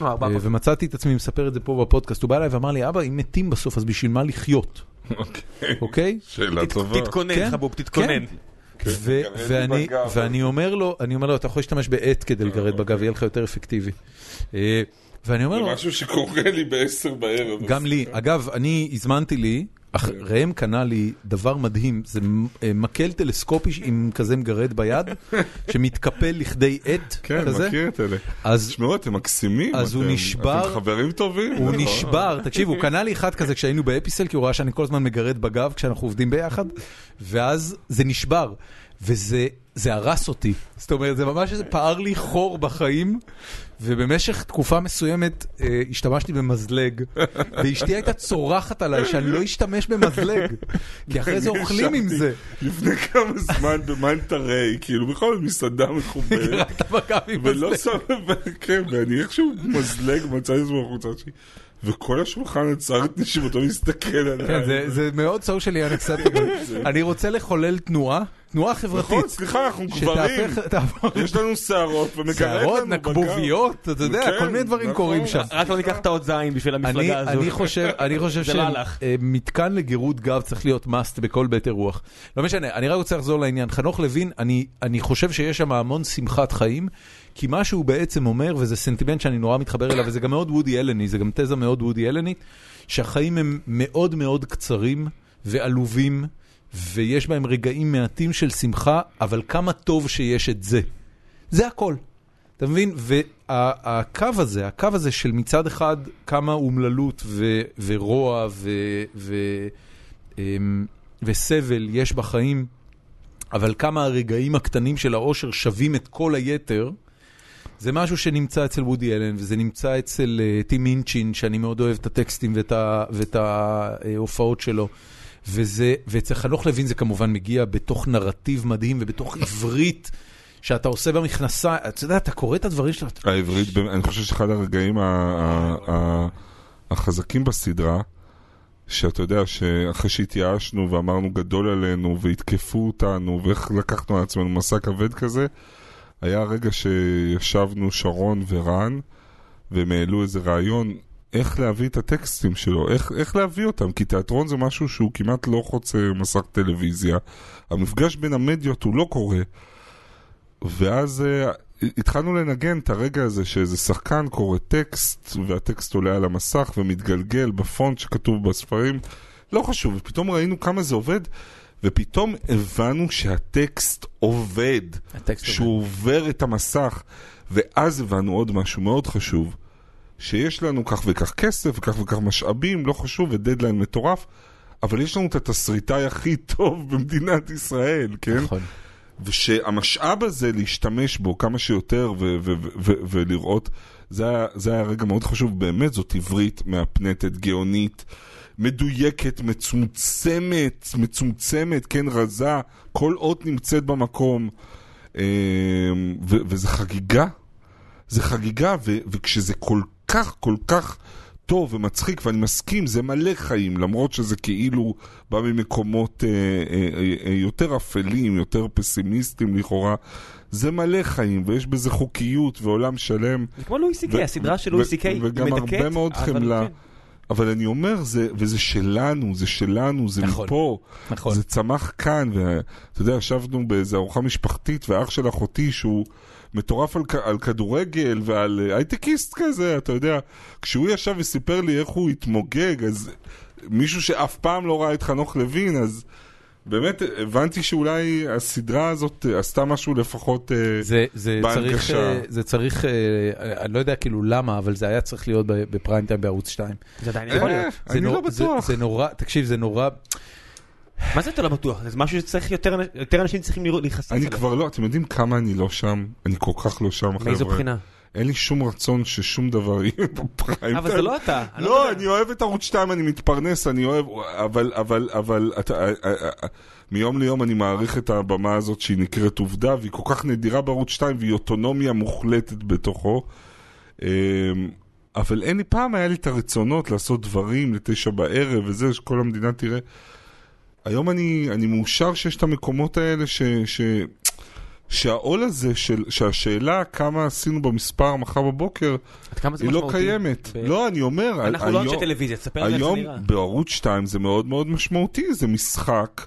לא, אה. ומצאתי את עצמי מספר את זה פה בפודקאסט, הוא בא אליי ואמר לי, אבא, אם מתים בסוף, אז בשביל מה לחיות, אוקיי, אוקיי? שאלה טובה. תתכונן, כן, חבוב, תתכונן. כן, גרד ואני. ואני אומר לו, אני אומר לו, אתה יכול להשתמש בעט כדי לגרד בגב, יהיה לך יותר אפקטיבי. אה, ואני אומר זה לו, משהו שקורה לי בעשר בערב. גם לי, אגב, אני הזמנתי לי, ראם קנה לי דבר מדהים, זה אה, מקל טלסקופי עם כזה מגרד ביד, *laughs* שמתקפל לכדי עט כן, כזה, מכיר את אלה. אז תשמעו, אתם מקסימים. אז הוא אתם- נשבר- אתם חברים טובים. הוא נכון? נשבר, *laughs* תקשיב, הוא קנה לי אחד כזה כשהיינו באפיסל, כי הוא ראה שאני כל הזמן מגרד בגב כשאנחנו עובדים ביחד, ואז זה נשבר. וזה זה הרס אותי. זאת אומרת, זה ממש איזה פער לי חור בחיים, ובמשך תקופה מסוימת אה, השתמשתי במזלג, *laughs* ואשתי הייתה צורחת עליי שאני לא אשתמש במזלג, כי אחרי זה אוכלים עם זה. לפני כמה זמן במנטרי, כאילו בכל מסעדה מכבי ולא. שם לב, כן, ואני איכשהו מזלג מצא את עצמי בחוצה שלי, וכל השולחן עצר את נשימתו להסתכל עליי. כן, זה- מאוד סוציאלי אנקספטיבל. *laughs* אני רוצה לחולל תנועה, תנועה נכון, חברתית. סליחה, אנחנו גברים. יש לנו שערות ומקרב שערות, לנו בגב. נקבוביות, אתה יודע, כן, כל מיני דברים נכון. קורים שם. רק לא ניקח את האות זין בשביל אני, המפלגה הזו. אני חושב, אני חושב זה לא. שמתקן לגירות גב צריך להיות must בכל בית אירוח. לא משנה, אני רק רוצה לחזור לעניין. חנוך לוין, אני, אני חושב שיש שם המון שמחת חיים, כי מה שהוא בעצם אומר, וזה סנטימנט שאני נורא מתחבר אליו, וזה גם מאוד וודי אלני, זה גם תזה מאוד וודי אלנית, שהחיים הם מאוד מאוד קצרים ועלובים, ויש בהם רגעים מעטים של שמחה, אבל כמה טוב שיש את זה. זה הכל. אתה מבין? והקו הזה, הקו הזה של מצד אחד כמה אומללות ו- ורוע ו- ו- אמ, וסבל יש בחיים, אבל כמה הרגעים הקטנים של האושר שווים את כל היתר, זה משהו שנמצא אצל וודי אלן, וזה נמצא אצל uh, טים אינצ'ין, שאני מאוד אוהב את הטקסטים ואת, ההופעות שלו. וזה, ואצל חנוך לוין זה כמובן מגיע בתוך נרטיב מדהים ובתוך *laughs* עברית שאתה עושה במכנסיים, אתה יודע, אתה קורא את הדברים אתה- העברית, אני חושב שאחד הרגעים החזקים בסדרה, שאתה יודע שאחרי שהתייאשנו ואמרנו גדול עלינו והתקפו אותנו ואיך לקחנו על עצמנו מסע כבד כזה, היה הרגע שישבנו שרון ורן והם העלו איזה רעיון איך להביא את הטקסטים שלו, איך, איך להביא אותם, כי תיאטרון זה משהו שהוא כמעט לא חוצה מסך טלוויזיה. המפגש בין המדיות הוא לא קורה. ואז uh, התחלנו לנגן את הרגע הזה שאיזה שחקן קורא טקסט והטקסט עולה על המסך ומתגלגל בפונט שכתוב בספרים, לא חשוב, ופתאום ראינו כמה זה עובד ופתאום הבנו שהטקסט עובד, הטקסט שהוא עובר את המסך ואז הבנו עוד משהו מאוד חשוב שיש לנו כך וכך כסף וכך וכך משאבים, לא חשוב, ודדליין מטורף אבל יש לנו את התסריטאי הכי טוב במדינת ישראל, כן? נכון. ושהמשאב הזה, להשתמש בו כמה שיותר ו- ו- ו- ולראות, זה היה, זה היה רגע מאוד חשוב, באמת זאת עברית מהפנטת, גאונית, מדויקת, מצומצמת, מצומצמת, כן, רזה, כל אות נמצאת במקום, אה, ו- וזה חגיגה, זה חגיגה, וכשזה כל כך, כל כך... טוב ומצחיק, ואני מסכים, זה מלא חיים, למרות שזה כאילו בא ממקומות אה, אה, אה, יותר אפלים, יותר פסימיסטיים לכאורה. זה מלא חיים, ויש בזה חוקיות ועולם שלם. זה כמו לואי סי קיי, הסדרה של לואי סי קיי, וגם מדכאת, הרבה מאוד אבל חמלה. כן. אבל אני אומר, זה, וזה שלנו, זה שלנו, זה נכון. מפה. נכון. זה צמח כאן, ואתה יודע, ישבנו באיזו ארוחה משפחתית, ואח של אחותי שהוא מטורף על, על כדורגל ועל אה, הייטקיסט כזה, אתה יודע, כשהוא ישב וסיפר לי איך הוא התמוגג, אז מישהו שאף פעם לא ראה את חנוך לוין, אז באמת הבנתי שאולי הסדרה הזאת אה, עשתה משהו לפחות... אה, זה, זה צריך, בהנגשה. אה, זה צריך, אני לא יודע כאילו למה, אבל זה היה צריך להיות ב- בפריים טיים בערוץ 2. זה עדיין יכול להיות. זה אני לא זה- בטוח. זה נורא, תקשיב, זה נורא, מה זה אתה לא בטוח? זה משהו שצריך יותר יותר אנשים צריכים להיחשף אני אליו. כבר לא, אתם יודעים כמה אני לא שם? אני כל כך לא שם, מאיזו חבר'ה. בחינה? אין לי שום רצון ששום דבר *laughs* יהיה בפריים אבל זה. לא אתה. אני לא, מדבר. אני אוהב את ערוץ 2, אני מתפרנס, אני אוהב, אבל, אבל, אבל, אה, אה, אה, מיום ליום אני מעריך את הבמה הזאת שהיא נקראת עובדה, והיא כל כך נדירה בערוץ 2, והיא אוטונומיה מוחלטת בתוכו. אה, אבל אין לי, פעם היה לי את הרצונות לעשות דברים לתשע בערב וזה, שכל המדינה תראה. היום אני, אני מאושר שיש את המקומות האלה ש... ש... שהעול הזה, של, שהשאלה כמה עשינו במספר מחר בבוקר, היא לא? קיימת. ב- לא, אני אומר, אנחנו לא אנשי היום- טלוויזיה, תספר לי איך זה היום נראה. בערוץ 2 זה מאוד מאוד משמעותי, זה משחק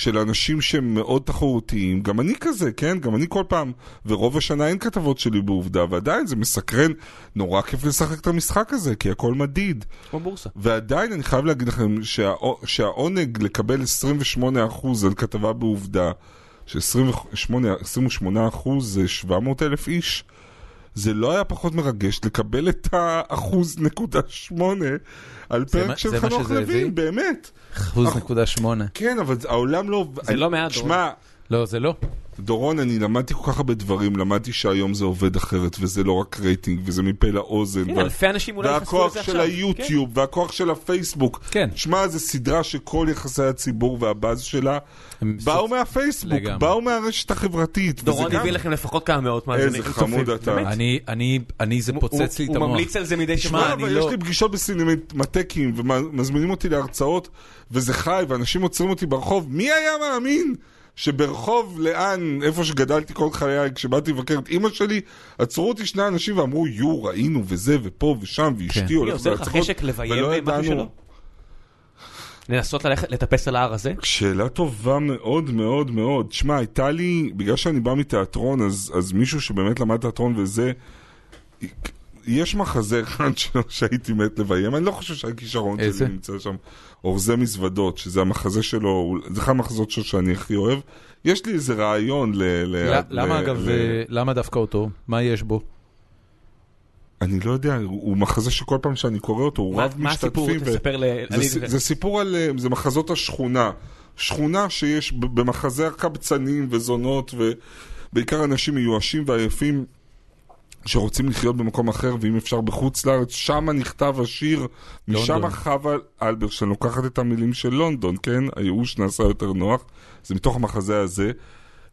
של אנשים שהם מאוד תחרותיים, גם אני כזה, כן? גם אני כל פעם, ורוב השנה אין כתבות שלי בעובדה, ועדיין זה מסקרן, נורא כיף לשחק את המשחק הזה, כי הכל מדיד. כמו בורסה. ועדיין אני חייב להגיד לכם שה, שהעונג לקבל 28% על כתבה בעובדה, ש-28% זה 700 אלף איש, זה לא היה פחות מרגש לקבל את האחוז נקודה שמונה על פרק של חנוך? לוין, באמת. אחוז נקודה שמונה. כן, אבל העולם לא... זה לא מעט, שמע, לא, זה לא. דורון, אני למדתי כל כך הרבה דברים, למדתי שהיום זה עובד אחרת, וזה לא רק רייטינג, וזה מפה לאוזן. הנה, וה- אלפי אנשים אולי והכוח לזה של עכשיו. היוטיוב, והכוח של הפייסבוק. כן. שמע, זו סדרה שכל יחסי הציבור והבאז שלה באו מהפייסבוק, לגמרי. באו מהרשת החברתית. דורון גם- הביא לכם לפחות כמה מאות מאזינים. איזה. חמוד אתה. אני, אני, אני, זה הוא- פוצץ לי את הוא המוח. ממליץ על זה מדי שבוע. אני אבל לא- יש לי פגישות בסינמטקים, ומזמינים אותי להרצאות, וזה חי, ואנשים עוצרים אותי ברחוב. מי היה מאמין שברחוב לאן, איפה שגדלתי כל חיי, כשבאתי לבקר את אימא שלי, עצרו אותי שני אנשים ואמרו, יו, ראינו, וזה, ופה ושם, ואשתי כן. הולכת עושה לך להצגות", חשק לביים משהו שלו? לנסות ללכת לטפס על ההר הזה? שאלה טובה מאוד מאוד מאוד. שמע, הייתה לי, בגלל שאני בא מתיאטרון, אז, אז מישהו שבאמת למד תיאטרון וזה, יש מחזה אחד *laughs* שלו שהייתי מת לביים, אני לא חושב שהכישרון? שלי נמצא שם. אורזי מזוודות, שזה המחזה שלו, זה אחד המחזות שלו שאני הכי אוהב. יש לי איזה רעיון ל... ל, ל- למה ל- אגב, ל- אה, למה דווקא אותו? מה יש בו? אני לא יודע, הוא מחזה שכל פעם שאני קורא אותו, הוא מה- רב מה הסיפור? משתתפים. ו- תספר ל... זה, זה סיפור על, אה, זה מחזות השכונה. שכונה שיש במחזה הקבצנים וזונות ובעיקר אנשים מיואשים ועייפים שרוצים לחיות במקום אחר ואם אפשר בחוץ לארץ, שם נכתב השיר, משם. חווה אלברשטיין לוקחת את המילים של לונדון, כן? הייאוש נעשה יותר נוח, זה מתוך המחזה הזה.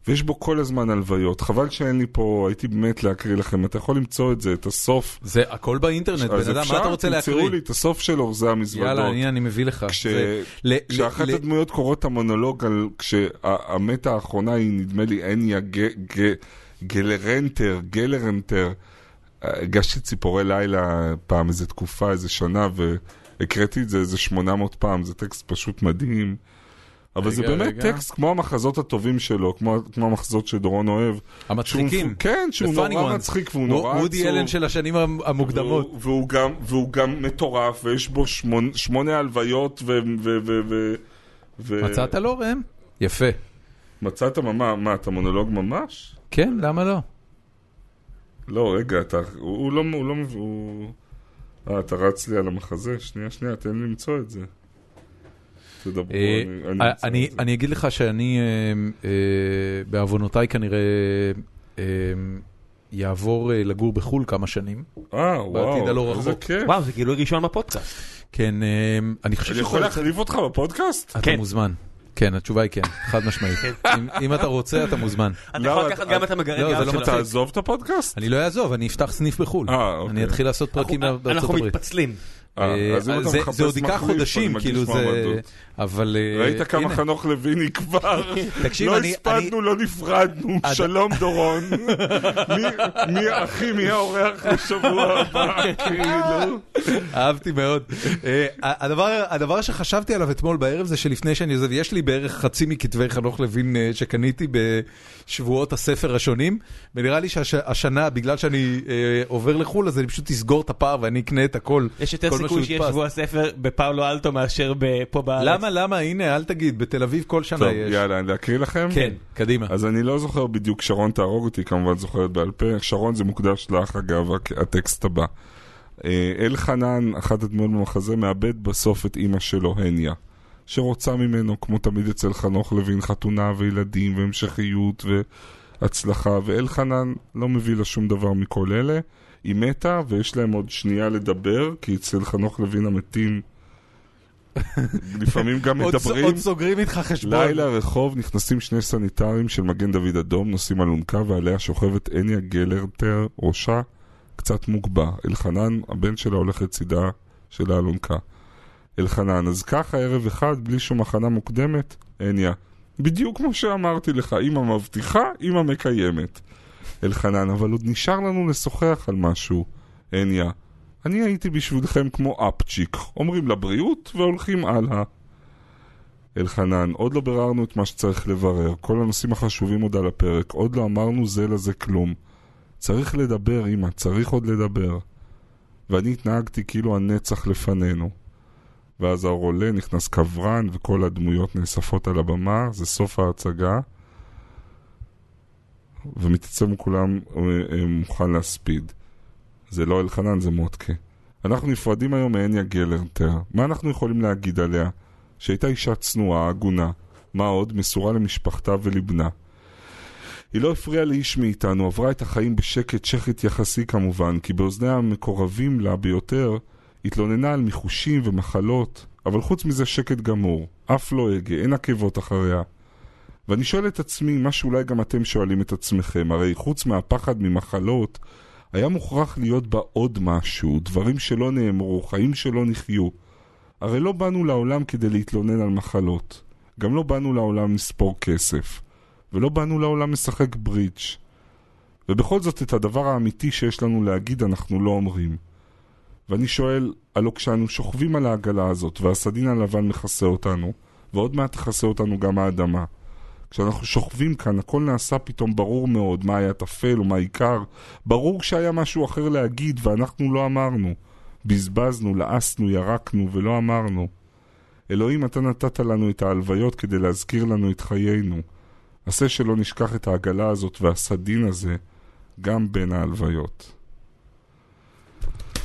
ויש בו כל הזמן הלוויות. חבל שאין לי פה, הייתי באמת להקריא לכם, אתה יכול למצוא את זה, את הסוף. זה הכל באינטרנט, בן אדם, מה אתה רוצה תמצאו להקריא? לי את הסוף של אורזי המזוודות. יאללה, הנה אני מביא לך. כש- זה- כשאחת ל- הדמויות קוראות את המונולוג על כשהמתה האחרונה היא נדמה לי אניה ג- ג- גלרנטר, גלרנטר. הגשתי ציפורי לילה פעם איזה תקופה, איזה שנה, והקראתי את זה איזה 800 פעם, זה טקסט פשוט מדהים. אבל זה רגע, באמת רגע. טקסט כמו המחזות הטובים שלו, כמו, כמו המחזות שדורון אוהב. המצחיקים. שהוא- כן, שהוא נורא ones. מצחיק והוא נורא עצוב. וודי אלן של השנים המוקדמות. והוא, והוא, גם, והוא גם מטורף, ויש בו שמונה, שמונה הלוויות ו... ו, ו, ו, ו מצאת לו ראם? יפה. מצאת מה, מה, אתה מונולוג ממש? כן, למה לא? לא, רגע, אתה, הוא, הוא לא, הוא לא, הוא... אה, אתה רץ לי על המחזה? שנייה, שנייה, תן לי למצוא את זה. תדברו, אה, אני, אני את זה. אני אגיד לך שאני, אה, אה, בעוונותיי כנראה, אה, יעבור אה, לגור בחו"ל כמה שנים. אה, וואו, איזה. כיף. וואו, זה גילוי ראשון בפודקאסט. כן, אה, אני חושב אני יכול להחליף אותך בפודקאסט? אתה כן. מוזמן. כן, התשובה היא כן, חד משמעית. אם- אם אתה רוצה, אתה מוזמן. אתה לא, יכול אתה- לקחת גם את המגרד לא, זה גב לא שלו. מצחיק. תעזוב את הפודקאסט? אני לא אעזוב, אני אפתח סניף בחו"ל. אה, אוקיי. אני אתחיל לעשות פרקים אנחנו- בארצות אנחנו הברית. מתפצלים. אה, אה, אתה זה- עוד ייקח חודשים, כאילו זה... אבל... אה, ראית כמה. חנוך לויני כבר? *laughs* תקשיב, לא אני- הספדנו, לא נפרדנו. שלום דורון. מי- מי אחי, מי האורח לשבוע הבא? כאילו. *laughs* אהבתי מאוד. אה, הדבר, הדבר שחשבתי עליו אתמול בערב זה שלפני שאני עוזב, יש לי בערך חצי מכתבי חנוך לוין אה, שקניתי בשבועות הספר השונים, ונראה לי שהשנה, בגלל שאני עובר לחו"ל, אז אני פשוט אסגור את הפער ואני אקנה את הכל. יש יותר סיכוי. שיש שבוע ספר בפאולו אלטו מאשר פה בארץ. למה, למה? הנה, אל תגיד, בתל אביב כל שנה טוב, יש. יאללה, להקריא לכם? כן, קדימה. אז אני לא זוכר בדיוק, שרון תהרוג אותי, כמובן זוכרת בעל פה. שרון זה מוקדש לאח אגב, הטקסט הבא. אה, אלחנן, אחת הדמויות במחזה, מאבד בסוף את אימא שלו, הניה. שרוצה ממנו, כמו תמיד אצל חנוך לוין, חתונה וילדים והמשכיות והצלחה, ואלחנן לא מביא לה שום דבר מכל אלה. היא מתה, ויש להם עוד שנייה לדבר, כי אצל חנוך לוין המתים *laughs* לפעמים גם מדברים. עוד סוגרים איתך חשבון. לילה רחוב נכנסים שני סניטרים של מגן דוד אדום, נוסעים אלונקה ועליה שוכבת הניה גלרטר, ראשה קצת מוגבע. אלחנן, הבן שלה הולך לצידה של האלונקה. אלחנן, אז ככה ערב אחד, בלי שום הכנה מוקדמת, הניה. בדיוק כמו שאמרתי לך, אמא מבטיחה, אמא מקיימת. אלחנן, אבל עוד נשאר לנו לשוחח על משהו. הניה, אני הייתי בשבילכם כמו אפצ'יק, אומרים לבריאות והולכים הלאה. אלחנן, עוד לא ביררנו את מה שצריך לברר, כל הנושאים החשובים עוד על הפרק, עוד לא אמרנו זה לזה כלום. צריך לדבר, אמא, צריך עוד לדבר. ואני התנהגתי כאילו הנצח לפנינו. ואז האור עולה, נכנס קברן, וכל הדמויות נאספות על הבמה, זה סוף ההצגה. ומתעצם כולם אה, אה, מוכן להספיד. זה לא אלחנן, זה מוטקה. אנחנו נפרדים היום מהניה גלרטר. מה אנחנו יכולים להגיד עליה? שהייתה אישה צנועה, הגונה. מה עוד? מסורה למשפחתה ולבנה. היא לא הפריעה לאיש מאיתנו, עברה את החיים בשקט שחט יחסי כמובן, כי באוזני המקורבים לה ביותר, התלוננה על מיחושים ומחלות, אבל חוץ מזה שקט גמור, אף לא הגה, אין עקבות אחריה. ואני שואל את עצמי, מה שאולי גם אתם שואלים את עצמכם, הרי חוץ מהפחד ממחלות, היה מוכרח להיות בה עוד משהו, דברים שלא נאמרו, חיים שלא נחיו. הרי לא באנו לעולם כדי להתלונן על מחלות. גם לא באנו לעולם לספור כסף. ולא באנו לעולם לשחק ברידג'. ובכל זאת את הדבר האמיתי שיש לנו להגיד אנחנו לא אומרים. ואני שואל, הלא כשאנו שוכבים על העגלה הזאת והסדין הלבן מכסה אותנו, ועוד מעט תכסה אותנו גם האדמה, כשאנחנו שוכבים כאן, הכל נעשה פתאום ברור מאוד מה היה טפל ומה עיקר. ברור שהיה משהו אחר להגיד ואנחנו לא אמרנו. בזבזנו, לעסנו, ירקנו ולא אמרנו. אלוהים, אתה נתת לנו את ההלוויות כדי להזכיר לנו את חיינו. עשה שלא נשכח את העגלה הזאת והסדין הזה גם בין ההלוויות.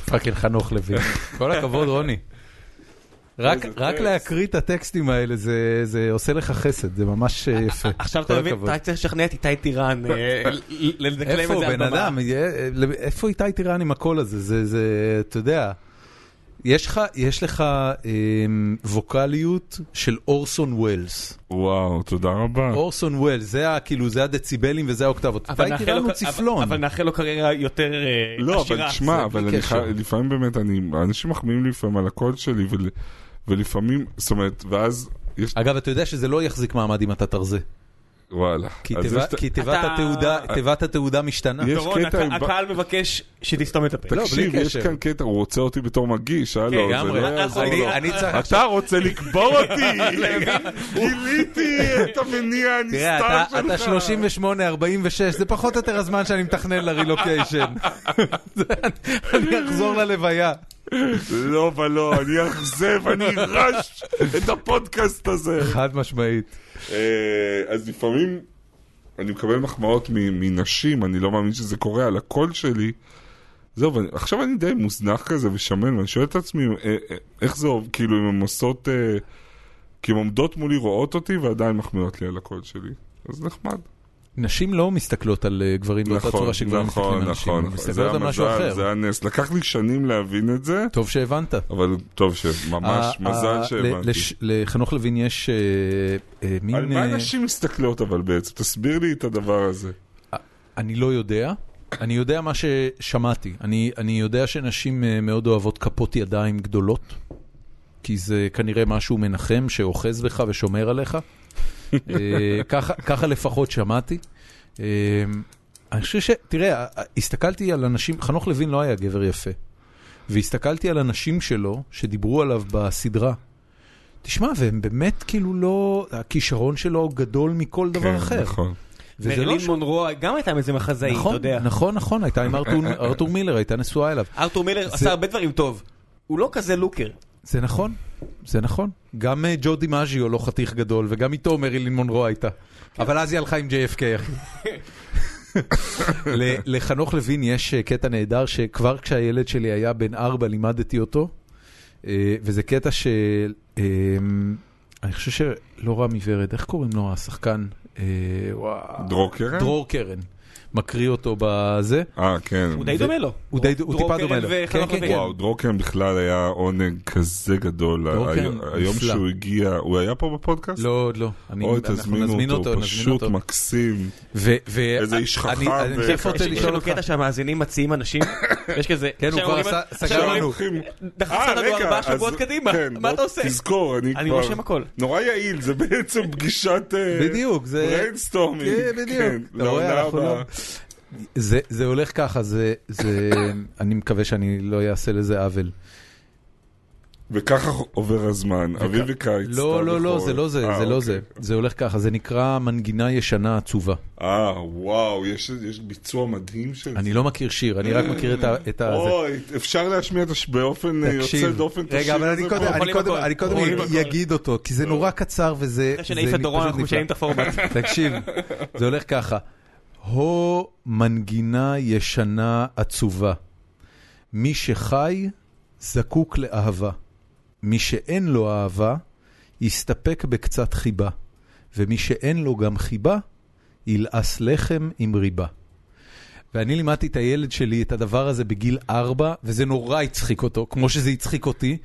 fucking חנוך לוין. כל הכבוד, רוני. רק, רק. להקריא את הטקסטים האלה זה, זה עושה לך חסד, זה ממש אה, יפה. עכשיו אתה מבין. אתה צריך לשכנע את איתי טירן אה, לדקלם את זה על במה. איפה איתי טירן עם הקול הזה? זה, זה, אתה יודע, יש לך, יש לך אמ, ווקאליות של אורסון ווילס. וואו, תודה רבה. אורסון ווילס, זה ה- כאילו, זה הדציבלים וזה האוקטבות. אבל איתי נאחל טירן לו- הוא צפלון. אבל נאחל לו קריירה יותר אה, לא, עשירה. אבל תשמע, אבל לפעמים באמת, אני, אנשים מחמיאים לי לפעמים על הקול שלי, ול, ולפעמים, זאת אומרת, ואז יש, אגב, אתה יודע שזה לא יחזיק מעמד אם אתה תרזה. וואלה. כי כי תיבת אתה- התעודה- משתנה. יש דורון, קטע הק- עם- הקהל מבקש שתסתום את הפה. לא, תקשיב, בלי יש קשר. כאן קטע, הוא רוצה אותי בתור מגיש, הלו, זה לגמרי. לא אנחנו- יעזור אני- לו. אני צריך אתה רוצה לקבור *laughs* אותי! גיליתי את המניע הנסתר אתה- שלך. אתה 38, 46, זה פחות או יותר הזמן שאני מתכנן לרילוקיישן. *laughs* זה- אני אחזור ללוויה. לא ולא, אני אכזב, אני ארש את הפודקאסט הזה. חד משמעית. אה, אז לפעמים אני מקבל מחמאות מנשים, אני לא מאמין שזה קורה על הקול שלי. זהו, עכשיו אני די מוזנח כזה ושמן, ואני שואל את עצמי, אה, אה, איך זה עובד, כאילו אם הן עושות, כי הן עומדות מולי, רואות אותי, ועדיין מחמיאות לי על הקול שלי. אז נחמד. נשים לא מסתכלות על אה, גברים באותה צורה שגברים מסתכלים נכון, על נשים, נכון, נכון. זה מסתכלות על משהו אחר. זה הנס. לקח לי שנים להבין את זה, טוב שהבנת. אבל טוב שממש, מזל שהבנתי. לחנוך לוין יש אה, אה, מין... על מה נשים מסתכלות אבל בעצם? תסביר לי את הדבר הזה. אני לא יודע. אני יודע מה ששמעתי. אני, אני יודע שנשים מאוד אוהבות כפות ידיים גדולות, כי זה כנראה משהו מנחם שאוחז בך ושומר עליך. אה, ככה, ככה לפחות שמעתי. אה, אני חושב ש... תראה, הסתכלתי על אנשים, חנוך לוין לא היה גבר יפה. והסתכללתי על אנשים שלו, שדיברו עליו בסדרה. תשמע, והם באמת כאילו לא... הכישרון שלו גדול מכל דבר כן, אחר. נכון. וזה לא מונרו גם הייתה מזה מחזאית, אתה נכון, יודע. נכון, נכון, הייתה עם ארתור- *laughs* ארתור מילר, הייתה נשואה אליו. ארתור מילר זה- עשה הרבה דברים טוב. הוא לא כזה לוקר. זה נכון, זה נכון. גם אה, ג'ו דימאז'יו לא חתיך גדול, וגם איתו מרילין מונרו הייתה. אבל אז היא הלכה עם JFK, *laughs* לחנוך לוין יש אה, קטע נהדר שכבר כשהילד שלי היה בן ארבע לימדתי אותו, אה, וזה קטע של, אה, אני חושב שלא רמי ורד, איך קוראים לו השחקן? וואו. דרור קרן? דרור קרן. מקריא אותו בזה. אה, כן. הוא די דומה לו. הוא די- הוא טיפה דומה לו. כן, כן, לוין. וואו, דרור קרן בכלל היה עונג כזה גדול. היום. שהוא הגיע, הוא היה פה בפודקאסט? לא, עוד לא. אני- אוי, תזמינו נזמין אותו, פשוט. מקסים. איזה איש אני- חכם אני יש לשאול לנו אותך. קטע שהמאזינים מציעים אנשים, *coughs* יש כזה, כן, הוא כבר עשה- סגר עכשיו אומרים, לנו. הולכים- דחפת אה, לנו רגע, ארבעה שבועות קדימה, כן, מה אתה עושה? תזכור, אני אני כבר... רושם הכל. נורא יעיל, זה בעצם פגישת... אה, בדיוק, זה... brainstorming. כן, בדיוק. כן, לעונה אנחנו לא- הבאה. זה זה הולך ככה, זה... זה- *coughs* אני מקווה שאני לא אעשה לזה עוול. וככה עובר הזמן, אביב וקיץ. לא, לא, לא, וחורף. זה לא זה, אה, זה לא אוקיי. זה. זה הולך ככה, זה נקרא מנגינה ישנה עצובה. אה, וואו, יש יש ביצוע מדהים של זה. אני לא מכיר שיר, אני רק מכיר את ה... את ה- זה. אוי, אפשר להשמיע את הש... באופן אה, יוצא תקשיב, דופן את השיר רגע, אבל אני קודם? אני קודם. אני קודם. אגיד אותו, כי זה נורא קצר וזה... אחרי שנעיף זה את דורון אנחנו. משנים את הפורמט. תקשיב, זה הולך ככה. הו מנגינה ישנה עצובה. מי שחי זקוק לאהבה. מי שאין לו אהבה, יסתפק בקצת חיבה. ומי שאין לו גם חיבה, ילעס לחם עם ריבה. ואני לימדתי את הילד שלי את הדבר הזה בגיל ארבע, וזה נורא הצחיק אותו, כמו שזה הצחיק אותי,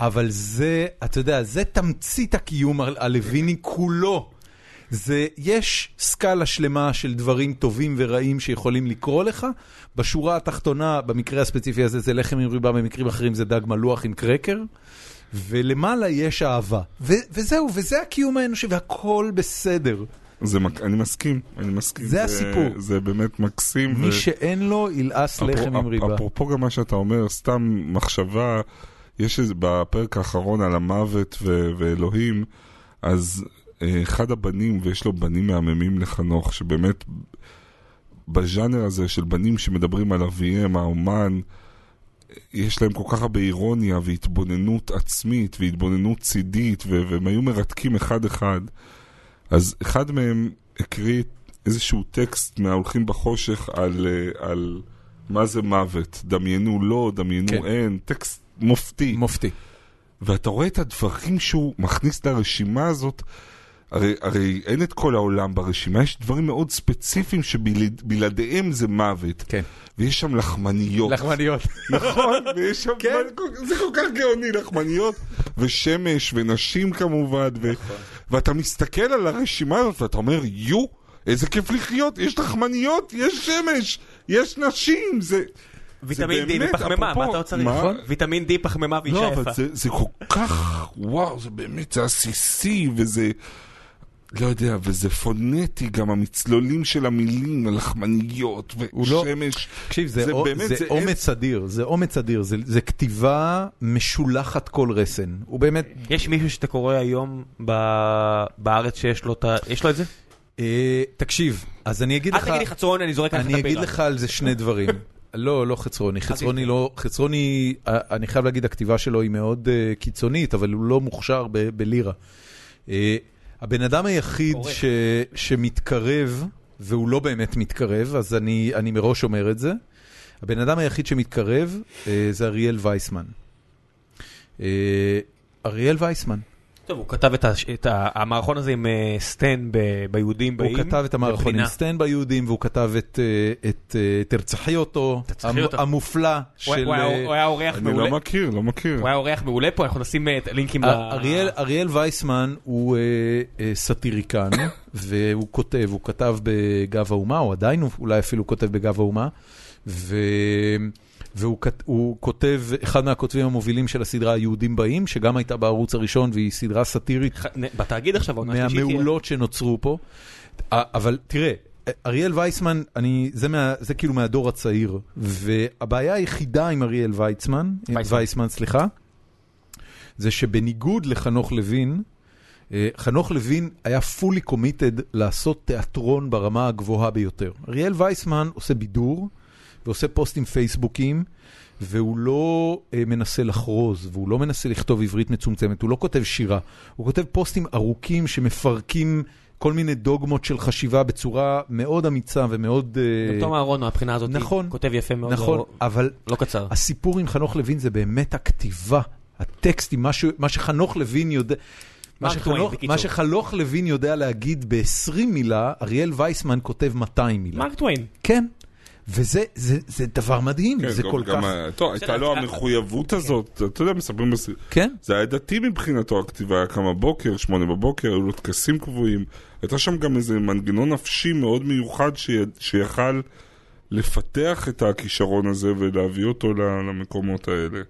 אבל זה, אתה יודע, זה תמצית הקיום הלוויני כולו. זה, יש סקאלה שלמה של דברים טובים ורעים שיכולים לקרות לך. בשורה התחתונה, במקרה הספציפי הזה זה לחם עם ריבה, במקרים אחרים זה דג מלוח עם קרקר. ולמעלה יש אהבה. ו- וזהו, וזה הקיום האנושי, והכל בסדר. זה, מק- אני מסכים, אני מסכים. זה הסיפור. זה באמת מקסים. מי ו- שאין לו, ילעס אפרו- לחם עם ריבה. אפרופו גם מה שאתה אומר, סתם מחשבה, יש איזה בפרק האחרון על המוות ו- ואלוהים, אז אחד הבנים, ויש לו בנים מהממים לחנוך, שבאמת בז'אנר הזה של בנים שמדברים על אביהם, האומן, יש להם כל כך הרבה אירוניה והתבוננות עצמית והתבוננות צידית, ו- והם היו מרתקים אחד-אחד. אז אחד מהם הקריא איזשהו טקסט מההולכים בחושך על, אה, על מה זה מוות. דמיינו לא, דמיינו כן. אין, טקסט מופתי. מופתי. ואתה רואה את הדברים שהוא מכניס לרשימה הזאת, הרי, הרי אין את כל העולם ברשימה, יש דברים מאוד ספציפיים שבלעדיהם זה מוות. כן. ויש שם לחמניות. לחמניות. *laughs* נכון, ויש שם, כן. זה כל כך גאוני, לחמניות, ושמש, ונשים כמובן, ו... נכון. ואתה מסתכל על הרשימה הזאת ואתה אומר, יו, איזה כיף לחיות, יש לחמניות, יש שמש, יש נשים, זה... ויטמין זה D אפרופו- מה אתה צריך? נכון? ויטמין D, פחמימה ואישה לא, אבל יפה. זה כל כך, וואו, זה באמת, זה עסיסי, וזה, לא יודע, וזה פונטי, גם המצלולים של המילים, הלחמניות, לא- ושמש. תקשיב, זה, זה או- באמת, זה זה אומץ אדיר, זה אומץ אדיר, זה, זה כתיבה משולחת כל רסן. הוא באמת... יש מישהו שאתה קורא היום ב- בארץ שיש לו את ה... יש לו את זה? אה, תקשיב, אז אני אגיד אל לך... תגיד לי חצרון, אני זורק לך את אני אגיד. לך על זה שני דברים. *laughs* לא, לא חצרוני. חצרוני לא, חצרוני, אה, אני חייב להגיד, הכתיבה שלו היא מאוד אה, קיצונית, אבל הוא לא מוכשר ב- בלירה. הבן אדם היחיד. ש, שמתקרב, והוא לא באמת מתקרב, אז אני, אני מראש אומר את זה, הבן אדם היחיד שמתקרב אה, זה אריאל וייסמן. אה, אריאל וייסמן. טוב, הוא כתב את ה- את ה- המערכון הזה עם אה, סטן ב- ביהודים באים. הוא כתב את המערכון עם. סטן ביהודים, והוא כתב את אה, את, אה, תרצחי אותו, המ- אותו. המופלא הוא של... הוא היה- הוא היה אורח אני מעולה. לא מכיר, לא מכיר. הוא היה אורח מעולה פה, אנחנו נשים את הלינקים ל... אריאל, אריאל וייסמן הוא אה, אה, סאטיריקן, *coughs* והוא כותב, הוא כתב בגב האומה, או עדיין הוא אולי אפילו כותב בגב האומה, ו... והוא כותב, אחד מהכותבים המובילים של הסדרה היהודים באים, שגם הייתה בערוץ הראשון והיא סדרה סאטירית בתאגיד עכשיו, העונה השלישית. מהמעולות שנוצרו פה. אבל תראה, אריאל וייסמן, אני, זה, מה, זה כאילו מהדור הצעיר, והבעיה היחידה עם אריאל וייסמן, וייסמן. וייסמן, סליחה, זה שבניגוד לחנוך לוין, אה, חנוך לוין היה fully committed לעשות תיאטרון ברמה הגבוהה ביותר. אריאל וייסמן עושה בידור ועושה פוסטים פייסבוקים, והוא לא אה, מנסה לחרוז, והוא לא מנסה לכתוב עברית מצומצמת, הוא לא כותב שירה, הוא כותב פוסטים ארוכים שמפרקים כל מיני דוגמות של חשיבה בצורה מאוד אמיצה ומאוד... אה, גם תום אהרון מהבחינה הזאת, נכון. כותב יפה מאוד, נכון, לא- אבל לא קצר. הסיפור עם חנוך לוין זה באמת הכתיבה, הטקסטים, מה, ש... מה שחנוך לוין יודע... מה שחנוך. מה שחנוך לוין יודע להגיד ב-20 מילה, אריאל וייסמן כותב 200 מילה. מרק טוויין. כן, וזה זה, זה דבר מדהים, כן, זה גם- כל גם כך... ה- טוב, הייתה לו אה, המחויבות הזאת, אתה יודע, מספרים. כן, זה היה דתי מבחינתו הכתיבה, היה קם בבוקר, שמונה בבוקר, היו לו טקסים קבועים. הייתה שם גם איזה מנגנון נפשי מאוד מיוחד ש... שיכל לפתח את הכישרון הזה ולהביא אותו ל- למקומות האלה.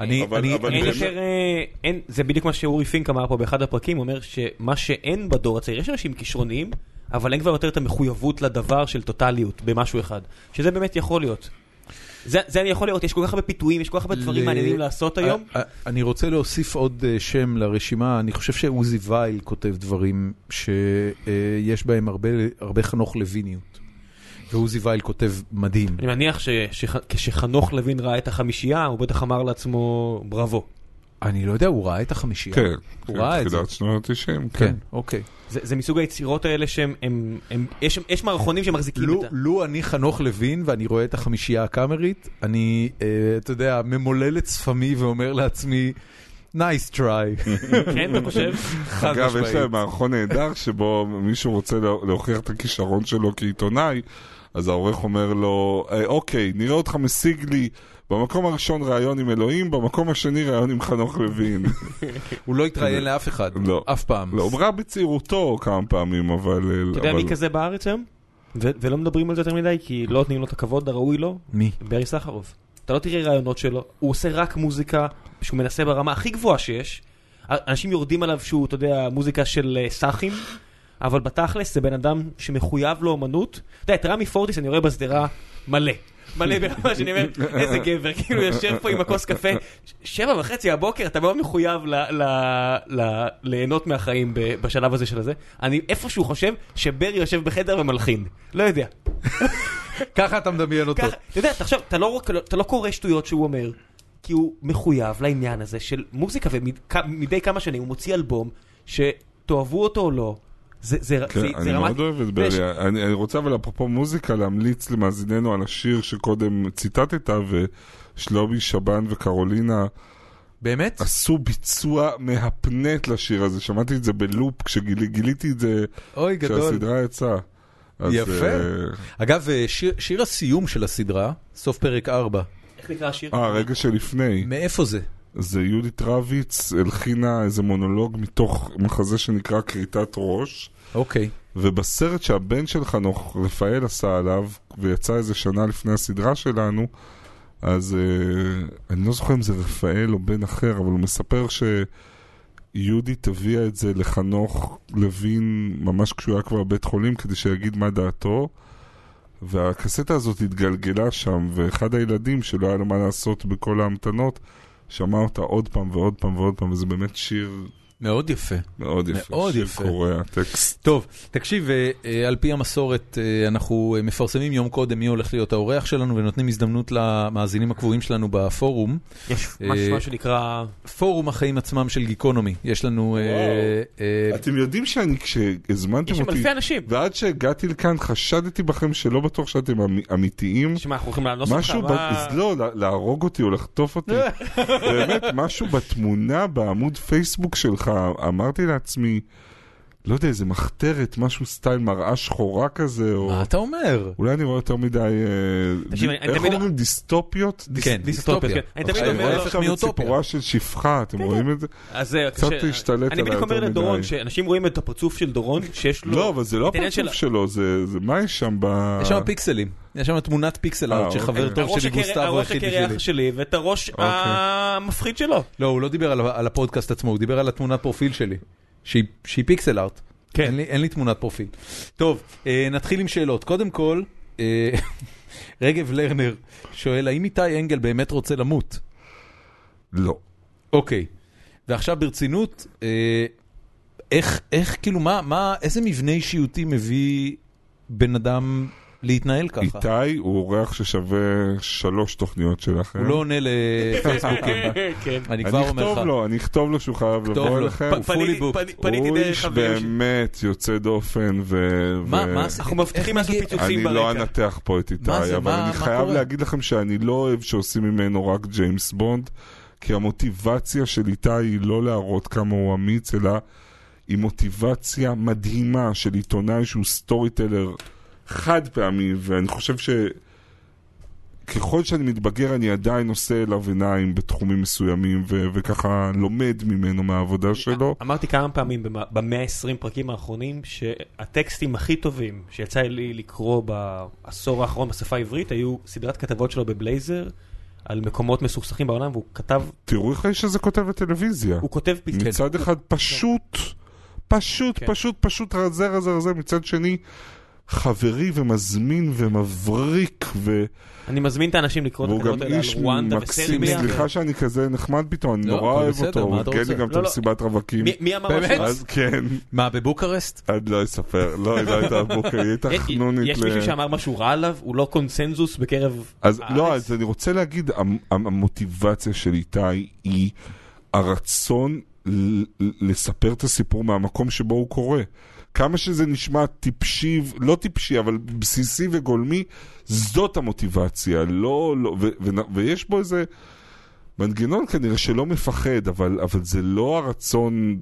אני, אבל- אני, אבל אני אין באמת-. יותר, אה, אין, זה בדיוק מה שאורי פינק אמר פה באחד הפרקים, הוא אומר שמה שאין בדור הצעיר, יש אנשים כישרוניים, אבל אין כבר יותר את המחויבות לדבר של טוטליות במשהו אחד, שזה באמת יכול להיות. זה, זה אני יכול לראות, יש כל כך הרבה פיתויים, יש כל כך הרבה דברים ל- מעניינים לעשות היום. אני רוצה להוסיף עוד אה, שם לרשימה, אני חושב שעוזי וייל כותב דברים שיש בהם הרבה, הרבה חנוך לויניות. ועוזי וייל כותב מדהים. אני מניח שכשחנוך לוין ראה את החמישייה, הוא בטח אמר לעצמו בראבו. אני לא יודע, הוא ראה את החמישייה. כן, הוא כן, ראה את זה. תחילת שנות ה-90, כן, אוקיי. זה, זה מסוג היצירות האלה שהם, הם, הם, יש, יש מערכונים שמחזיקים לו, את ה... לו אני חנוך לוין ואני רואה את החמישייה הקאמרית, אני, אה, אתה יודע, ממולל את שפמי ואומר לעצמי, nice try. *laughs* כן, אתה חושב? חד אגב, יש משמעית. להם מערכון נהדר שבו מישהו רוצה לה- להוכיח את הכישרון שלו כעיתונאי, אז העורך אומר לו, "אה, אוקיי, נראה אותך משיג לי במקום הראשון ראיון עם אלוהים, במקום השני ראיון עם חנוך לוין. *laughs* הוא לא התראיין לאף אחד, לא. אף פעם. לא, הוא ראה בצעירותו כמה פעמים, אבל... אתה יודע מי כזה בארץ היום? ו- ולא מדברים על זה יותר מדי, כי לא נותנים לו את הכבוד הראוי לו? מי? ברי סחרוף. אתה לא תראה רעיונות שלו, הוא עושה רק מוזיקה שהוא מנסה ברמה הכי גבוהה שיש. אנשים יורדים עליו שהוא, אתה יודע, מוזיקה של אה, סאחים, אבל בתכלס זה בן אדם שמחויב לאומנות. אתה יודע, את רמי פורטיס אני רואה בשדרה מלא. מלא ברמה שאני אומר, איזה גבר, כאילו יושב פה עם הכוס קפה, שבע וחצי הבוקר, אתה מאוד מחויב ליהנות מהחיים בשלב הזה של הזה. אני איפשהו חושב שברי יושב בחדר ומלחין. לא יודע. ככה אתה מדמיין אותו. אתה יודע, תחשוב, אתה לא, אתה לא קורא שטויות שהוא אומר, כי הוא מחויב לעניין הזה של מוזיקה, ומדי כמה שנים הוא מוציא אלבום, שתאהבו אותו או לא, זה, זה, כן, זה, אני זה מאוד אוהב את ברי. אני אני רוצה אבל אפרופו מוזיקה להמליץ למאזיננו על השיר שקודם ציטטת, ושלומי שבן וקרולינה באמת? עשו ביצוע מהפנט לשיר הזה. שמעתי את זה בלופ כשגיליתי את זה אוי, גדול. כשהסדרה יצאה. יפה. אה, אגב, אה, שיר- שיר הסיום של הסדרה, סוף פרק 4, איך נקרא השיר? אה, רגע שלפני. מאיפה זה? זה יהודית רביץ הלחינה איזה מונולוג מתוך מחזה שנקרא כריתת ראש. אוקיי. ובסרט שהבן של חנוך, רפאל עשה עליו, ויצא איזה שנה לפני הסדרה שלנו, אז אה, אני לא זוכר אם זה רפאל או בן אחר, אבל הוא מספר שיהודית הביאה את זה לחנוך לוין ממש כשהוא היה כבר בבית חולים, כדי שיגיד מה דעתו. והקסטה הזאת התגלגלה שם, ואחד הילדים שלא היה לו מה לעשות בכל ההמתנות, שמע אותה עוד פעם ועוד פעם ועוד פעם, וזה באמת שיר מאוד יפה. מאוד יפה. מאוד יפה. קורע, טקסט. טוב, תקשיב, אה, אה, על פי המסורת, אה, אנחנו מפרסמים יום קודם מי הולך להיות האורח שלנו, ונותנים הזדמנות למאזינים הקבועים שלנו בפורום. יש משהו שנקרא... פורום החיים עצמם של גיקונומי. יש לנו... אתם יודעים שאני, כשהזמנתם יש שם אותי, אלפי אנשים. ועד שהגעתי לכאן חשדתי בכם שלא בטוח שאתם אמ- אמיתיים. שמע, אנחנו הולכים לאנוס אותך, משהו. לא, לה- להרוג אותי או לחטוף אותי. *laughs* באמת, משהו בתמונה, בעמוד פייסבוק שלך, אמרתי לעצמי, לא יודע, איזה מחתרת, משהו סטייל מראה שחורה כזה, או... מה אתה אומר? אולי אני רואה יותר מדי... אה, תקשיב, אני- איך אומרים? דיסטופיות? דיס- כן, דיסטופיה, דיסטופיה. כן. אני תמיד עכשיו, אומר- את מאוטופיה. סיפורה של שפחה, אתם רואים את זה? אז זה... קצת כש- להשתלט אני בדיוק אומר יותר לדורון, מדי. שאנשים רואים את הפרצוף של דורון, שיש לו... לא, אבל זה לא הפרצוף שלו, זה זה- מה יש שם ב... יש שם פיקסלים. יש שם תמונת פיקסל אה, ארט שחבר אוקיי. טוב הראש שלי הקרח- גוסטבו הראש הכי הקרח בשבילי. שלי ואת הראש אוקיי. המפחיד שלו. לא, הוא לא דיבר על, על הפודקאסט עצמו, הוא דיבר על התמונת פרופיל שלי. שהיא, שהיא פיקסל ארט. כן. אין לי, אין לי תמונת פרופיל. טוב, אה, נתחיל עם שאלות. קודם כל, אה, *laughs* רגב לרנר שואל, האם איתי אנגל באמת רוצה למות? לא. אוקיי. ועכשיו ברצינות, אה, איך, איך, כאילו, מה, מה, איזה מבנה אישיותי מביא בן אדם להתנהל ככה? איתי הוא אורח ששווה שלוש תוכניות שלכם. הוא לא עונה לפייסבוקים. *laughs* כן. אני כבר אומר לך. לו, אני אכתוב לו שהוא חייב כתוב לבוא לו. אליכם. פ- fully booked. פני- פניתי הוא איש. באמת יוצא דופן ו... אנחנו מבטיחים לעשות פיצוצים אני לא ברקע. אנתח פה את איתי? אבל אני חייב? להגיד לכם שאני לא אוהב שעושים ממנו רק ג'יימס בונד, כי המוטיבציה של איתי היא לא להראות כמה הוא אמיץ, אלא היא מוטיבציה מדהימה של עיתונאי שהוא storyteller חד פעמי, ואני חושב ש... ככל שאני מתבגר אני עדיין עושה אליו עיניים בתחומים מסוימים ו- וככה לומד ממנו מהעבודה שלו. אמרתי כמה פעמים במאה ה-20 פרקים האחרונים שהטקסטים הכי טובים שיצא לי לקרוא בעשור האחרון בשפה העברית היו סדרת כתבות שלו בבלייזר על מקומות מסוכסכים בעולם והוא כתב, תראו איך האיש הזה כותב בטלוויזיה. הוא כותב פתאום. מצד אחד פשוט, פשוט, כן. פשוט, פשוט רזה רזה רזה, מצד שני חברי ומזמין ומבריק, ו... אני מזמין את האנשים לקרוא את והוא הכתבות גם האלה על איש רואנדה מקסים, וסרביה. סליחה שאני כזה נחמד פתאום, אני לא, נורא אוהב אותו, הוא ארגן לי? גם את. המסיבת רווקים. מי- אמר באמת? אז כן, מה, בבוקרסט? אני לא אספר, לא, היא לא הייתה בבוקר, היא הייתה יש- חנונית. יש מישהו שאמר משהו רע עליו? הוא לא קונסנזוס בקרב אז לא, הארץ? אז אני רוצה להגיד, המ- המ- המוטיבציה של איתי היא הרצון לספר את הסיפור מהמקום שבו הוא קורה. כמה שזה נשמע טיפשי, לא טיפשי, אבל בסיסי וגולמי, זאת המוטיבציה. לא, לא, ו- ו- ויש בו איזה... מנגנון כנראה שלא מפחד, אבל, אבל זה לא הרצון...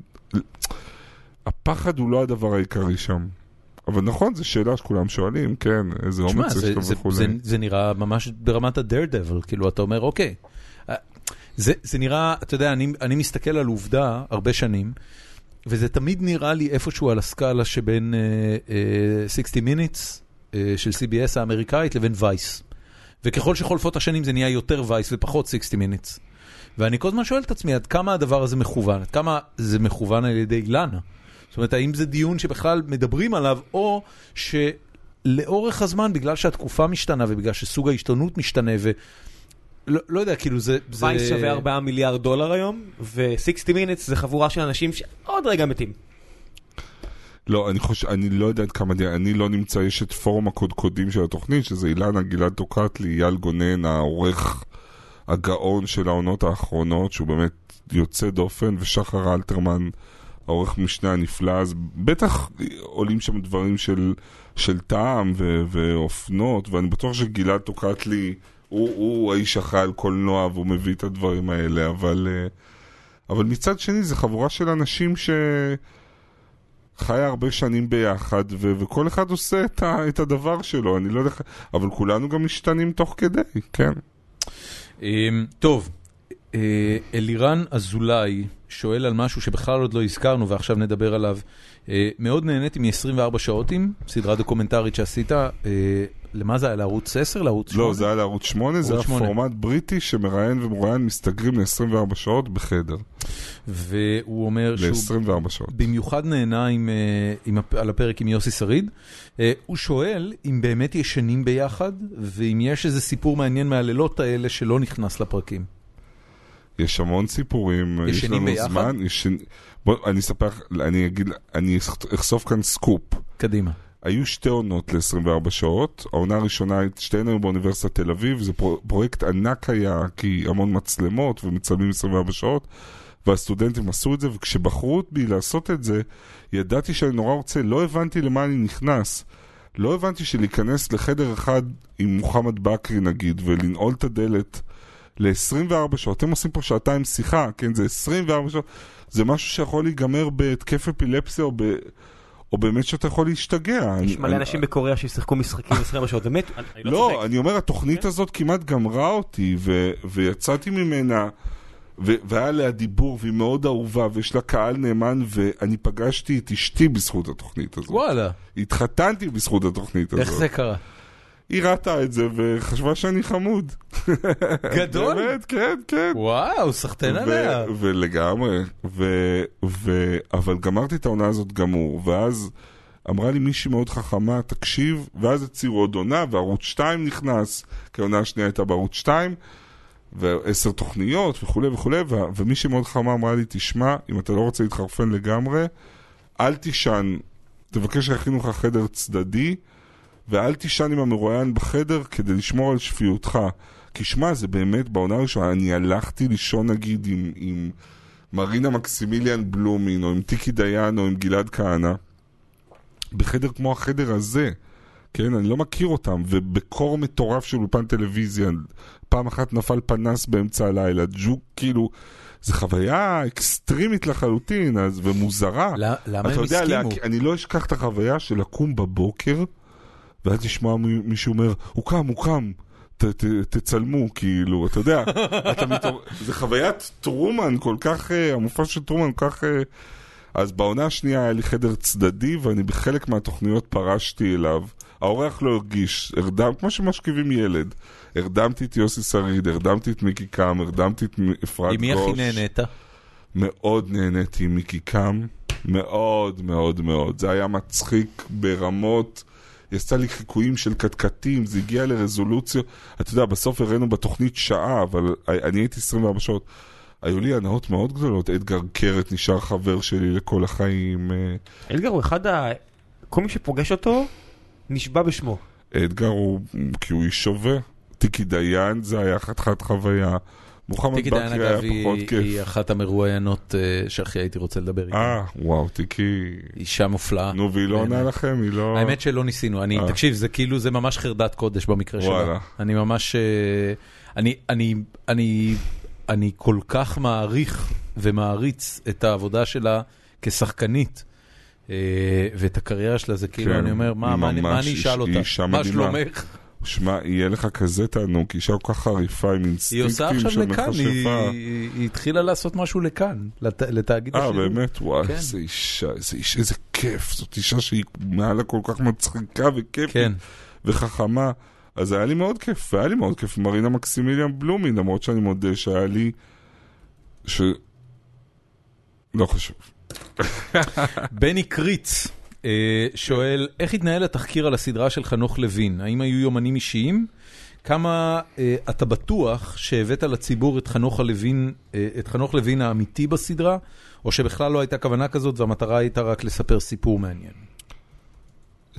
הפחד הוא לא הדבר העיקרי שם. אבל נכון, זו שאלה שכולם שואלים, כן, איזה אומץ יש זה, וכולי. זה, זה נראה ממש ברמת ה-Daredevil, כאילו אתה אומר אוקיי. אה, זה, זה נראה, אתה יודע, אני, אני מסתכל על עובדה הרבה שנים, וזה תמיד נראה לי איפשהו על הסקאלה שבין uh, uh, 60 Minutes uh, של CBS האמריקאית לבין וייס. וככל שחולפות השנים זה נהיה יותר וייס ופחות 60 Minutes. ואני כל הזמן שואל את עצמי עד כמה הדבר הזה מכוון, עד כמה זה מכוון על ידי אילנה. זאת אומרת, האם זה דיון שבכלל מדברים עליו, או שלאורך הזמן, בגלל שהתקופה משתנה ובגלל שסוג העיתונות משתנה, ולא לא יודע, כאילו זה... זה... וייס שווה 4 מיליארד דולר היום, ו-60 Minutes זה חבורה של אנשים שעוד רגע מתים. לא, אני חושב, אני לא יודע עד כמה, אני לא נמצא, יש את פורום הקודקודים של התוכנית, שזה אילנה גלעד טוקטלי, אייל גונן, העורך הגאון של העונות האחרונות, שהוא באמת יוצא דופן, ושחר אלתרמן, העורך משנה הנפלא, אז בטח עולים שם דברים של, של טעם ו, ואופנות, ואני בטוח שגלעד טוקטלי, הוא, הוא האיש אחראי על קולנוע והוא מביא את הדברים האלה, אבל, אה, אבל מצד שני, זו חבורה של אנשים ש... חיה הרבה שנים ביחד, ו- וכל אחד עושה את, ה- את הדבר שלו, אני לא יודע, אבל כולנו גם משתנים תוך כדי, כן. אמ, טוב, אה, אלירן אזולאי שואל על משהו שבכלל עוד לא הזכרנו ועכשיו נדבר עליו. אה, מאוד נהניתי מ-24 שעותים, סדרה דוקומנטרית שעשית, למה זה היה? לערוץ 10? לערוץ 8? לא, זה היה לערוץ 8, זה היה. פורמט בריטי שמראיין ומרואיין מסתגרים ל-24 שעות בחדר, והוא אומר שהוא ל-24 שעות. במיוחד נהנה עם, אה, עם, על הפרק עם יוסי שריד. אה, הוא שואל אם באמת ישנים ביחד, ואם יש איזה סיפור מעניין מהלילות האלה שלא נכנס לפרקים. יש המון סיפורים, יש ישנים לנו ביחד? זמן, ישן... בוא, אני אספר, אני אגיד, אני אחשוף כאן סקופ. קדימה. היו שתי עונות ל-24 שעות, העונה הראשונה, שתיהן היו באוניברסיטת תל אביב, זה פרו- פרויקט ענק היה, כי המון מצלמות ומצלמים 24 שעות, והסטודנטים עשו את זה, וכשבחרו בי לעשות את זה, ידעתי שאני נורא רוצה, לא הבנתי למה אני נכנס. לא הבנתי שלהיכנס לחדר אחד עם מוחמד בכרי נגיד, ולנעול את הדלת ל-24 שעות, אתם עושים פה שעתיים שיחה, כן, זה 24 שעות, זה משהו שיכול להיגמר בהתקף אפילפסיה או ב... או באמת שאתה יכול להשתגע. יש אני- מלא אני- אנשים בקוריאה ששיחקו משחקים 20 שעות ומתו, אני- אני לא לא, צוחק. אני אומר, התוכנית הזאת כמעט גמרה אותי, ו- ויצאתי ממנה, ו- והיה עליה דיבור, והיא מאוד אהובה, ויש לה קהל נאמן, ואני פגשתי את אשתי בזכות התוכנית הזאת. וואלה, התחתנתי בזכות התוכנית הזאת. איך זה קרה? היא ראתה את זה, וחשבה שאני חמוד. גדול? באמת, כן, כן. וואו, סחטיין עליה. ולגמרי, ו- ו- אבל גמרתי את העונה הזאת גמור, ואז אמרה לי מישהי מאוד חכמה, תקשיב, ואז הציעו עוד עונה, וערוץ 2 נכנס, כי העונה השנייה הייתה בערוץ 2, ועשר תוכניות וכולי וכולי, ו- ומישהי מאוד חכמה אמרה לי, תשמע, אם אתה לא רוצה להתחרפן לגמרי, אל תישן, תבקש שיכינו לך חדר צדדי, ואל תישן עם המרואיין בחדר כדי לשמור על שפיותך. כי שמע, זה באמת, בעונה הראשונה, אני הלכתי לישון נגיד עם, עם מרינה מקסימיליאן בלומין, או עם טיקי דיין, או עם גלעד כהנא, בחדר כמו החדר הזה. כן, אני לא מכיר אותם, ובקור מטורף של אולפן טלוויזיה, פעם אחת נפל פנס באמצע הלילה, ג'וק, כאילו, זו חוויה אקסטרימית לחלוטין, אז, ומוזרה. למה אתה הם יודע, הסכימו? להק... אני לא אשכח את החוויה של לקום בבוקר, ואז לשמוע מ- מישהו אומר, הוא קם, הוא קם, ת, ת, תצלמו, כאילו, אתה יודע, *laughs* אתה מתעור... זה חוויית טרומן כל כך, אה, המופע של טרומן כל כך... אה, אז בעונה השנייה היה לי חדר צדדי, ואני בחלק מהתוכניות פרשתי אליו. האורח לא הרגיש, הרדם, כמו שמשכיבים ילד. הרדמתי את יוסי שריד, הרדמתי את מיקי קם, הרדמתי את אפרת גוש. עם מי הכי נהנית? מאוד נהניתי עם מיקי קם, מאוד מאוד מאוד. זה היה מצחיק ברמות, יצא לי חיקויים של קטקטים, זה הגיע לרזולוציות. אתה יודע, בסוף הראינו בתוכנית שעה, אבל אני הייתי 24 שעות. היו לי הנאות מאוד גדולות, אדגר קרת נשאר חבר שלי לכל החיים. אה, אדגר הוא אחד ה... כל מי שפוגש אותו, נשבע בשמו. אדגר הוא, כי הוא איש שווה. טיקי דיין זה היה חתיכת חוויה. מוחמד טיקי דיין בכרי היה אגב פחות כיף. היא אחת המרואיינות אה, שהכי הייתי רוצה לדבר איתה. אה, וואו, טיקי... אישה מופלאה. נו, והיא לא עונה. לכם? היא לא... האמת שלא ניסינו, אני, אה. תקשיב, זה כאילו, זה ממש חרדת קודש במקרה שלה. וואלה. אני ממש, אה, אני, אני, אני, אני כל כך מעריך ומעריץ את העבודה שלה כשחקנית. ואת הקריירה שלה זה כאילו, כן, אני אומר, מה, אני- אשאל אותה? מה. שלומך? שמע, יהיה לך כזה תענוג, כי אישה כל כך חריפה עם היא עושה אינסטינקטים עכשיו של לכאן, היא- מכשפה. היא התחילה לעשות משהו לכאן, לת- לתאגיד אה, השידור. באמת? וואי, כן. איזה אישה, איזה אישה, איזה כיף. זאת אישה שהיא מעלה כל כך מצחיקה וכיפית כן. וחכמה. אז היה לי מאוד כיף, והיה לי מאוד כיף מרינה מקסימיליאן בלומין, למרות שאני מודה שהיה לי... ש... לא חשוב. בני קריץ אה, שואל, איך התנהל התחקיר על הסדרה של חנוך לוין? האם היו יומנים אישיים? כמה אה, אתה בטוח שהבאת לציבור את חנוך לוין, אה, את חנוך לוין האמיתי בסדרה, או שבכלל לא הייתה כוונה כזאת והמטרה הייתה רק לספר סיפור מעניין?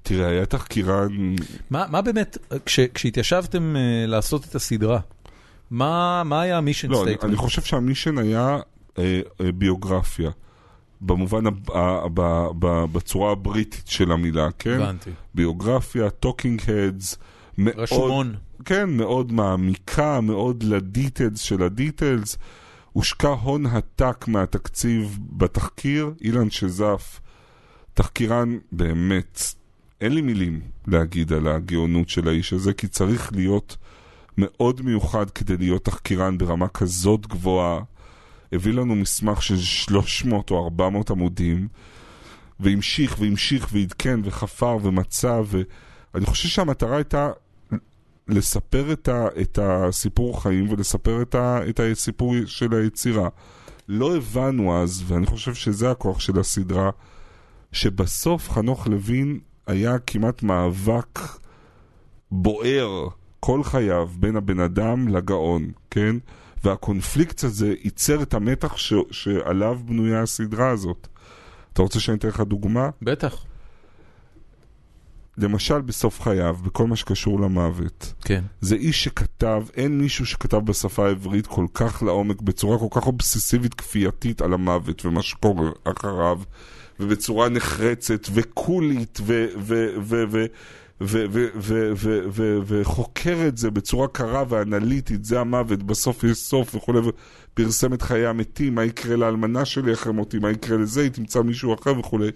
תראה, היה תחקירן... מה, מה באמת, כש, כשהתיישבתם אה, לעשות את הסדרה, מה, מה היה ה mission לא, אני, statement? אני חושב שה mission היה אה, אה, ביוגרפיה. במובן, בצורה הבריטית של המילה, כן? הבנתי. ביוגרפיה, talking heads, רשומון. כן, מאוד מעמיקה, מאוד ל details של ה details. הושקע הון עתק מהתקציב בתחקיר, אילן שזף, תחקירן באמת, אין לי מילים להגיד על הגאונות של האיש הזה, כי צריך להיות מאוד מיוחד כדי להיות תחקירן ברמה כזאת גבוהה. הביא לנו מסמך של 300 או 400 עמודים, והמשיך והמשיך ועדכן וחפר ומצא, ואני חושב שהמטרה הייתה לספר את, ה, את הסיפור חיים ולספר את, ה, את הסיפור של היצירה. לא הבנו אז, ואני חושב שזה הכוח של הסדרה, שבסוף חנוך לוין היה כמעט מאבק בוער כל חייו בין הבן אדם לגאון, כן? והקונפליקט הזה ייצר את המתח ש, שעליו בנויה הסדרה הזאת. אתה רוצה שאני אתן לך דוגמה? בטח. למשל בסוף חייו, בכל מה שקשור למוות. כן. זה איש שכתב, אין מישהו שכתב בשפה העברית כל כך לעומק, בצורה כל כך אובססיבית כפייתית על המוות ומה שקורה אחריו, ובצורה נחרצת וקולית ו... ו, ו, ו, ו וחוקר את זה בצורה קרה ואנליטית, זה המוות, בסוף יש סוף וכולי, ופרסם את חיי המתים, מה יקרה לאלמנה שלי אחרי מותי, מה יקרה לזה, היא תמצא מישהו אחר וכולי.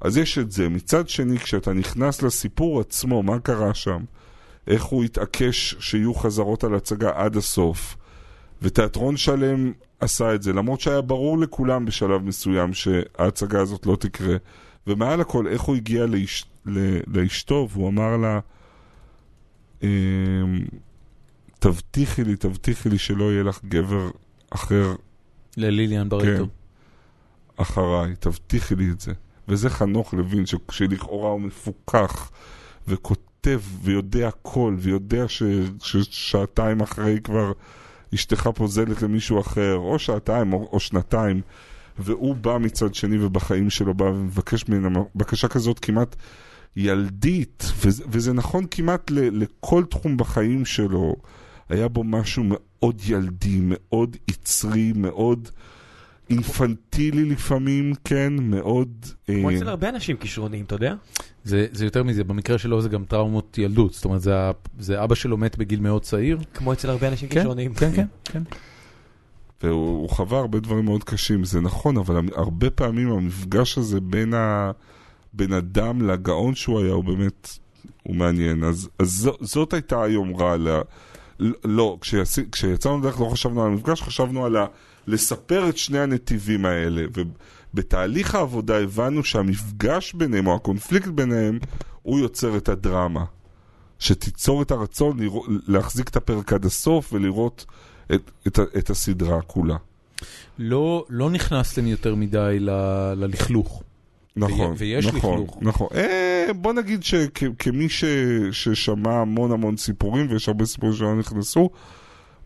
אז יש את זה. מצד שני, כשאתה נכנס לסיפור עצמו, מה קרה שם? איך הוא התעקש שיהיו חזרות על הצגה עד הסוף. ותיאטרון שלם עשה את זה, למרות שהיה ברור לכולם בשלב מסוים שההצגה הזאת לא תקרה. ומעל הכל, איך הוא הגיע לאש... לאשתו, והוא אמר לה, אמ... תבטיחי לי, תבטיחי לי שלא יהיה לך גבר אחר לליליאן ברטו. כן. אחריי, תבטיחי לי את זה. וזה חנוך לוין, ש... שלכאורה הוא מפוכח, וכותב, ויודע הכל, ויודע ש... ששעתיים אחרי כבר אשתך פוזלת למישהו אחר, או שעתיים או, או שנתיים, והוא בא מצד שני ובחיים שלו בא ומבקש ממנה בקשה כזאת כמעט ילדית, וזה, וזה נכון כמעט ל... לכל תחום בחיים שלו. היה בו משהו מאוד ילדי, מאוד יצרי, מאוד אינפנטילי לפעמים, כן, מאוד... כמו אה, אצל הרבה אנשים כישרוניים, אתה יודע? זה, זה יותר מזה, במקרה שלו זה גם טראומות ילדות, זאת אומרת, זה, ה- זה אבא שלו מת בגיל מאוד צעיר. כמו אצל הרבה אנשים כן, כישרוניים. כן, כן, כן. והוא הוא חווה הרבה דברים מאוד קשים, זה נכון, אבל הרבה פעמים המפגש הזה בין הבן אדם לגאון שהוא היה, הוא באמת, הוא מעניין. אז, אז זו, זאת הייתה היומרה. ל... לא, כשיצ... כשיצאנו לדרך לא חשבנו על המפגש, חשבנו על ה... לספר את שני הנתיבים האלה. ובתהליך העבודה הבנו שהמפגש ביניהם, או הקונפליקט ביניהם, הוא יוצר את הדרמה. שתיצור את הרצון לראות, להחזיק את הפרק עד הסוף ולראות את, את, את הסדרה כולה. לא, לא נכנסתם יותר מדי ל, ללכלוך. נכון, ויש נכון, לכלוך. נכון. אה, בוא נגיד שכמי ש, ששמע המון המון סיפורים, ויש הרבה סיפורים שלא נכנסו,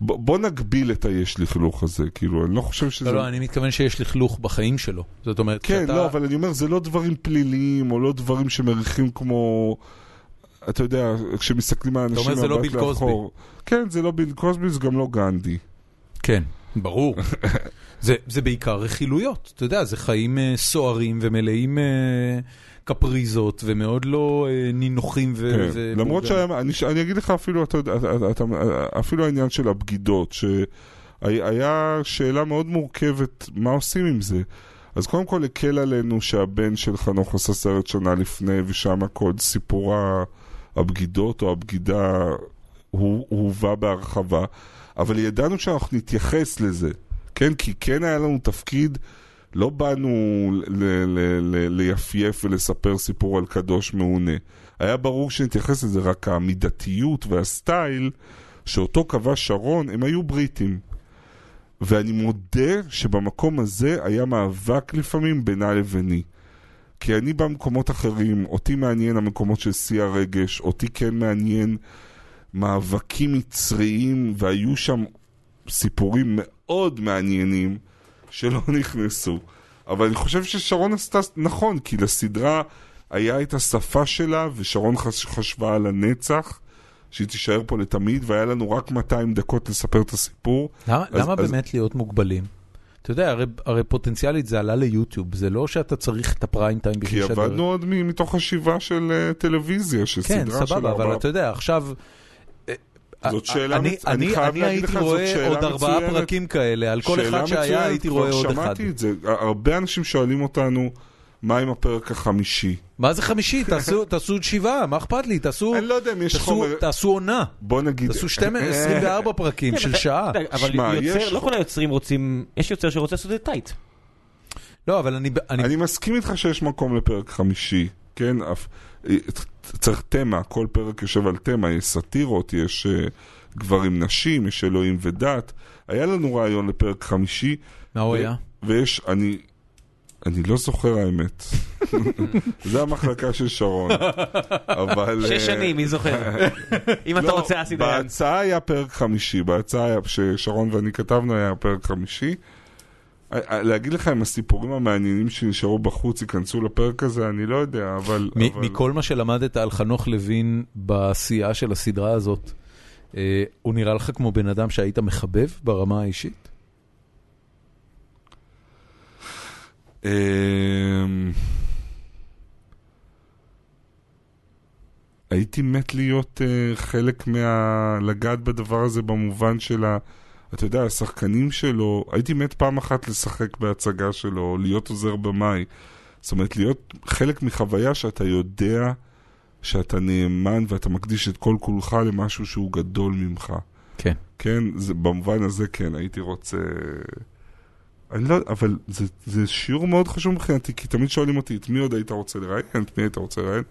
ב, בוא נגביל את היש לכלוך הזה, כאילו, אני לא חושב שזה... לא, לא, אני מתכוון שיש לכלוך בחיים שלו. זאת אומרת, כן, כשאתה... לא, אבל אני אומר, זה לא דברים פליליים, או לא דברים שמריחים כמו... אתה יודע, כשמסתכלים על אנשים אומר, זה לא ביל קוסבי. כן, זה לא ביל קוסבי, זה גם לא גנדי. כן, ברור. *laughs* זה, זה בעיקר רכילויות, אתה יודע, זה חיים אה, סוערים ומלאים אה, קפריזות ומאוד לא אה, נינוחים ו... כן. ו- למרות. שאני אני אגיד לך אפילו, אתה אתה- אתה- אפילו העניין של הבגידות, היה- היה שאלה מאוד מורכבת, מה עושים עם זה? אז קודם כל הקל עלינו שהבן של חנוך עשה סרט שנה לפני, ושם כל סיפור הבגידות או הבגידה הוא- הובא בהרחבה, אבל ידענו שאנחנו נתייחס לזה, כן? כי כן היה לנו תפקיד, לא באנו ל- ל- ל- ליפייף ולספר סיפור על קדוש מעונה. היה ברור שנתייחס לזה, רק המידתיות והסטייל שאותו קבע שרון, הם היו בריטים. ואני מודה שבמקום הזה היה מאבק לפעמים בינה לביני. כי אני במקומות אחרים, אותי מעניין המקומות של שיא הרגש, אותי כן מעניין מאבקים מצריים, והיו שם סיפורים מאוד מעניינים שלא *laughs* נכנסו. אבל אני חושב ששרון עשתה נכון, כי לסדרה היה את השפה שלה, ושרון חש, חשבה על הנצח, שהיא תישאר פה לתמיד, והיה לנו רק 200 דקות לספר את הסיפור. למה, אז- למה אז- באמת להיות מוגבלים? אתה יודע, הרי, הרי פוטנציאלית זה עלה ליוטיוב, זה לא שאתה צריך את הפריים טיים כי בשביל לשדר. עבדנו עוד מתוך חשיבה של אה, טלוויזיה, של כן, סדרה של סבבה, אבל. אתה יודע, עכשיו... אה, זאת שאלה אני, מצ- אני אני, חייב אני להגיד הייתי לך, זאת רואה שאלה עוד ארבעה מצוינת. פרקים כאלה, על כל אחד שהיה מצוינת, הייתי כבר רואה עוד אחד. שמעתי את זה, הרבה אנשים שואלים אותנו, מה עם הפרק החמישי? מה זה חמישי? *laughs* תעשו, תעשו עוד שבעה, מה אכפת לי? תעשו, אני לא יודע אם יש תעשו, חומר... תעשו עונה, בוא נגיד... תעשו 12, 24 פרקים כן, של שעה. אבל שמע, יוצר, יש- לא כל היוצרים רוצים, יש יוצר שרוצה לעשות את זה טייט. לא, אבל אני, אני, אני מסכים איתך שיש מקום לפרק חמישי, כן? אף- צריך תמה, כל פרק יושב על תמה, יש סאטירות, יש אה, גברים נשים, יש אלוהים ודת. היה לנו רעיון לפרק חמישי. מה הוא היה? ויש, אני, אני לא זוכר האמת. *laughs* זה המחלקה של שרון. *laughs* אבל... אה, שש שנים, מי זוכר? *laughs* אם אתה לא, רוצה אסי דיין. בהצעה היה פרק חמישי, בהצעה היה- ששרון ואני כתבנו היה פרק חמישי. אה, אה, להגיד לך אם הסיפורים המעניינים שנשארו בחוץ ייכנסו לפרק הזה, אני לא יודע, אבל... מ- אבל... מכל מה שלמדת על חנוך לוין בעשייה של הסדרה הזאת, אה, הוא נראה לך כמו בן אדם שהיית מחבב ברמה האישית? אמ, הייתי מת להיות uh, חלק מה... לגעת בדבר הזה במובן של ה... אתה יודע, השחקנים שלו, הייתי מת פעם אחת לשחק בהצגה שלו, להיות עוזר במאי. זאת אומרת, להיות חלק מחוויה שאתה יודע שאתה נאמן ואתה מקדיש את כל כולך למשהו שהוא גדול ממך. כן. כן, זה, במובן הזה כן, הייתי רוצה... אני לא, אבל זה, זה שיעור מאוד חשוב מבחינתי, כי תמיד שואלים אותי, את מי עוד היית רוצה לראיין, את מי היית רוצה לראיין,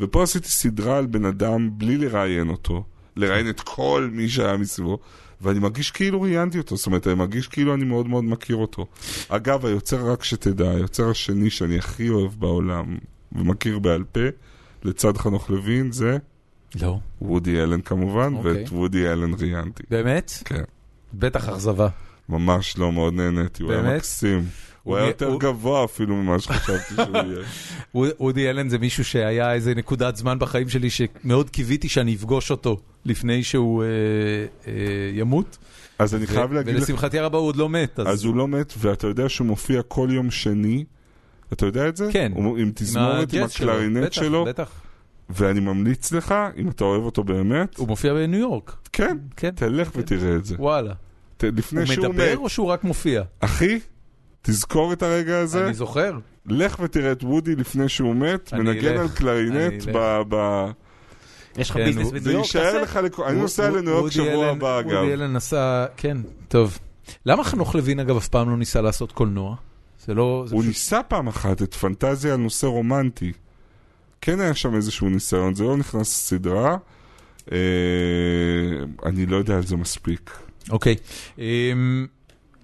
ופה עשיתי סדרה על בן אדם בלי לראיין אותו, לראיין את כל מי שהיה מסביבו, ואני מרגיש כאילו ראיינתי אותו, זאת אומרת, אני מרגיש כאילו אני מאוד מאוד מכיר אותו. אגב, היוצר, רק שתדע, היוצר השני שאני הכי אוהב בעולם, ומכיר בעל פה, לצד חנוך לוין, זה לא. וודי אלן כמובן, אוקיי. ואת וודי אלן ראיינתי. באמת? כן. בטח אכזבה. ממש לא, מאוד נהניתי, הוא היה? מקסים. הוא היה הוא- יותר הוא- גבוה אפילו ממה שחשבתי שהוא יהיה. *laughs* וודי אלן זה מישהו שהיה איזה נקודת זמן בחיים שלי שמאוד קיוויתי שאני אפגוש אותו לפני שהוא אה, אה, ימות. אז אני חייב להגיד לך, ולשמחתי הרבה הוא עוד לא מת. אז הוא לא מת, ואתה יודע שהוא מופיע כל יום שני, אתה יודע את זה? כן. הוא- עם תזמורת, עם הג'אז שלו, הקלרינט בטח, בטח. ואני ממליץ לך, אם אתה אוהב אותו באמת, הוא מופיע בניו יורק. כן, כן. תלך ותראה את זה. וואלה. לפני הוא שהוא מדבר מת, או שהוא רק מופיע? אחי, תזכור את הרגע הזה, אני זוכר. לך ותראה את וודי לפני שהוא מת, מנגן אלך, על קלרינט ב... ב- יש לך כן, ביזנס הוא- בניו זה יורק? יישאר תעשה. לך, לק- אני נוסע לניו יורק שבוע הבא אגב. וודי אלן נסע, כן, טוב. למה חנוך לוין אגב אף פעם לא ניסה לעשות קולנוע? זה לא... זה הוא פשוט- ניסה פעם אחת את פנטזיה על נושא רומנטי. כן היה שם איזשהו ניסיון, זה לא נכנס לסדרה. אה, אני לא יודע על זה מספיק. אוקיי. אמ,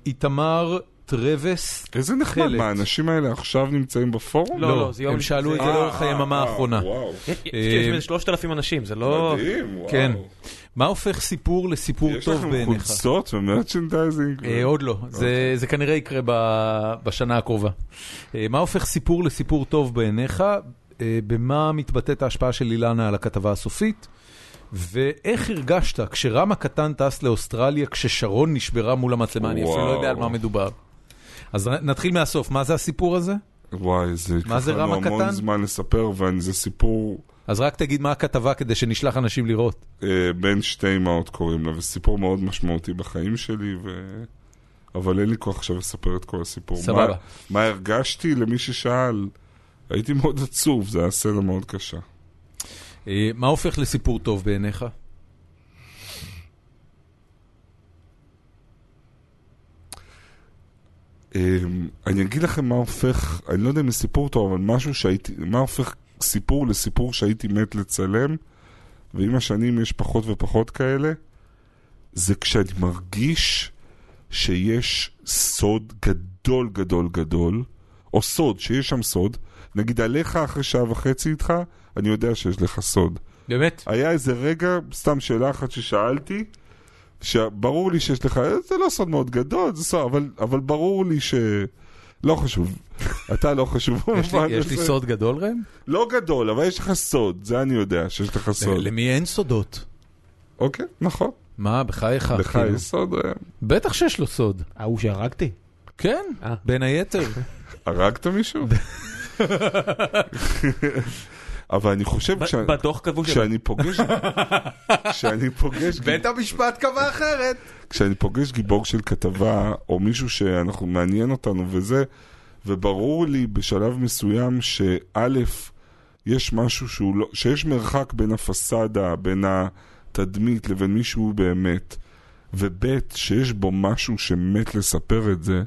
איתמר טרווס. איזה נחמד. מה, האנשים האלה עכשיו נמצאים בפורום? לא, לא, זה יום הם שאלו את זה לאורך היממה אה, האחרונה. וואו, יש אה, יש איזה 3,000 אנשים, זה לא... מדהים, וואו. כן. מה הופך סיפור לסיפור יש טוב לכם בעיניך? חולצות ו merchandising? אה, עוד לא, זה- זה כנראה יקרה ב- בשנה הקרובה. אה, מה הופך סיפור לסיפור טוב בעיניך? אה, במה מתבטאת ההשפעה של אילנה על הכתבה הסופית? ואיך הרגשת כשרם הקטן טס לאוסטרליה כששרון נשברה מול המצלמה? אני אפילו לא יודע על מה. מדובר. אז נתחיל מהסוף, מה זה הסיפור הזה? וואי, זה מה זה ייקח רם לנו המון הקטן? זמן לספר, וזה סיפור אז רק תגיד מה הכתבה כדי שנשלח אנשים לראות. אה, בן שתי אמהות קוראים לה, וסיפור מאוד משמעותי בחיים שלי, ו... אבל אין לי כוח עכשיו לספר את כל הסיפור. סבבה. מה, מה הרגשתי למי ששאל? הייתי מאוד עצוב, זה היה סצנה מאוד קשה. אה, מה הופך לסיפור טוב בעיניך? אני אגיד לכם מה הופך, אני לא יודע אם זה סיפור טוב, אבל משהו שהייתי, מה הופך סיפור לסיפור שהייתי מת לצלם, ועם השנים יש פחות ופחות כאלה, זה כשאני מרגיש שיש סוד גדול גדול גדול, או סוד, שיש שם סוד, נגיד עליך אחרי שעה וחצי איתך, אני יודע שיש לך סוד. באמת? היה איזה רגע, סתם שאלה אחת ששאלתי, שברור לי שיש לך, זה לא סוד מאוד גדול, זה סוד, אבל, אבל ברור לי ש... לא חשוב, *laughs* אתה לא חשוב. יש לי- יש לי. סוד גדול ראם? לא גדול, אבל יש לך סוד, זה אני יודע, שיש לך סוד. למי אין סודות? אוקיי, נכון. מה, בחייך? לך כאילו? יש סוד, ראם. בטח שיש לו סוד. ההוא שהרגתי? כן, אה. בין היתר. הרגת מישהו? *laughs* אבל אני חושב, כשה- בדוח כתבו ש... כשאני פוגש, *laughs* כשאני פוגש, בית המשפט קבע אחרת. כשאני פוגש גיבור של כתבה, או מישהו שאנחנו, מעניין אותנו וזה, וברור לי בשלב מסוים שא', יש משהו שהוא לא, שיש מרחק בין הפסאדה, בין התדמית לבין מי שהוא באמת, וב', שיש בו משהו שמת לספר את זה,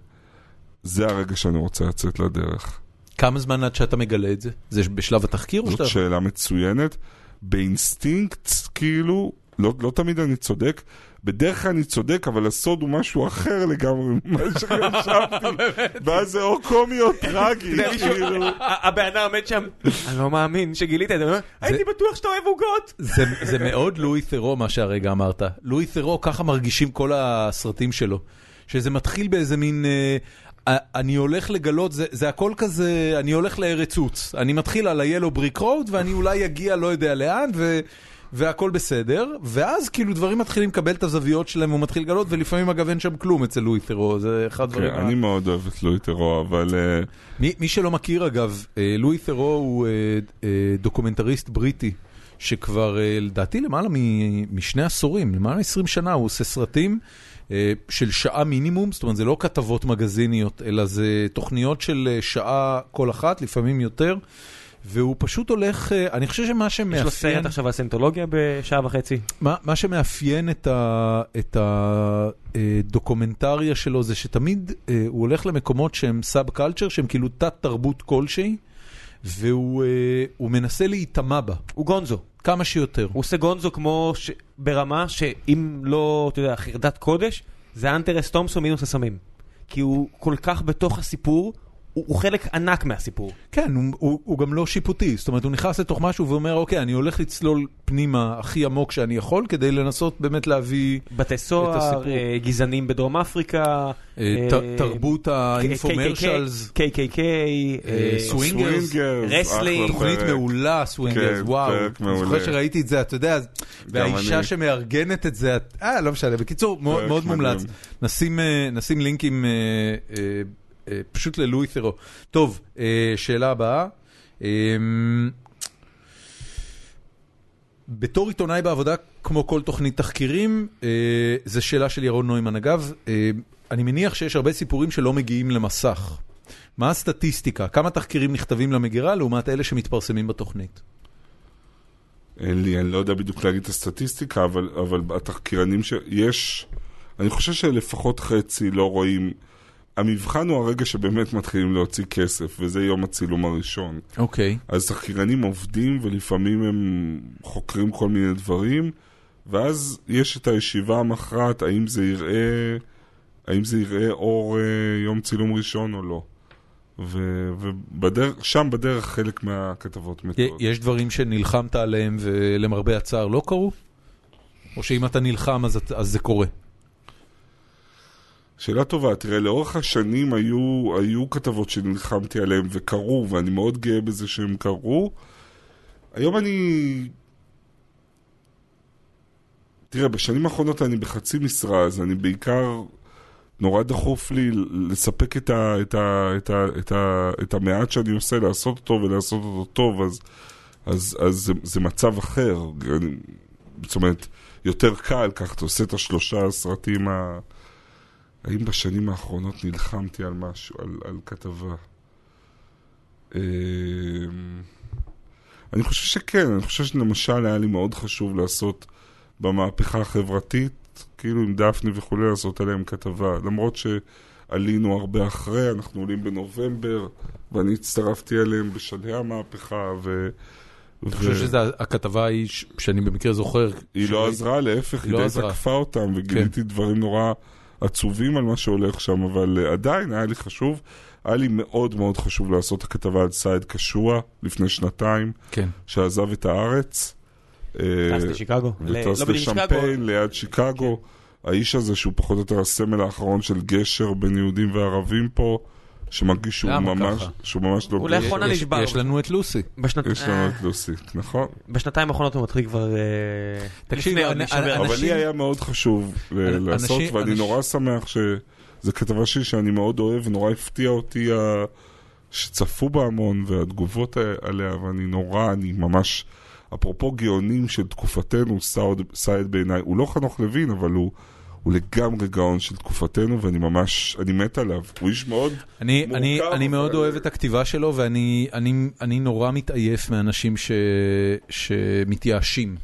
זה הרגע שאני רוצה לצאת לדרך. כמה זמן עד שאתה מגלה את זה? זה בשלב התחקיר או זאת שאתה... שאלה מצוינת. באינסטינקט, כאילו, לא, לא תמיד אני צודק. בדרך כלל אני צודק, אבל הסוד הוא משהו אחר לגמרי *laughs* ממה שחשבתי. *laughs* ואז זה או קומי או טרגי, כאילו. הבן אדם עומד שם, אני לא מאמין שגילית את זה, הייתי בטוח שאתה אוהב עוגות. זה, זה מאוד לואי ת'רו מה שהרגע אמרת. לואי ת'רו, ככה מרגישים כל הסרטים שלו. שזה מתחיל באיזה מין... אני הולך לגלות, זה, זה הכל כזה, אני הולך לארץ עוץ. אני מתחיל על ה-Yellow Brick Road ואני אולי אגיע לא יודע לאן ו, והכל בסדר. ואז כאילו דברים מתחילים לקבל את הזוויות שלהם והוא מתחיל לגלות ולפעמים אגב אין שם כלום אצל לואי ת'רו, זה אחד כן, הדברים... ה- אני מאוד אוהב את לואי ת'רו, אבל... אה, מי, מי שלא מכיר אגב, אה, לואי ת'רו הוא אה, דוקומנטריסט בריטי, שכבר לדעתי למעלה מ- משני עשורים, למעלה מ-20 שנה, הוא עושה סרטים של שעה מינימום, זאת אומרת זה לא כתבות מגזיניות, אלא זה תוכניות של אה, שעה כל אחת, לפעמים יותר, והוא פשוט הולך, אה, אני חושב שמה יש לו שמאפיין... סרט עכשיו על סיינטולוגיה בשעה וחצי. מה, מה שמאפיין את, ה, את הדוקומנטריה שלו זה שתמיד אה, הוא הולך למקומות שהם סאב קלצ'ר, שהם כאילו תת תרבות כלשהי, והוא אה, מנסה להיטמע בה הוא גונזו. כמה שיותר. הוא עושה גונזו כמו ש... ברמה שאם לא, אתה יודע, חרדת קודש, זה אנטרס תומסון מינוס הסמים. כי הוא כל כך בתוך הסיפור, הוא, הוא חלק ענק מהסיפור. כן, הוא, הוא, הוא גם לא שיפוטי, זאת אומרת הוא נכנס לתוך משהו ואומר אוקיי, אני הולך לצלול פנימה הכי עמוק שאני יכול כדי לנסות באמת להביא בתי סוהר. אה, גזענים בדרום אפריקה, אה, ת, תרבות ה infomercials, KKK, אה, swingers, swingers, wrestling, תוכנית. מעולה, swingers, כן, וואו. פרק אני. זוכר שראיתי את זה, אתה יודע, והאישה אני. שמארגנת את זה, אה, לא משנה, בקיצור, מאוד. מומלץ. נשים, אה, נשים לינקים אה, אה, אה, פשוט ללואי ת'רו. טוב, אה, שאלה הבאה. אה, בתור עיתונאי בעבודה, כמו כל תוכנית תחקירים, אה, זו שאלה של ירון נוימן. אגב, אה, אני מניח שיש הרבה סיפורים שלא מגיעים למסך. מה הסטטיסטיקה? כמה תחקירים נכתבים למגירה לעומת אלה שמתפרסמים בתוכנית? אין לי, אני לא יודע בדיוק להגיד את הסטטיסטיקה, אבל, אבל התחקירנים שיש, אני חושב שלפחות חצי לא רואים. המבחן הוא הרגע שבאמת מתחילים להוציא כסף, וזה יום הצילום הראשון. אוקיי. אז תחקירנים עובדים, ולפעמים הם חוקרים כל מיני דברים, ואז יש את הישיבה המכרעת, האם זה יראה, האם זה יראה אור אה, יום צילום ראשון או לא. ושם בדרך חלק מהכתבות מתות. יש דברים שנלחמת עליהם ולמרבה הצער לא קרו? או שאם אתה נלחם אז, אז זה קורה? שאלה טובה, תראה, לאורך השנים היו, היו כתבות שנלחמתי עליהן וקרו, ואני מאוד גאה בזה שהן קרו. היום אני... תראה, בשנים האחרונות אני בחצי משרה, אז אני בעיקר... נורא דחוף לי לספק את, ה, את, ה, את, ה, את, ה, את המעט שאני עושה, לעשות אותו ולעשות אותו טוב, אז אז, אז זה, זה מצב אחר. אני- זאת אומרת, יותר קל, ככה אתה עושה את השלושה סרטים ה... האם בשנים האחרונות נלחמתי על משהו, על, על כתבה? אמ, אני חושב שכן, אני חושב שלמשל היה לי מאוד חשוב לעשות במהפכה החברתית, כאילו עם דפני וכולי, לעשות עליהם כתבה. למרות שעלינו הרבה אחרי, אנחנו עולים בנובמבר, ואני הצטרפתי אליהם בשלהי המהפכה, ו... אני חושב שהכתבה היא, ש- שאני במקרה זוכר, היא לא עזרה, להפך, היא היא לא די. כן. תקפה אותם, וגיליתי דברים נורא עצובים על מה שהולך שם, אבל אה, עדיין היה לי חשוב. היה לי מאוד מאוד חשוב לעשות את הכתבה על סייד קשוע לפני שנתיים, כן. שעזב את הארץ. אה, טס לשיקגו. וטס לא שיקגו. לשמפיין ליד שיקגו. האיש הזה שהוא פחות או יותר הסמל האחרון של גשר בין יהודים וערבים פה, שמרגיש שהוא ממש, ככה? שהוא ממש לא... הוא. לאחרונה יש- נשבר. יש לנו את לוסי. בשנת- יש לנו אה, את לוסי, נכון? בשנתיים האחרונות הוא מתחיל כבר... אה, תקשיב, אבל לי היה מאוד חשוב אנ- לעשות, אנשים- ואני אנשים- נורא שמח שזו כתבה שלי שאני מאוד אוהב, ונורא הפתיע אותי ה- שצפו בה המון, והתגובות עליה, ואני נורא, אני ממש... אפרופו גאונים של תקופתנו, סעד בעיניי, הוא לא חנוך לוין, אבל הוא, הוא לגמרי גאון של תקופתנו, ואני ממש, אני מת עליו. הוא איש מאוד... אני, מורכב, אני, אני מאוד אוהב את הכתיבה שלו, ואני אני, אני נורא מתעייף מאנשים ש, שמתייאשים.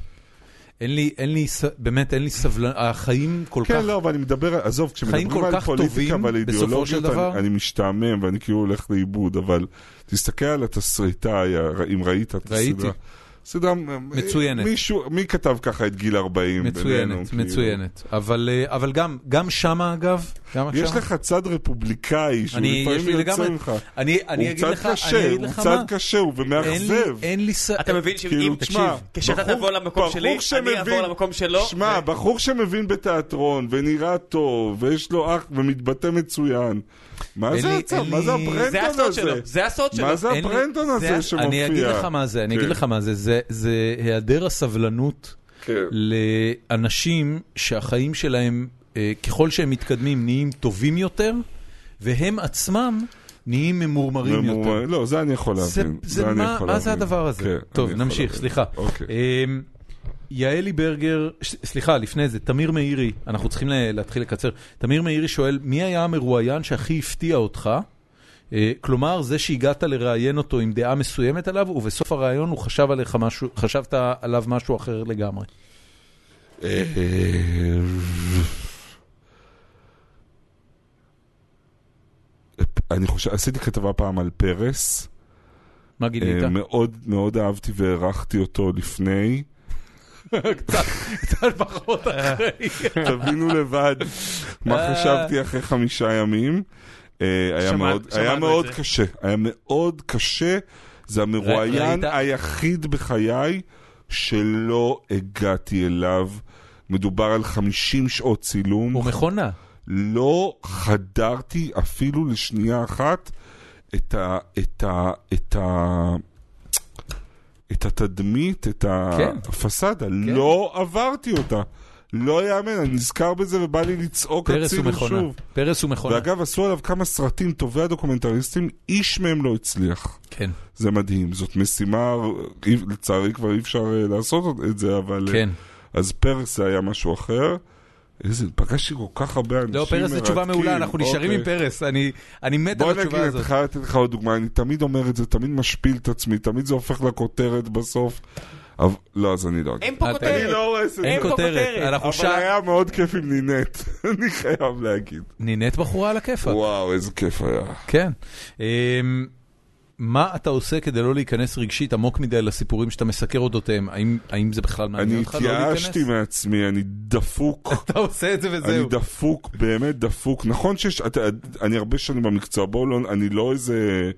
אין לי, אין לי, באמת, אין לי סבלנות, החיים כל כן, כך... לא, אבל אני מדבר, עזוב, כשמדברים על פוליטיקה ועל אידיאולוגיות. אני, אני משתעמם ואני כאילו הולך לאיבוד, אבל תסתכל על התסריטאי, אם ראית את ראיתי. סדרה מצוינת. מישהו, מי כתב ככה את גיל 40? בינינו, מצוינת, כאילו? מצוינת. אבל, אה, אבל גם, גם שמה אגב, יש לך צד רפובליקאי, שהוא לפעמים יוצא ממך. אני, אני הוא אגיד צד לך, אני קשה, אגיד הוא לך צד מה, קשה, הוא אין לי, ומאכזב. אין לי ס... אתה מבין שאם, כאילו, תקשיב, כשאתה תבוא למקום שלי, אני אעבור למקום שלו. שמע, בחור שמבין בתיאטרון, ונראה טוב, ויש לו אח, ומתבטא מצוין. מה זה הצד? מה זה הברנדון זה הסוד שלו, הזה? זה הסוד שלו. מה זה הברנדון הזה זה- שמופיע? אני אגיד לך מה זה, אני אגיד כן. לך מה זה, זה, זה היעדר הסבלנות כן. לאנשים שהחיים שלהם, ככל שהם מתקדמים, נהיים טובים יותר, והם עצמם נהיים ממורמרים ממורמר- יותר. לא, זה אני יכול זה, להבין. זה אני מה, יכול מה זה. הדבר הזה? כן, טוב, נמשיך. סליחה. אוקיי. אמ, יעלי ברגר, סליחה, לפני זה, תמיר מאירי, אנחנו צריכים לה- להתחיל לקצר. תמיר מאירי שואל, מי היה המרואיין שהכי הפתיע אותך? אה, כלומר, זה שהגעת לראיין אותו עם דעה מסוימת עליו, ובסוף הראיון הוא חשב עליך משהו, חשבת עליו משהו אחר לגמרי. אה, אני חושב, עשיתי כתבה פעם על פרס, מה גילית? אה, מאוד מאוד אהבתי והערכתי אותו לפני, קצת פחות אחרי. תבינו לבד מה אה. חשבתי אחרי חמישה ימים. אה, היה מאוד-. קשה, היה מאוד קשה, זה המרואיין? היחיד בחיי שלא הגעתי אליו. מדובר על 50 שעות צילום. הוא מכונה. לא חדרתי אפילו לשנייה אחת את ה... את ה... את ה... את התדמית, את כן. הפסאדה, לא עברתי אותה. לא יאמן, אני נזכר בזה ובא לי לצעוק הצילו. שוב. פרס הוא מכונה. ואגב, עשו עליו כמה סרטים טובי הדוקומנטריסטים, איש מהם לא הצליח. כן, זה מדהים, זאת משימה, לצערי כבר אי אפשר אה, לעשות את זה, אבל... אה, כן. אז פרס זה היה משהו אחר. איזה, פגשתי כל כך הרבה אנשים לא, פרס זה תשובה מרתקים. מעולה, אנחנו נשארים עם אוקיי. פרס. אני אני מת בוא על נגיד, התשובה אני הזאת. חייב לתת לך עוד דוגמה, אני תמיד אומר את זה, תמיד משפיל את עצמי, תמיד זה הופך לכותרת בסוף. אבל, לא, אז אני לא אגיד. אין פה אל כותרת. אני לא רואה את זה. אין פה כותרת. אנחנו אבל שעה... היה מאוד כיף עם נינט, *laughs* אני חייב להגיד. נינט בחורה על הכיפאק. וואו, איזה כיף היה. כן. מה אתה עושה כדי לא להיכנס רגשית עמוק מדי לסיפורים שאתה מסקר אודותיהם? האם, האם זה בכלל מעניין אני אותך לא להיכנס? התייאשתי מעצמי, אני דפוק. *laughs* אתה עושה את זה אני וזהו. דפוק, באמת דפוק. נכון שיש, אתה, אני הרבה שנים במקצוע, בואו לא, אני לא איזה,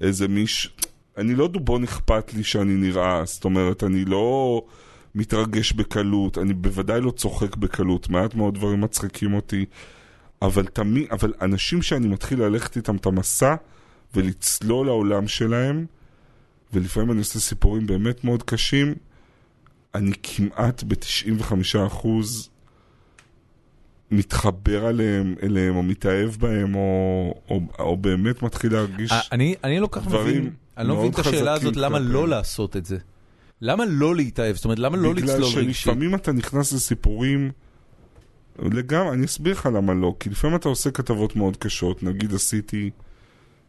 איזה מיש, אני לא דובון אכפת לי שאני נראה, זאת אומרת, אני לא מתרגש בקלות, אני בוודאי לא צוחק בקלות, מעט מאוד דברים מצחיקים אותי, אבל תמיד, אבל אנשים שאני מתחיל ללכת איתם את המסע ולצלול לעולם שלהם, ולפעמים אני עושה סיפורים באמת מאוד קשים, אני כמעט ב-95% מתחבר אליהם, אליהם, או מתאהב בהם, או, או, או באמת מתחיל להרגיש... אני אני לא כך מבין, אני לא מבין את השאלה חזקים הזאת, למה. לא לעשות את זה. למה לא להתאהב? זאת אומרת, למה לא בגלל לצלול רגשית? שלפעמים אתה נכנס לסיפורים, לגמרי, אני אסביר לך למה לא, כי לפעמים אתה עושה כתבות מאוד קשות, נגיד עשיתי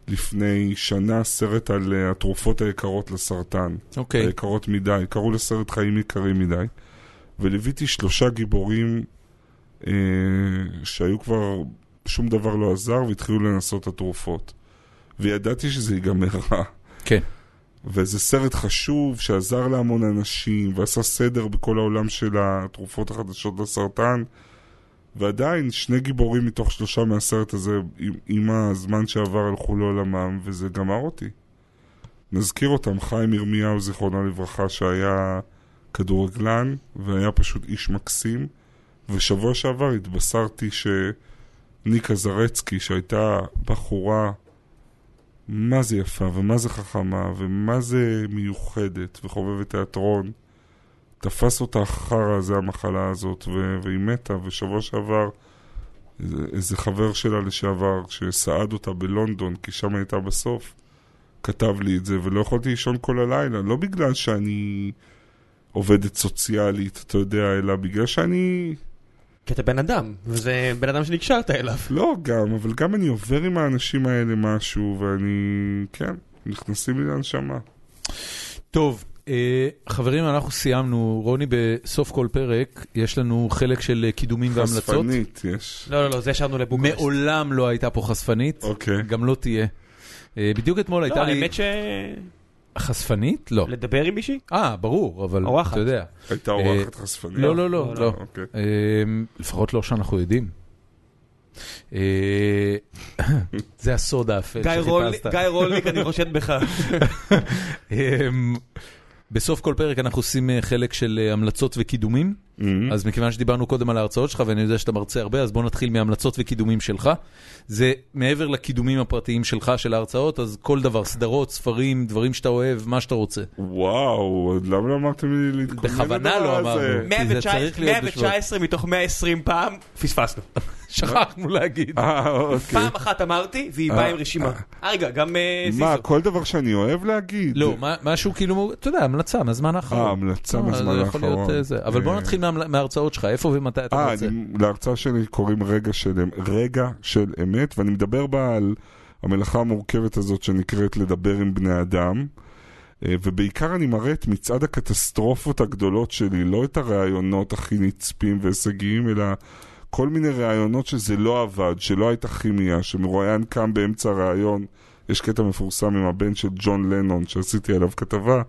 לפני שנה סרט על אה, התרופות היקרות לסרטן, אוקיי. היקרות מדי, קראו לסרט חיים יקרים מדי, וליוויתי שלושה גיבורים אה, שהיו כבר, שום דבר לא עזר והתחילו לנסות את התרופות. וידעתי שזה ייגמר רע. כן. וזה סרט חשוב שעזר להמון אנשים ועשה סדר בכל העולם של התרופות החדשות לסרטן ועדיין שני גיבורים מתוך שלושה מהסרט הזה עם, עם הזמן שעבר הלכו לעולמם וזה גמר אותי. נזכיר אותם, חיים ירמיהו זיכרונו לברכה שהיה כדורגלן והיה פשוט איש מקסים ושבוע שעבר התבשרתי שניקה זרצקי שהייתה בחורה מה זה יפה, ומה זה חכמה, ומה זה מיוחדת, וחובבת תיאטרון. תפס אותה החרא הזה, המחלה הזאת, ו- והיא מתה, ושבוע שעבר איזה, איזה חבר שלה לשעבר, שסעד אותה בלונדון, כי שם הייתה בסוף, כתב לי את זה, ולא יכולתי לישון כל הלילה, לא בגלל שאני עובדת סוציאלית, אתה יודע, אלא בגלל שאני... כי אתה בן אדם, וזה בן אדם שנקשרת אליו. לא גם, אבל גם אני עובר עם האנשים האלה משהו, ואני... כן, נכנסים לי לנשמה. טוב, חברים, אנחנו סיימנו. רוני, בסוף כל פרק יש לנו חלק של אה, קידומים והמלצות. חשפנית יש. לא, לא, לא, זה ישבנו לבוקרשט. מעולם לא הייתה פה חשפנית, אוקיי. גם לא תהיה. אה, בדיוק אתמול לא, הייתה לי... האמת ש... חשפנית? לא. לדבר עם מישהי? אה, ברור, אבל אורחת. אתה יודע. הייתה אורחת חשפנית? לא, לא, לא, לא, לא. אוקיי. אה, לפחות לא שאנחנו יודעים. אה, זה הסוד האפל שחיפשת. גיא רולניק, אני חושד בך. *laughs* בסוף כל פרק אנחנו עושים אה, חלק של אה, המלצות וקידומים. אז מכיוון שדיברנו קודם על ההרצאות שלך ואני יודע שאתה מרצה הרבה, אז בוא נתחיל מהמלצות וקידומים שלך. זה מעבר לקידומים הפרטיים שלך של ההרצאות, אז כל דבר, סדרות, ספרים, דברים שאתה אוהב, מה שאתה רוצה. וואו, למה לא אמרתם לי להתכונן בכוונה לא לדבר הזה? אמרנו. כי זה צריך להיות 119 מתוך 120 פעם פספסנו. *laughs* שכחנו להגיד. אה, אוקיי. פעם אחת אמרתי, והיא באה עם רשימה. אה, רגע, גם אה, זיזו. מה, כל דבר שאני אוהב להגיד? לא, מה- משהו כאילו, אתה יודע, המלצה מהזמן האחרון. אה, המלצה אה, מהזמן האחרון. אה. אבל בוא אה. נתחיל מה- מההרצאות שלך, איפה ומתי אתה אה, רוצה. אני- להרצאה שלי קוראים רגע של, רגע של אמת, ואני מדבר בה על המלאכה המורכבת הזאת שנקראת לדבר עם בני אדם. אה, ובעיקר אני מראה את מצעד הקטסטרופות הגדולות שלי, לא את הרעיונות הכי נצפים והישגיים, אלא כל מיני רעיונות שזה לא עבד, שלא הייתה כימיה, שמרואיין קם באמצע הרעיון. יש קטע מפורסם עם הבן של ג'ון לנון, שעשיתי עליו כתבה,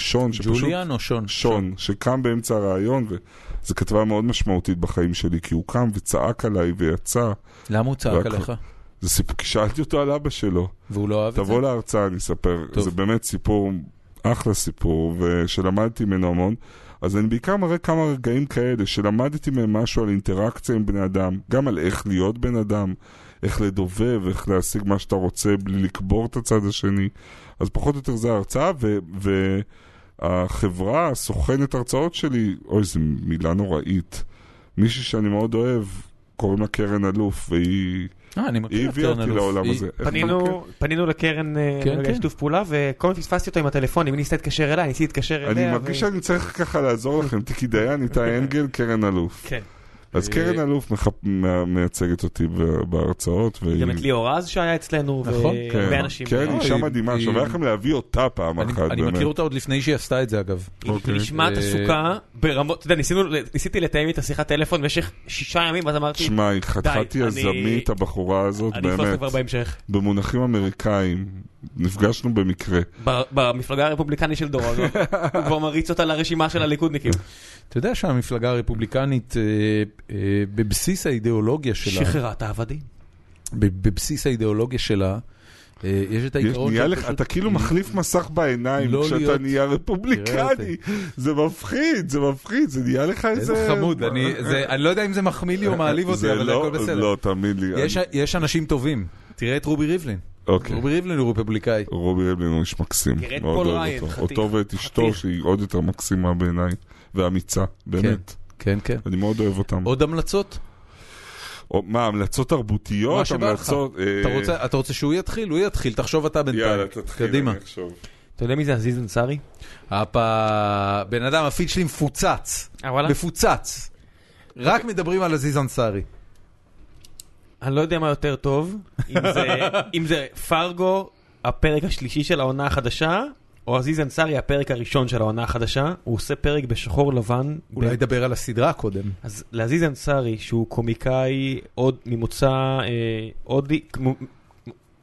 שון, שפשוט... ג'וליאן או שון? שון, שקם באמצע הרעיון, וזו כתבה מאוד משמעותית בחיים שלי, כי הוא קם וצעק עליי ויצא. למה הוא צעק והכל- עליך? זה סיפור, כי שאלתי אותו על אבא שלו. והוא לא אהב את זה? תבוא להרצאה, אני אספר. טוב. זה באמת סיפור, אחלה סיפור, ושלמדתי ממנו המון. אז אני בעיקר מראה כמה רגעים כאלה, שלמדתי מהם משהו על אינטראקציה עם בני אדם, גם על איך להיות בן אדם, איך לדובב, איך להשיג מה שאתה רוצה בלי לקבור את הצד השני. אז פחות או יותר זה ההרצאה, ו... ו- החברה, הסוכנת הרצאות שלי, אוי, זו מילה נוראית. מישהי שאני מאוד אוהב, קוראים לה קרן אלוף, והיא אה, אני מכיר את קרן אלוף. לעולם היא- הזה. פנינו, פנינו לקרן אה, כן, כן. שיתוף פעולה, וכל הזמן פספסתי אותו עם הטלפון, אם ניסתה להתקשר אליי, ניסיתי להתקשר אליה. אני ו- מרגיש שאני צריך ככה לעזור לכם, תיקי דיין, איתי אנגל, קרן אלוף. כן. אז אה, קרן אלוף מייצגת אותי בהרצאות. גם את ליאור רז שהיה אצלנו, נכון, כן, והרבה אנשים. כן, אישה מדהימה, שווה לכם להביא אותה פעם אני- אחת, אני באמת. מכיר אותה עוד לפני שהיא עשתה את זה אגב. היא אוקיי. נשמעת אה, עסוקה ברמות, אתה יודע, ניסינו, ניסיתי לתאם איתה שיחת טלפון במשך שישה ימים, ואז אמרתי, שמע, היא חתיכת אני- יזמית, הבחורה הזאת, אני אפלוס באמת. כבר בהמשך. במונחים אמריקאים, נפגשנו במקרה. ב- במפלגה הרפובליקנית של דור, הוא כבר מריץ אותה לרשימה של הליכודניקים. אתה יודע שהמפלגה הרפובליקנית, אה, אה, בבסיס האידיאולוגיה שלה, שחררה את העבדים. ב- בבסיס האידיאולוגיה שלה, אה, יש את יש- העיקרון לך- פשוט- אתה כאילו מחליף מסך בעיניים לא כשאתה להיות- נהיה רפובליקני. זה מפחיד, זה מפחיד, זה נהיה לך איזה... איזה חמוד, אני זה- אני לא יודע אם זה מחמיא לי או מעליב אותי, אבל לא- הכל בסדר. לא, תאמין לי. יש- אני- יש אנשים טובים, תראה את רובי ריבלין. אוקיי. רובי ריבלין הוא רפובליקאי. רובי ריבלין הוא איש מקסים. מאוד פול אוהב ריין, אותו. חתיך. אותו ואת אשתו. שהיא עוד יותר מקסימה בעיניי, ואמיצה, באמת. כן, כן. אני מאוד אוהב אותם. עוד המלצות? מה, המלצות תרבותיות? מה שבא לך. אה, אתה רוצה- שהוא יתחיל? הוא יתחיל, תחשוב אתה יאללה, בינתיים. תתחיל, קדימה. אני אחשוב. אתה יודע מי זה עזיז אנסארי? הפה, בן אדם, הפיד שלי מפוצץ. אה? מפוצץ. רק מדברים על עזיז אנסארי. אני לא יודע מה יותר טוב, אם זה, *laughs* פרגו, הפרק השלישי של העונה החדשה, או עזיז אנסארי, הפרק הראשון של העונה החדשה. הוא עושה פרק בשחור לבן. אולי ב- נדבר על הסדרה קודם. אז לעזיז אנסארי, שהוא קומיקאי עוד ממוצא אה, הודי,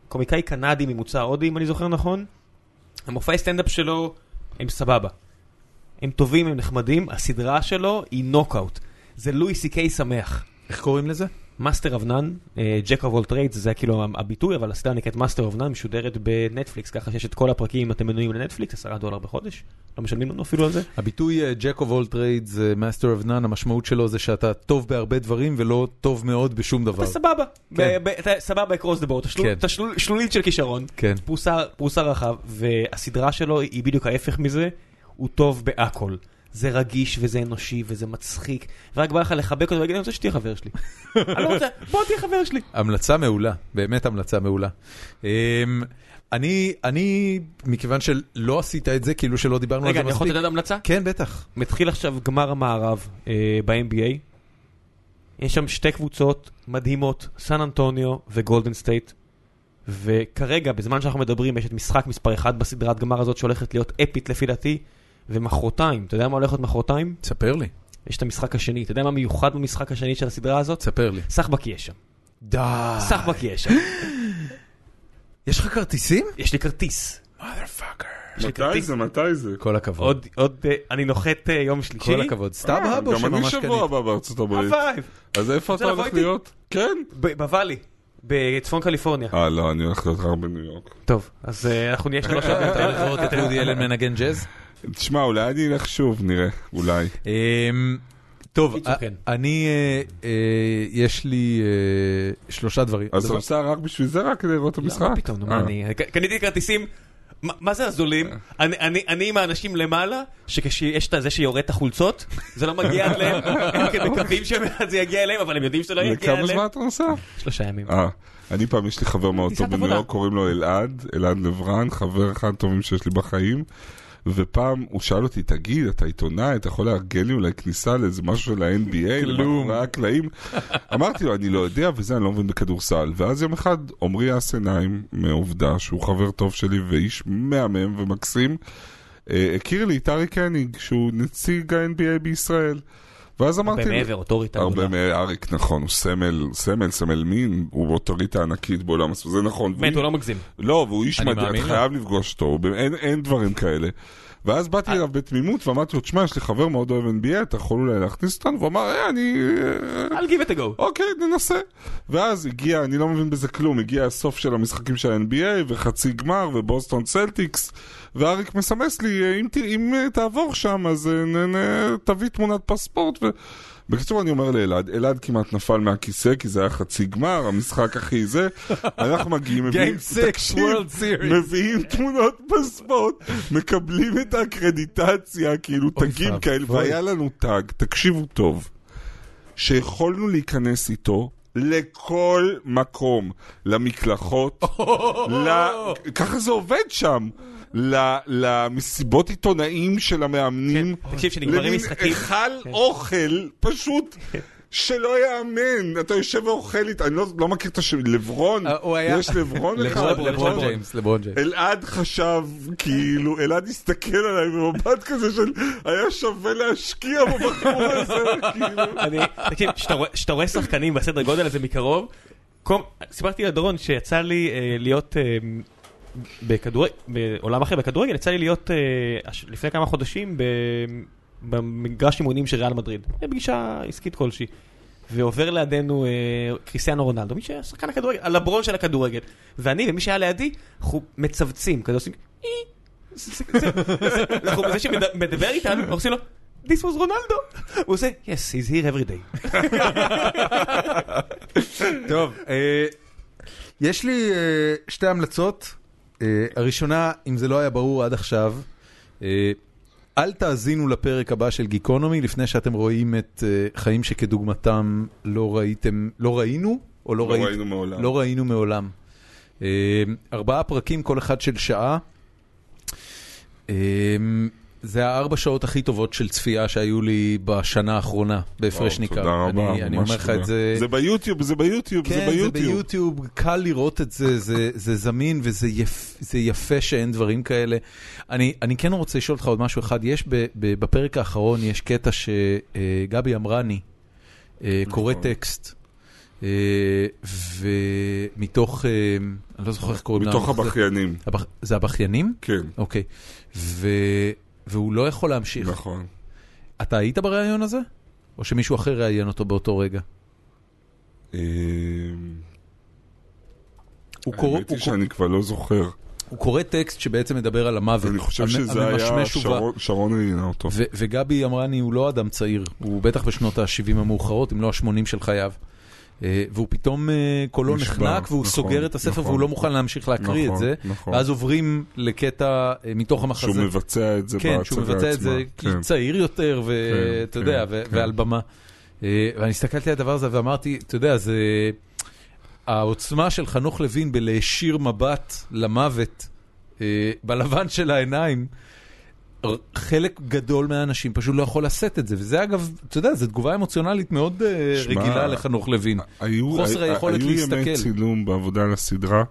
קומיקאי קנדי ממוצא הודי, אם אני זוכר נכון, המופעי סטנדאפ שלו הם סבבה. הם טובים, הם נחמדים, הסדרה שלו היא נוקאוט. זה לואי סי קיי שמח. איך קוראים לזה? Master of None, jack of all trades, זה כאילו הביטוי, אבל הסדרה נקראת Master of None, משודרת בנטפליקס, ככה שיש את כל הפרקים, אתם מנויים לנטפליקס, עשרה דולר בחודש, לא משלמים לנו אפילו על זה. הביטוי all trades, אה, Master of none, המשמעות שלו זה שאתה טוב בהרבה דברים ולא טוב מאוד בשום דבר. אתה סבבה, כן. אתה סבבה אקרוס דה בורד, כן. אתה של- שלולית של כישרון, כן. פרוסה רחב, והסדרה שלו היא בדיוק ההפך מזה, הוא טוב בהכל. זה רגיש וזה אנושי וזה מצחיק, ורק בא לך לחבק אותו ולהגיד, אני רוצה שתהיה חבר שלי. *laughs* אני לא רוצה, בוא תהיה חבר שלי. המלצה מעולה, באמת המלצה מעולה. אמ, אני, אני, מכיוון שלא עשית את זה, כאילו שלא דיברנו על רגע, זה אני יכול מספיק. לתת המלצה? כן, בטח. מתחיל עכשיו גמר המערב אה, ב-NBA. יש שם שתי קבוצות מדהימות, סן אנטוניו וגולדן סטייט. וכרגע, בזמן שאנחנו מדברים, יש את משחק מספר 1 בסדרת גמר הזאת שהולכת להיות אפית לפי דעתי. ומחרתיים, אתה יודע מה הולך להיות מחרתיים? תספר לי, יש את המשחק השני. אתה יודע מה מיוחד במשחק השני של הסדרה הזאת? תספר לי. סחבק יש שם. די. סחבק יש שם. יש לך כרטיסים? יש לי כרטיס. לי מתי. זה? מתי זה? כל הכבוד. עוד, עוד, אה, אני נוחת אה, יום שלישי. כל הכבוד. סתם אה, הבו גם אני שממש שבוע קנית. הבא בארצות הברית. הווייב. אז איפה אתה הולך? להיות? כן. בוואלי. בצפון קליפורניה. אה, לא, אני הולך להיות רק בניו יורק. טוב, אז אה, אנחנו נהיה שלוש שעות. אתה הולך לראות את וודי אלן מנגן ג'אז? תשמע, אולי אני אלך שוב, נראה. אולי. אמ, טוב, כן. אני, אה, אה, יש לי אה, שלושה דברים. אז אתה נוסע רק בשביל זה, רק לראות את המשחק? מה פתאום, נו, מה. אני... קניתי כרטיסים, מה- מה זה הזולים? אני- אני אני עם האנשים למעלה, שכשיש את זה שיורד את החולצות, זה לא מגיע עד להם, הם *laughs* מקווים שזה יגיע אליהם, אבל הם יודעים שזה לא יגיע לכמה אליהם. זמן אתה נוסע? שלושה ימים. אני פעם, יש לי חבר מאוד טוב בניו. יורק, קוראים לו אלעד, אלעד לברן, חבר אחד הטובים שיש לי בחיים. ופעם הוא שאל אותי, תגיד, אתה עיתונאי, אתה יכול לארגן לי אולי כניסה לאיזה משהו של ה-NBA, כלום. למאחורי הקלעים? *laughs* אמרתי לו, אני לא יודע, וזה, אני לא מבין בכדורסל. ואז יום אחד, עמרי אסנהיים, מעובדה, שהוא חבר טוב שלי ואיש מהמם ומקסים, אה, הכיר לי את אריק הניג, שהוא נציג ה-NBA בישראל. ואז אמרתי הרבה. מעבר, אוטוריטה הרבה גדולה. מאריק, נכון, הוא סמל, סמל, סמל מין, הוא אוטוריטה ענקית בעולם, הספורט, זה נכון. באמת, הוא לא מגזים. לא, והוא איש מדהים, אתה. חייב לפגוש אותו, אין דברים כאלה. ואז באתי אליו בתמימות ואמרתי לו, תשמע, יש לי חבר מאוד אוהב NBA, אתה יכול אולי להכניס אותנו? והוא אמר, אה, אני... אה, I'll give it a go. אוקיי, ננסה. ואז הגיע, אני לא מבין בזה כלום, הגיע הסוף של המשחקים של ה-NBA וחצי גמר ובוסטון צלטיקס, ואריק מסמס לי, "אה, אם, אה, תעבור שם, אז אה, נ, נ, תביא תמונת פספורט. ו... בקיצור, אני אומר לאלעד, אלעד כמעט נפל מהכיסא, כי זה היה חצי גמר, המשחק הכי זה. אנחנו מגיעים, מביאים, Game 6, World Series. מביאים תמונות פספורט, מקבלים את האקרדיטציה, כאילו תגים. כאלה, והיה לנו תג, תקשיבו טוב. שיכולנו להיכנס איתו לכל מקום, למקלחות, *laughs* ל... ככה זה עובד שם. למסיבות עיתונאים של המאמנים, תקשיב, שנגמרים למין משחקים. היכל כן. אוכל פשוט שלא יאמן, אתה יושב ואוכל איתה, אני לא, לא מכיר את השם, לברון, אה, יש לברון אחד, לברון? ג'יימס, לברון ג'יימס. אלעד חשב, כאילו, אלעד הסתכל עליי במבט כזה של היה שווה להשקיע בבחור הזה, כאילו. אני, תקשיב, כשאתה רואה- שחקנים בסדר גודל הזה מקרוב, סיפרתי לדורון שיצא לי אה, להיות אה, בעולם אחר בכדורגל, יצא לי להיות אה, לפני כמה חודשים במגרש אימונים של ריאל מדריד, בפגישה עסקית כלשהי. ועובר לידינו אה, קריסטיאנו רונלדו, מי שהיה שחקן הכדורגל, הלברון של הכדורגל. ואני ומי שהיה לידי, אנחנו מצווצים, כזה עושים... אנחנו בזה שמדבר איתנו, אנחנו עושים לו, This was רונלדו. הוא עושה, yes, he's here every day. *laughs* טוב, אה, יש לי אה, שתי המלצות. אה, הראשונה, אם זה לא היה ברור עד עכשיו, אה, אל תאזינו לפרק הבא של גיקונומי לפני שאתם רואים את אה, חיים שכדוגמתם לא ראיתם, לא ראינו, או לא, לא ראית- ראינו מעולם. לא ראינו מעולם. אה, ארבעה פרקים, כל אחד של שעה. זה הארבע שעות הכי טובות של צפייה שהיו לי בשנה האחרונה, בהפרש ניכר. תודה רבה, אני- אני אומר לך. את זה... זה ביוטיוב, זה ביוטיוב, זה כן, זה ביוטיוב. ביוטיוב, קל לראות את זה, זה, זה זמין וזה יפ, זה יפה שאין דברים כאלה. אני, אני כן רוצה לשאול אותך עוד משהו אחד, יש ב, ב, בפרק האחרון, יש קטע שגבי אמרני אה, קורא נכון. טקסט, אה, ומתוך, אה, אני לא זוכר איך קוראים להם. מתוך זה- הבכיינים, זה הבכיינים? כן, אוקיי. והוא לא יכול להמשיך. נכון. אתה היית בריאיון הזה? או שמישהו אחר ראיין אותו באותו רגע? אה, הוא קורא- האמת היא שאני כבר לא זוכר. הוא קורא טקסט שבעצם מדבר על המוות. אני חושב שזה היה. שרון- ראיינה אותו. וגבי אמרני הוא לא אדם צעיר, הוא בטח בשנות ה-70 המאוחרות, אם לא ה-80 של חייו. אה, והוא פתאום אה, קולו נחנק והוא נכון, סוגר את הספר נכון. והוא לא מוכן להמשיך להקריא את נכון, זה. נכון. ואז עוברים לקטע אה, מתוך המחזה. שהוא מבצע את זה כן, שהוא בהצגה מבצע את זה עצמה. כן. צעיר יותר, ואתה כן, יודע, כן, כן. ועל במה. ואני הסתכלתי על הדבר הזה ואמרתי, אתה יודע, זה... העוצמה של חנוך לוין בלהישיר מבט למוות בלבן של העיניים, חלק גדול מהאנשים פשוט לא יכול לשאת את זה, וזה אגב, אתה יודע, זו תגובה אמוציונלית מאוד אה, שמע, רגילה לחנוך לוין. היו, חוסר הי- היכולת היו להסתכל. ימי צילום בעבודה על הסדרה,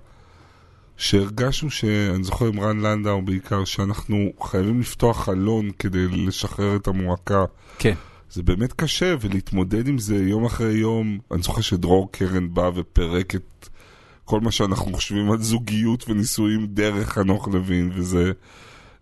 שהרגשנו ש... אני זוכר עם רן לנדאו בעיקר, שאנחנו חייבים לפתוח חלון כדי לשחרר את המועקה. כן. זה באמת קשה, ולהתמודד עם זה יום אחרי יום. אני זוכר שדרור קרן בא ופירק את כל מה שאנחנו חושבים על זוגיות ונישואים דרך חנוך לוין, וזה...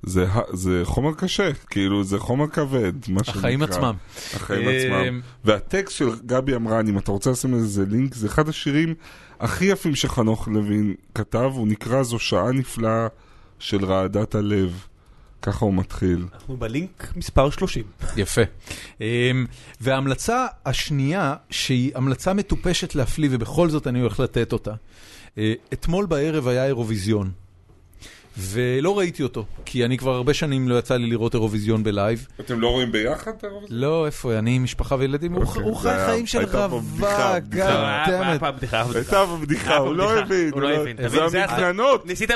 זה, זה חומר קשה, כאילו זה חומר כבד, מה שנקרא. החיים עצמם. החיים אה, עצמם. והטקסט של גבי אמרני, אם אתה רוצה לשים איזה לינק, זה אחד השירים הכי יפים שחנוך לוין כתב, הוא נקרא זו שעה נפלאה של רעדת הלב. ככה הוא מתחיל. אנחנו בלינק מספר 30. יפה. אמ, וההמלצה השנייה, שהיא המלצה מטופשת להפליא, ובכל זאת אני הולך לתת אותה. אה, אתמול בערב היה אירוויזיון, ולא ראיתי אותו, כי אני כבר הרבה שנים לא יצא לי לראות אירוויזיון בלייב. אתם לא רואים ביחד את הזה? לא, איפה, אני משפחה וילדים, הוא חי חיים של הייתה פה בדיחה, בדיחה. בדיחה, פעם בדיחה. הייתה בבדיחה, היה הוא לא. הבין. הוא לא הבין. זה מבין? זה הסוד. ניסית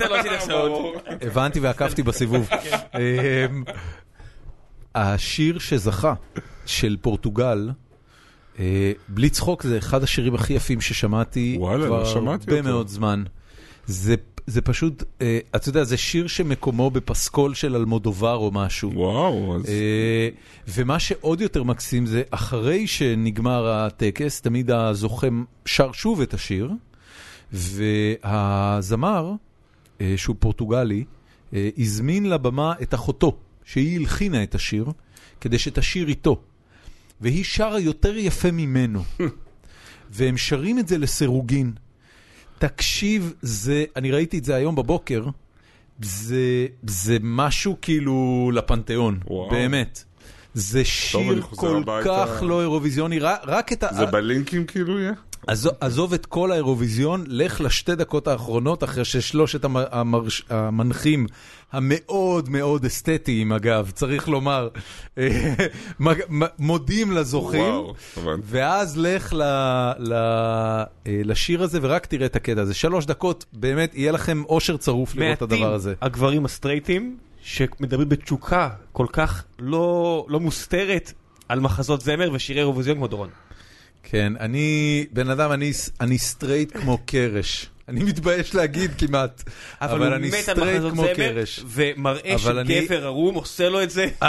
להוציא את הסוד. *laughs* הבנתי ועקבתי בסיבוב. *laughs* אמ, השיר שזכה, של פורטוגל, אה, בלי צחוק זה אחד השירים הכי יפים ששמעתי כבר לא שמעתי הרבה. מאוד זמן. זה, זה פשוט, אה, אתה יודע, זה שיר שמקומו בפסקול של אלמודובר או משהו. וואו, אז... אה, ומה שעוד יותר מקסים זה, אחרי שנגמר הטקס, תמיד הזוכה שר שוב את השיר, והזמר, אה, שהוא פורטוגלי, הזמין לבמה את אחותו, שהיא הלחינה את השיר, כדי שתשיר איתו. והיא שרה יותר יפה ממנו. *laughs* והם שרים את זה לסירוגין. תקשיב, זה, אני ראיתי את זה היום בבוקר, זה, זה משהו כאילו לפנתיאון, וואו. באמת. זה שיר כל. כך לא אירוויזיוני, רק, את ה... זה בלינקים כאילו יהיה? עזוב, עזוב את כל האירוויזיון, לך לשתי דקות האחרונות, אחרי ששלושת המ- המרש, המנחים המאוד מאוד אסתטיים, אגב, צריך לומר, אה, *laughs* מודים לזוכים. ואז לך ל, ל, אה, לשיר הזה ורק תראה את הקטע הזה. שלוש דקות, באמת, יהיה לכם אושר צרוף לראות את הדבר הזה. הגברים הסטרייטים שמדברים בתשוקה כל כך לא לא מוסתרת על מחזות זמר ושירי אירוויזיון כמו דורון. כן, אני בן אדם, אני, אני סטרייט כמו קרש. אני מתבייש להגיד כמעט, אבל, אני סטרייט כמו קרש. ומראה שגבר ערום עושה לו את זה. *laughs*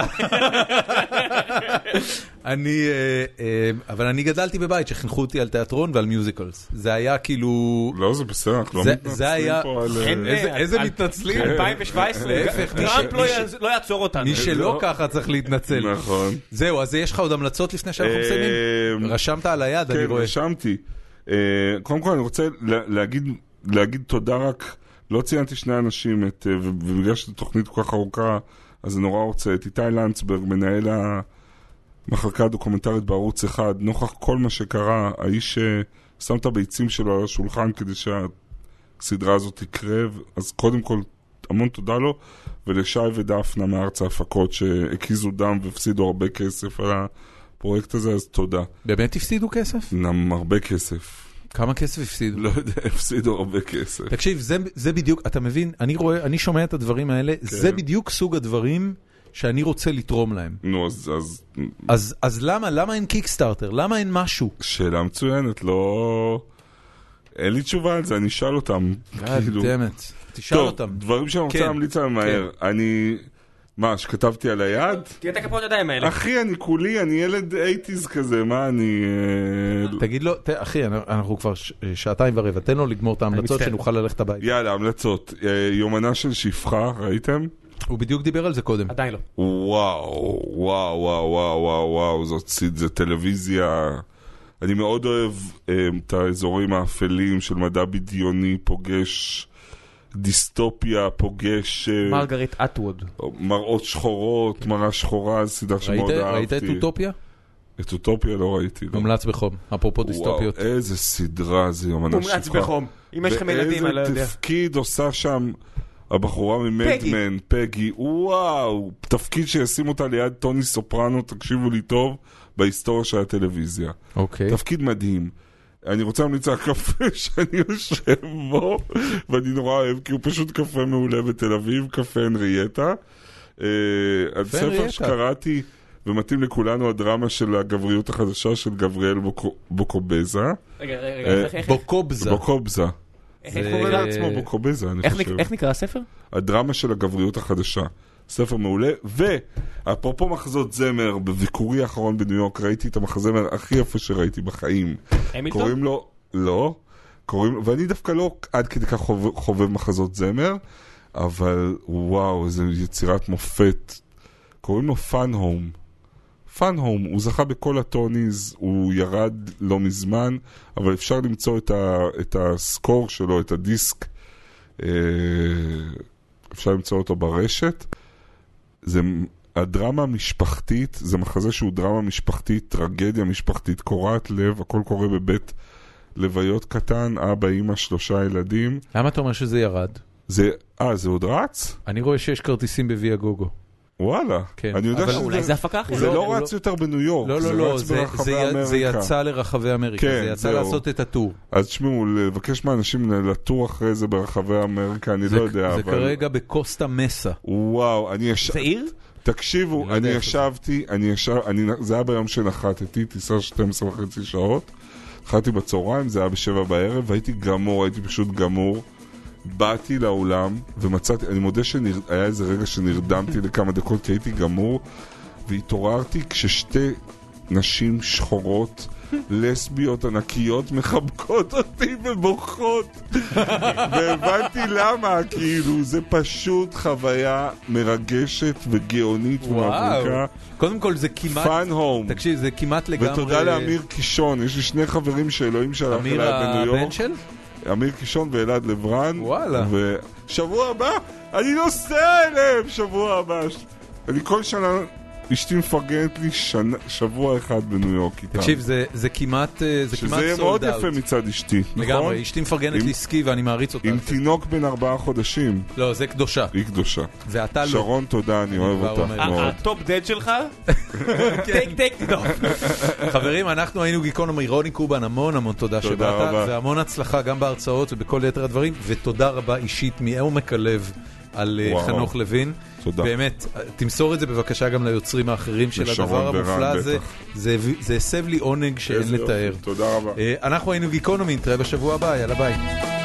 אני, אה, אה, אבל אני גדלתי בבית שחינכו אותי על תיאטרון ועל musicals. זה היה כאילו... לא, זה בסדר, אנחנו לא זה- מתנצלים פה על... אה, איזה- מתנצלים. כן. 2017, להפך, מי ש- טראמפ לא לא יעצור אותנו. מי שלא לא. ככה צריך להתנצל. נכון. זהו, אז יש לך עוד המלצות לפני שאנחנו מסיימים? רשמת על היד, אני כן, רואה. רשמתי. אה, קודם כל אני רוצה לה- להגיד, להגיד תודה רק, לא ציינתי שני אנשים, את, אה, ובגלל שזו תוכנית כל כך ארוכה, אז אני נורא רוצה את איתי לנצברג, מנהל המחלקה הדוקומנטרית בערוץ אחד, נוכח כל מה שקרה, האיש ששם את הביצים שלו על השולחן כדי שהסדרה הזאת תקרה, אז קודם כל, המון תודה לו, ולשי ודפנה מארץ ההפקות שהקיזו דם והפסידו הרבה כסף על הפרויקט הזה, אז תודה. באמת הפסידו כסף? נם הרבה כסף. כמה כסף הפסידו? לא יודע, *laughs* הפסידו הרבה כסף. תקשיב, זה, זה בדיוק, אתה מבין, אני רואה, אני שומע את הדברים האלה, כן. זה בדיוק סוג הדברים שאני רוצה לתרום להם. נו, אז... אז, אז, אז למה, למה אין קיקסטארטר? למה אין משהו? שאלה מצוינת, לא... אין לי תשובה על זה, אני אשאל אותם. כאילו... תשאל טוב, אותם. דברים שאני רוצה כן, להמליץ עליהם מהר. אני... מה, שכתבתי על היד? תראה את הכפות ידיים האלה. אחי, אני כולי, אני ילד אייטיז כזה, מה אני... אה, תגיד לו, ת- אחי, אנחנו כבר ש- שעתיים ורבע, תן לו לגמור את ההמלצות. שנוכל ללכת הביתה. יאללה, המלצות. אה, יומנה של שפחה, ראיתם? הוא בדיוק דיבר על זה קודם. עדיין לא. וואו, וואו, וואו, וואו, וואו, זאת סי- זה טלוויזיה... אני מאוד אוהב אה, את האזורים האפלים של מדע בדיוני, פוגש דיסטופיה, פוגש מרגרית אטווד. מראות שחורות, מראה שחורה, זו סדרה שמאוד אהבתי. ראית את אוטופיה? את אוטופיה לא ראיתי. לא. מומלץ בחום, אפרופו דיסטופיות. וואו, איזה סדרה זה יומנה מומלץ שפחה. בחום. אם יש לכם ילדים, אני לא יודע. ואיזה תפקיד עושה שם הבחורה ממדמן, פגי, וואו, תפקיד שישים אותה ליד טוני סופרנו, תקשיבו לי טוב, בהיסטוריה של הטלוויזיה. אוקיי. תפקיד מדהים. אני רוצה להמליץ על קפה *laughs* שאני יושב בו, ואני נורא אוהב, כי הוא פשוט קפה מעולה בתל אביב, קפה הנרייטה. אה, על ספר הנרייטה. שקראתי, ומתאים לכולנו, הדרמה של הגבריות החדשה של גבריאל בוקו- בוקובזה. רגע, רגע, אה, רגע, איך- בוקובזה. בוקובזה. איך זה- קוראים זה לה? עצמו בוקובזה, אני חושב. איך נקרא הספר? הדרמה של הגבריות החדשה. ספר מעולה, ואפרופו מחזות זמר, בביקורי האחרון בניו יורק ראיתי את המחזמר הכי יפה שראיתי בחיים. המילטון? קוראים לו, לא, קוראים, ואני דווקא לא עד כדי כך חובב, חובב מחזות זמר, אבל וואו, איזו יצירת מופת. קוראים לו Fun Home. Fun Home, הוא זכה בכל ה Tonys, הוא ירד לא מזמן, אבל אפשר למצוא את, ה, את ה score שלו, את הדיסק, אה, אפשר למצוא אותו ברשת. זה הדרמה המשפחתית, זה מחזה שהוא דרמה משפחתית, טרגדיה משפחתית, קורעת לב, הכל קורה בבית לוויות קטן, אבא, אימא, שלושה ילדים. למה אתה אומר שזה ירד? זה, אה, זה עוד רץ? אני רואה שיש כרטיסים בוויה גוגו. וואלה. כן, אני יודע אבל שזה... אולי זה הפקה אחרת. זה לא, לא רץ לא- יותר בניו יורק, לא, זה לא, לא, רץ זה- ברחבי זה אמריקה. זה יצא לרחבי אמריקה, כן, זה יצא זהו. לעשות את הטור. אז תשמעו, לבקש מאנשים לטור אחרי זה ברחבי אמריקה, אני זה- לא יודע, זה אבל... כרגע בקוסטה מסה. וואו, אני יש... זה עיר? תקשיבו, אני לא אני איפה זה. ישבתי, אני ישב... אני... זה היה ביום שנחתתי, טיסה 12 וחצי שעות. נחתתי בצהריים, זה היה בשבע בערב, והייתי גמור, הייתי פשוט גמור. באתי לאולם, ומצאתי, אני מודה שהיה איזה רגע שנרדמתי *laughs* לכמה דקות, כי הייתי גמור, והתעוררתי כששתי נשים שחורות, לסביות ענקיות, מחבקות אותי ובוכות. *laughs* והבנתי למה, כאילו, זה פשוט חוויה מרגשת וגאונית ומבריקה. קודם כל זה כמעט, Fun Home. תקשיב, זה כמעט לגמרי... ותודה לאמיר קישון, יש לי שני חברים שאלוהים שלח אמיר אליי בניו הבן יורק. של? אמיר קישון ואלעד לברן. וואלה. ושבוע הבא, אני נוסע אליהם שבוע הבא. אני כל שנה, אשתי מפרגנת לי שנה, שבוע אחד בניו יורק איתם. תקשיב, זה- זה כמעט אה, זה כמעט שזה יהיה מאוד out. יפה מצד אשתי, נכון? לגמרי, אשתי מפרגנת עם- לי סקי ואני מעריץ אותה. עם. תינוק בן ארבעה חודשים, לא, זה קדושה. היא קדושה. ואתה לא. שרון, תודה, אני אוהב אותך. מאוד. ה top dad שלך? take take טוב. חברים, אנחנו היינו גיקונומי, רוני קובן, המון המון תודה תודה שבאת, רבה. והמון הצלחה גם בהרצאות ובכל יתר הדברים, ותודה רבה אישית מעומק הלב על אה. חנוך לוין. תודה. באמת, תמסור את זה בבקשה גם ליוצרים האחרים של הדבר המופלא הזה. זה הסב לי עונג שאין. לתאר. תודה רבה. אה, אנחנו היינו גיקונומי, נתראה בשבוע הבא, יאללה ביי.